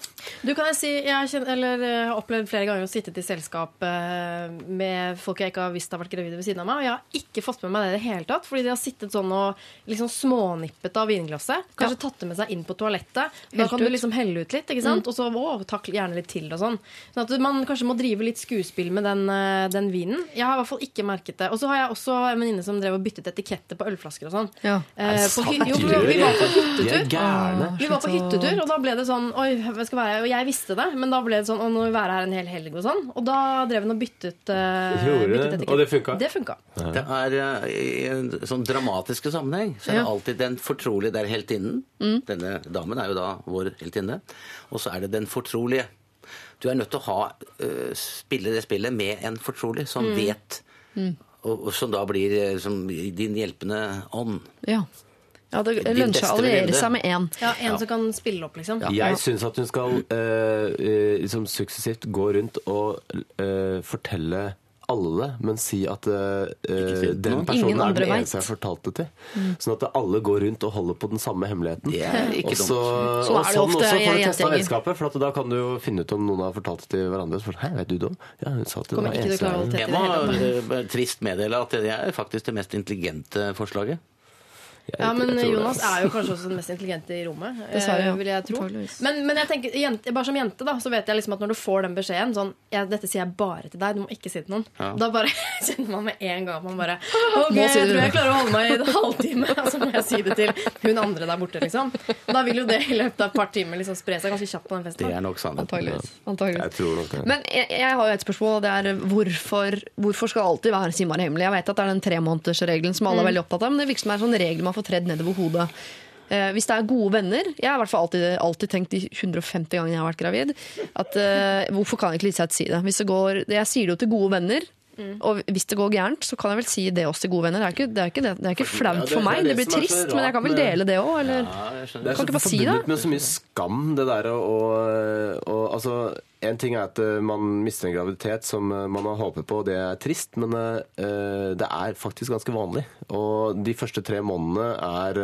Du kan jeg si, jeg har, eller, eh, har opplevd flere ganger å sitte i selskap eh, med folk jeg ikke har visst har vært gravide ved siden av meg. Og jeg har ikke fått med meg det i det hele tatt. Fordi de har sittet sånn og liksom smånippet av vinglasset. Kanskje tatt det med seg inn på toalettet. Da kan ut. du liksom helle ut litt. ikke sant? Og så å, takk gjerne litt til og sånn. Sånn at man kanskje må drive litt skuespill med den, den vinen. Jeg har i hvert fall ikke merket det. Og så har jeg også en venninne som drev og byttet etiketter på ølflasker og sånn. Ja. Eh, på, jo, vi var på hyttetur. Gærne. Vi var på hyttetur, og da ble det sånn Oi, jeg skal være? Og jeg visste det, men da ble det sånn Å, nå vil vi være her en hel helg og sånn. Og da drev hun og byttet, uh, byttet etikett. Og det funka? Det funka. Det er eh, I en sånn dramatiske sammenheng så er det Ja. alltid den fortrolige der heltinnen. Mm. Denne damen er jo da vår heltinne. Og så er det den fortrolige. Du er nødt til å ha, eh, spille det spillet med en fortrolig som Mm. vet. Og, og som da blir som din hjelpende ånd. Ja. Ja det lønner seg å alliere seg med én. Ja, En som kan spille opp, liksom. Jeg syns at hun skal eh, eh, liksom suksessivt gå rundt og uh, fortelle alle, men si at det den personen er den eneste jeg har fortalt det til. Sånn at alle går rundt og holder på den samme hemmeligheten. Yeah, er ikke og så, og sånn ofte også får du testa vennskapet, for at da kan du jo finne ut om noen har fortalt det til hverandre. Så, Hei, vet du det? Ja, hun sa at det var ikke til å eneste klare å jeg- må trist meddele at det er faktisk det mest intelligente forslaget. Jeg- Ja, men det. Jonas er jo kanskje også den mest intelligente i rommet. Dessverre, ja. eh, vil jeg tro. Men, men jeg tenker, jente, bare som jente da, så vet jeg liksom at når du får den beskjeden sånn, ja, Dette sier jeg bare til deg, du må ikke si det til noen. Ja. Da bare kjenner man med en gang at man bare Ok, jeg tror jeg klarer å holde meg i en halvtime, og så må jeg si det til hun andre der borte. liksom Da vil jo det i løpet av et par timer liksom spre seg ganske kjapt på den Det festen. er nok sannheten. Antageligvis. Antageligvis. Jeg nok. Men jeg, jeg har jo et spørsmål, og det er hvorfor, hvorfor skal alltid være Simar hemmelig? Jeg vet at det er den tremånedersregelen som alle er veldig opptatt av, men det virker som det er en sånn regel man får tredd nedover hodet. Eh, hvis det er gode venner Jeg har i hvert fall alltid, alltid tenkt de 150 gangene jeg har vært gravid, at eh, hvorfor kan jeg ikke Liseth si det? Hvis det går, jeg sier det jo til gode venner. Og hvis det går gærent, så kan jeg vel si det også til gode venner. Det er ikke, det er ikke, det, det er ikke flaut det- for det er meg. det Det blir er trist, men jeg kan vel dele det òg, eller? Ja. Det er Kan så ikke bare si forbundet det? med så mye skam, det der å- Altså, en ting er at eh, man mister en graviditet som eh, man har håpet på, og det er trist, men eh, det er faktisk ganske vanlig. Og de første tre månedene er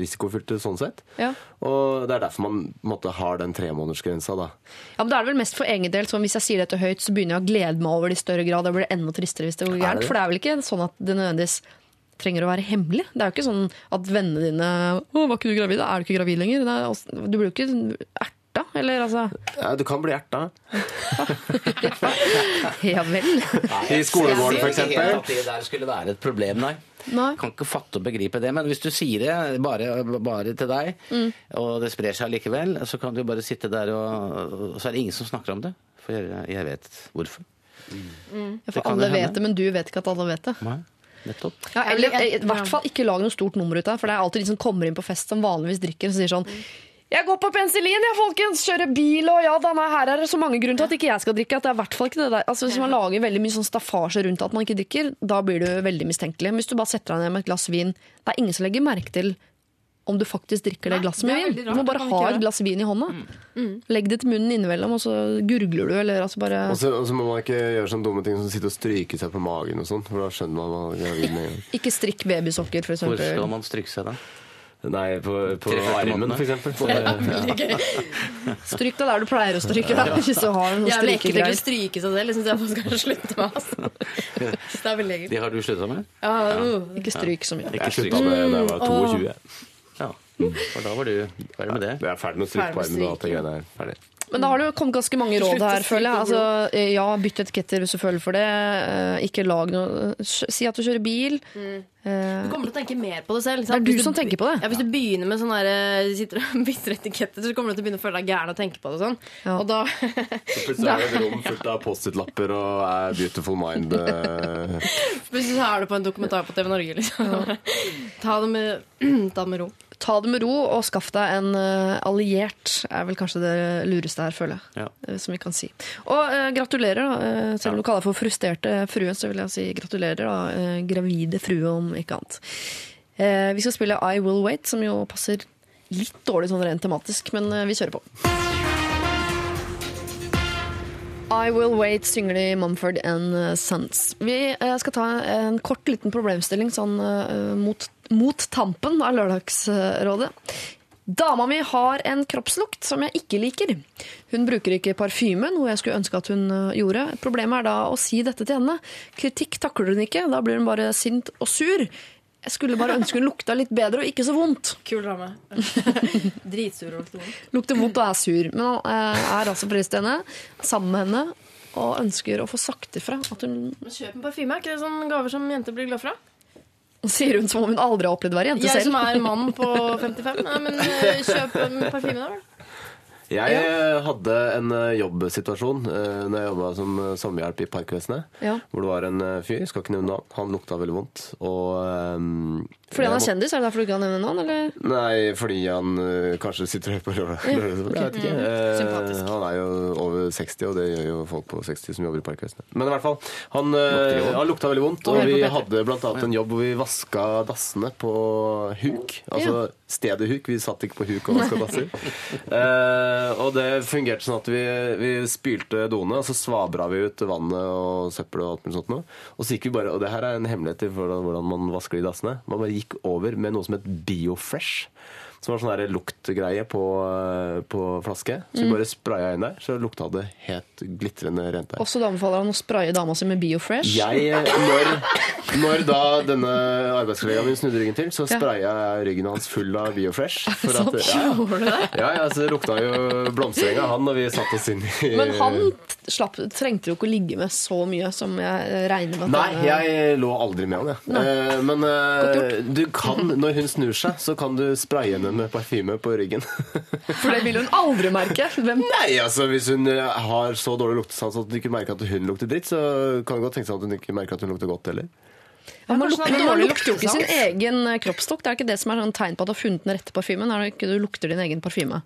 risikofylte sånn sett. Ja. Og det er derfor man måtte, har den tremånedersgrensa, da. Ja, men Da er det vel mest for egen del. så hvis jeg sier dette høyt, så begynner jeg å glede meg over det i større grad. Da blir det enda tristere hvis det går gærent. For det er vel ikke sånn at det nødvendigvis trenger å være hemmelig. Det er jo ikke sånn at vennene dine Å, var ikke du gravid? Da er du ikke gravid lenger. Er, du blir jo ikke erta, eller altså Ja, du kan bli erta. Ja vel. I skolegården, Jeg ser sier ikke helt at det der skulle være et problem, nei. Nei. Kan ikke fatte og begripe det. Men hvis du sier det bare, bare til deg, og det sprer seg likevel, så kan du bare sitte der og, og så er det ingen som snakker om det. For jeg, jeg vet hvorfor. Ja, For alle det vet det, men du vet ikke at alle vet det. Nei, nettopp. Ja, eller i hvert fall ikke lag noe stort nummer ut av det, for det er alltid de som kommer inn på fest som vanligvis drikker, og sier sånn jeg går på penicillin, jeg, folkens! Kjører bil, og ja da, nei, her er det så mange grunner til at ikke jeg skal drikke. At det er i hvert fall ikke det der. Altså, Hvis man lager veldig mye sånn staffasje rundt at man ikke drikker, da blir du veldig mistenkelig. Men hvis du bare setter deg ned med et glass vin, det er ingen som legger merke til om du faktisk drikker det glasset det med er vin. Du må bare ha et glass vin i hånda. Legg det til munnen innimellom, og så gurgler du, eller altså bare Og så, og så må man ikke gjøre sånne dumme ting som sitte og stryke seg på magen og sånn, for da skjønner man er med en gang. Ikke strikk babysokker, for Hvor skal man stryke seg da? Nei, på, på armen, måneder. for eksempel. Stryk deg der du pleier å stryke, da. Ikke så har noen Jævlig ekkelt å stryke seg selv. Det syns jeg man skal slutte med. Altså. Det er veldig gøy. De har du slutta med? Ja. Ikke stryk så mye. Jeg slutta med da jeg var 22. Ja. For da var du ferdig med det. Jeg er ferdig med å stryke på armen og alt det greiene her. Ferdig. Men da har det jo kommet ganske mange råd her, føler jeg. Altså, eh, ja, bytt etiketter hvis du føler for det. Eh, Ikke lag noe Si at du kjører bil. Du Eh, kommer til å tenke mer på det selv. Det er du som tenker på det. Ja, Hvis du begynner med sånn der, sitter og bytter etiketter, så kommer du til å begynne å føle deg gæren og tenke på det. sånn. Ja. Og da Plutselig er det et rom fullt av Post-It-lapper og er Beautiful Mind. Plutselig er du på en dokumentar på TV Norge. liksom. Ta det med, ta det med ro. Ta det med ro, og skaff deg en eh, alliert, er vel kanskje det lureste her, føler jeg. Ja. eh, Som vi kan si. Og uh, gratulerer, da. Selv om du kaller for frustrerte frue, så vil jeg si gratulerer, da. Uh, gravide frue, om ikke annet. Uh, vi skal spille I Will Wait, som jo passer litt dårlig sånn rent tematisk, men vi kjører på. I Will Wait synger de Mumford and Sons. Vi skal ta en kort liten problemstilling sånn mot, mot tampen av Lørdagsrådet. Dama mi har en kroppslukt som jeg ikke liker. Hun bruker ikke parfyme, noe jeg skulle ønske at hun eh, gjorde. Problemet er da å si dette til henne. Kritikk takler hun ikke, da blir hun bare sint og sur. Jeg skulle bare ønske hun lukta litt bedre og ikke så vondt. Kul ramme. Dritsur og sånn. Lukter vondt og er sur, men han eh, er altså prest til henne, sammen med henne, og ønsker å få sagt ifra at hun Kjøp en parfyme. Er ikke det sånne gaver som jenter blir glad fra? Sier hun som om hun aldri har opplevd å være jente Jeg som er mann på 55. Nei, men eh, kjøp en parfyme, da vel. Jeg eh, hadde en eh, jobbsituasjon når jeg jobba som sommerhjelp i Parkvesenet. Ja. Hvor det var en fyr, skal ikke nevne navn, han lukta veldig vondt. Og, ehm, Fordi han er kjendis, er det derfor du ikke kan nevne navn? Eller? Nei, fordi han eh, kanskje sitter høyt på lørdag. Jeg vet ikke. Eh, Sympatisk. han er jo over 60, og det gjør jo folk på 60 som jobber i Parkvesenet. Men i hvert fall, han, eh, han lukta veldig vondt, og Og vi hadde annet en jobb hvor vi vaska dassene på huk. Altså stedet huk. Vi satt ikke på huk og vaska dasser. uh, og det fungerte sånn at vi, vi spylte doene, og så svabra vi ut vannet og søppel og alt mulig sånt noe. Og så gikk vi bare, og det her er en hemmelighet i forhold til hvordan man vasker de dassene. Man bare gikk over med noe som het Biofresh. Som var sånn der luktgreie på, eh, på flaske. Så Mm. vi bare spraya inn der, så lukta det helt glitrende rent der. Også da anbefaler han å spraye dama si med Biofresh. Jeg, eh, når, når da denne arbeidskollegaen min snudde ryggen til, så spraya jeg ryggen hans full av Biofresh. For at, ja, ja, ja, så det lukta jo blomsterenga av han når vi satte oss inn i Men han slapp, trengte jo ikke å ligge med så mye som jeg regner med. Nei, jeg lå aldri med han, jeg. Ja. Men eh, du kan, når hun snur seg, så kan du spraye henne med parfyme på ryggen. For det vil hun aldri merke. Hvem? Nei, altså Hvis hun eh, har så dårlig luktesans at hun ikke merker at hun lukter dritt, så kan det godt tenke seg at hun ikke merker at hun lukter godt heller. Ja, man, lukter, man lukter jo ikke sin egen eh, kroppslukt. Det er ikke det som er sånn tegn på at du har funnet den rette parfymen. Er det ikke du lukter din egen parfyme?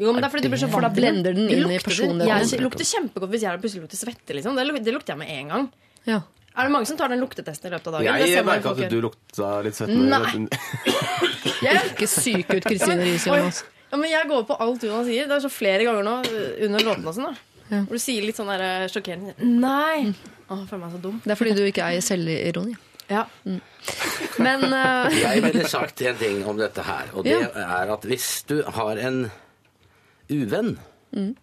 Jo, men det er fordi du blir så For da blender den inn i lukter personligheten. Jeg lukter kjempegodt hvis jeg plutselig lukter svette. Liksom. Det lukter jeg med en gang. Ja. Er det mange som tar den luktetesten i løpet av dagen? Det Jeg ser merka at du lukta litt svett. Nei. Jeg er ikke syk ut, Kristine Riis Jonas. Ja, men jeg går på alt Jonas sier. Det er så flere ganger nå uh, under låtene og sånn. da. Hvor du sier litt sånn der uh, sjokkerende Nei! Å, jeg føler meg så dum. Det er fordi du ikke eier selvironi. Ja. Men uh... Jeg ville sagt en ting om dette her, og det Ja. er at hvis du har en uvenn, Mm.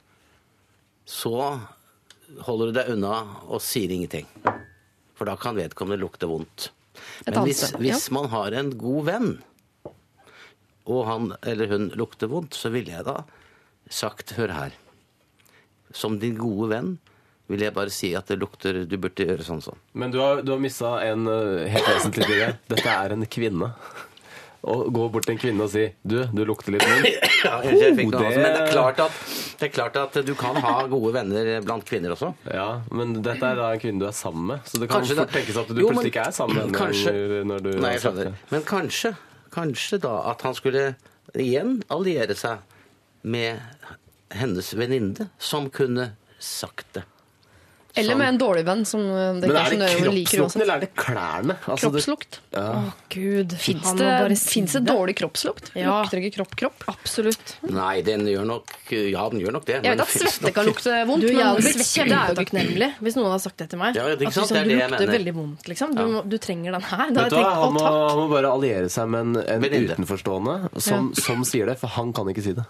så holder du deg unna og sier ingenting. For da kan vedkommende lukte vondt. Men hvis, hvis man har en god venn, og han eller hun lukter vondt, så ville jeg da sagt Hør her. Som din gode venn vil jeg bare si at det lukter Du burde gjøre sånn sånn. Men du har, du har missa en eh, helt vesentlig ting. Dette er en kvinne. Å gå bort til en kvinne og si Du, du lukter litt vondt. Ja, jeg fikk noe det- annet, Men det er, klart at, det er klart at du kan ha gode venner blant kvinner også. Ja, men dette er da en kvinne du er sammen med. Så det kan Kanskje fort tenkes at du Jo, plutselig ikke er sammen med kanskje- når du Nei. Men kanskje, kanskje da at han skulle igjen alliere seg med hennes venninne, som kunne sagt det. Eller med en dårlig venn som eh, det Men ikke er det liker kroppslukten, eller er det klærne? Altså, det- Kroppslukt. Å, Gud. Fins det, si finnes det dårlig kroppslukt? Ja. Lukter ikke kropp kropp? Absolutt. Nei, den gjør nok Ja, den gjør nok det. Jeg vet at svette kan lukte vondt, Du, jeg hadde men blitt svette er jo ikke kjempetakknemlig hvis noen hadde sagt det til meg. Ja, det er ikke At liksom, det er du lukter mener. veldig vondt, liksom. Du, du trenger den her. Da Vet du jeg hva, tenkt han må, han må bare alliere seg med en, en utenforstående som, som sier det, for han kan ikke si det.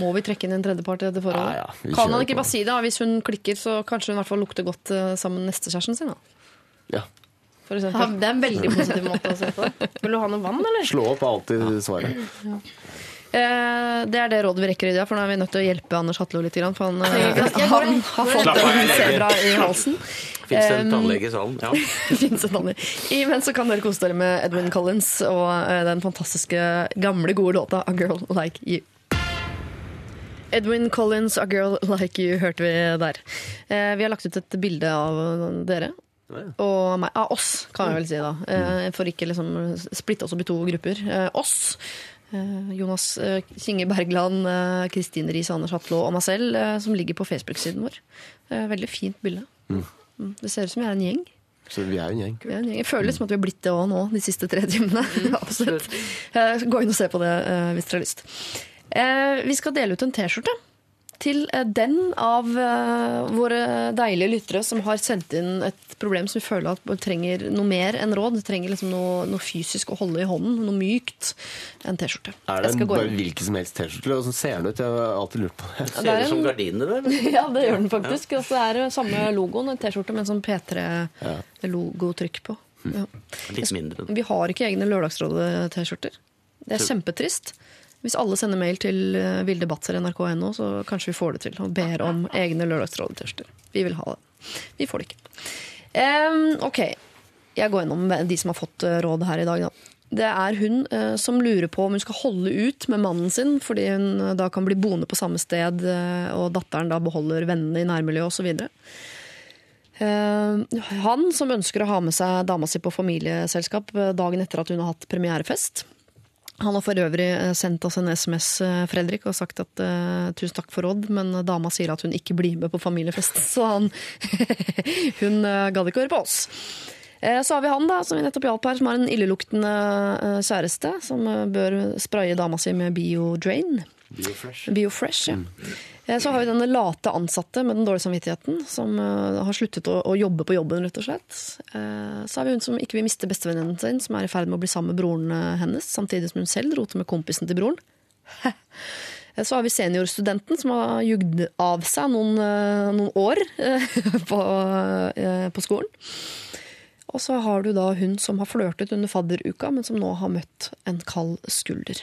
Må vi trekke inn en tredjepart i dette forholdet? Ja, ja, kan han ikke bare si det? Hvis hun klikker, så kanskje hun i hvert fall lukter godt eh, sammen med nestekjæresten sin. Da. Ja. For Ja, det er en veldig positiv måte å se på det. Vil du ha noe vann, eller? Slå opp er alltid svaret. Eh, det er det rådet vi rekker i dag, for nå er vi nødt til å hjelpe Anders Hatlo litt. For han, han, han har fått en sebra i halsen. Fins det en tannlege i salen? Ja. Finnes en. Imens så kan dere kose dere med Edwin Collins og eh, den fantastiske gamle, gode låta A Girl Like You. Edwin Collins, A Girl Like You, hørte vi der. Eh, vi har lagt ut et bilde av dere. Og meg. Av oss, kan jeg vel si, da. Eh, for ikke liksom splitte oss opp i to grupper. Eh, oss. eh, Jonas eh, Kinge Bergland, eh, Kristine Riis Anders Hatlo og meg selv, som ligger på Facebook-siden vår. Eh, veldig fint bilde. Mm. Det ser ut som vi er en gjeng. Så vi er jo en gjeng. Vi er en gjeng. Jeg føler liksom at vi har blitt det òg nå, de siste tre timene. Absolutt. Eh, Gå inn og se på det eh, hvis dere har lyst. Eh, Vi skal dele ut en T-skjorte til eh, den av eh, våre deilige lyttere som har sendt inn et problem som vi føler at trenger noe mer enn råd. Det trenger liksom noe, noe fysisk å holde i hånden, noe mykt. En T-skjorte. Er det bare inn. hvilken som helst T-skjorte? Hvordan ser den ut? Jeg har alltid lurt på det. det Ser det ut som gardiner, eller? Ja, det gjør den faktisk. Altså, det er samme logoen, en T-skjorte med en sånn P3-logotrykk på. Ja. Litt mindre. Vi har ikke egne Lørdagsrådet-T-skjorter. Det er kjempetrist. Hvis alle sender mail til eh, vildebatser.nrk.no, så kanskje vi får det til. Og ber om egne Lørdagsrådet-T-skjorter. Vi vil ha det. Vi får det ikke. Um, ok, jeg går gjennom de som har fått eh, råd her i dag. Da. Det er hun uh, som lurer på om hun skal holde ut med mannen sin, fordi hun uh, da kan bli boende på samme sted, uh, og datteren da beholder vennene i nærmiljøet osv. Uh, han som ønsker å ha med seg dama si på familieselskap dagen etter at hun har hatt premierefest. Han har for øvrig eh, sendt oss en SMS eh, Fredrik, og sagt at eh, tusen takk for råd, men dama sier at hun ikke blir med på familiefest. Så han hun gadd ikke høre på oss. Så har vi han da, som vi nettopp hjalp her, som har en illeluktende kjæreste, som bør spraye dama si med Biodrain. Biofresh. Biofresh, ja. Mm. Så har vi denne late ansatte med den dårlige samvittigheten, som eh, har sluttet å, å jobbe på jobben, rett og slett. Eh, Så har vi hun som ikke vil miste bestevenninnen sin, som er i ferd med å bli sammen med broren eh, hennes, samtidig som hun selv roter med kompisen til broren. Eh, Så har vi seniorstudenten som har jugd av seg noen, eh, noen år eh, på, eh, på skolen. Og så har du da hun som har flørtet under fadderuka, men som nå har møtt en kald skulder.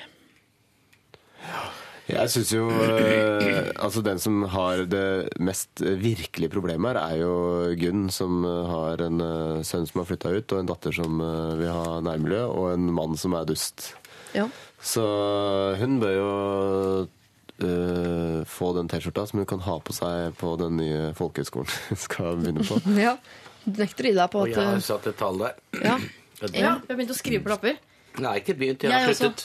Jeg syns jo eh, Altså, den som har det mest virkelige problemet her, er jo Gunn, som har en eh, sønn som har flytta ut, og en datter som eh, vil ha nærmiljø, og en mann som er dust. Ja. Så hun bør jo eh, få den T-skjorta som hun kan ha på seg på den nye folkehøgskolen hun skal begynne på. Ja. Du nekter å gi deg på Og at jeg har satt et tall der. ja. Ja, jeg har begynt å skrive på lapper. Har ikke begynt, jeg Jeg har også. sluttet.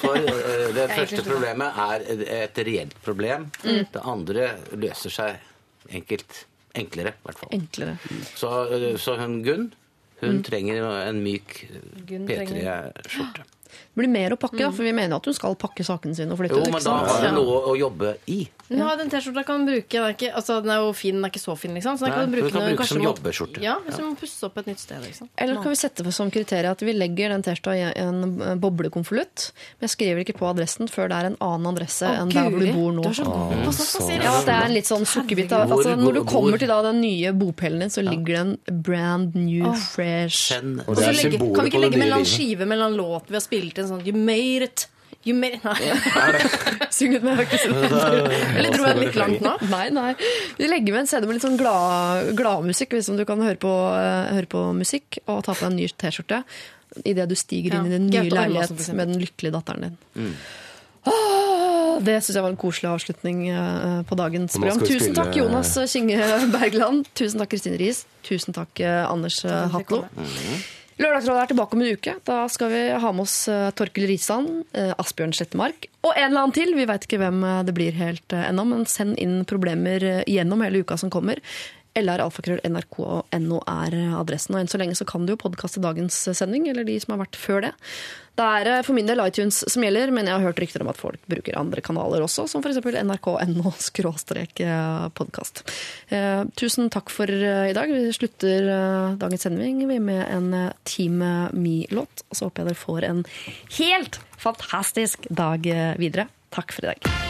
For uh, det første problemet er et reelt problem. Det andre løser seg enkelt. Enklere, i hvert fall. enklere. Så, uh, så hun Gunn, hun trenger en myk P3-skjorte. Det blir mer å pakke, da, for vi mener at hun skal pakke sakene sine og flytte Jo, ut. men da har hun noe å jobbe i. Hun har den T-skjorta kan bruke. Den er, ikke, altså, den er jo fin, den er ikke så fin, liksom. Så den Nei, kan du bruke, hun kan bruke som jobbeskjorte. Ja, hvis du må pusse opp et nytt sted. Liksom. Eller kan vi sette som kriterium at vi legger den T-skjorta i en boblekonvolutt, men jeg skriver ikke på adressen før det er en annen adresse enn der hvor du bor nå. Du er så god på sånt. Ja, det er en litt sånn sukkerbit. Altså, når du kommer til da den nye bopellen din, så ligger det en brand new fresh Og Og så legge, kan vi ikke legge livet. skive mellom låt vi har spilt en sånn You made it. You mer. Nei. Syng ut med høyt. Eller dro jeg litt langt nå? Nei, nei. Vi legger med en CD med litt sånn glad- gladmusikk, hvis du kan høre på, eh, høre på musikk, og ta på deg en ny T-skjorte idet du stiger inn i din nye leilighet med den lykkelige datteren din. Ah, det syns jeg var en koselig avslutning eh, på dagens program. Tusen spille- takk, Jonas Kinge Bergland. Tusen takk, Kristine Riis. Tusen takk, eh, Anders Hatlo. Lørdagsrådet er tilbake om en uke. Da skal vi ha med oss Torkil Risan, eh, Asbjørn Slettemark og en eller annen til. Vi veit ikke hvem eh, det blir helt eh, ennå, men send inn problemer eh, gjennom hele uka som kommer. LR-alfakrøll.nrk.no er adressen. Og enn så lenge så kan du jo podkaste dagens sending, eller de som har vært før det. Det er eh, for min del iTunes som gjelder, men jeg har hørt rykter om at folk bruker andre kanaler også, som f.eks. nrk.no skråstrek eh, podkast. Eh, tusen takk for i dag. Vi slutter dagens sending med en Team Me-låt. Og så håper jeg dere får en helt fantastisk dag videre. Takk for i dag.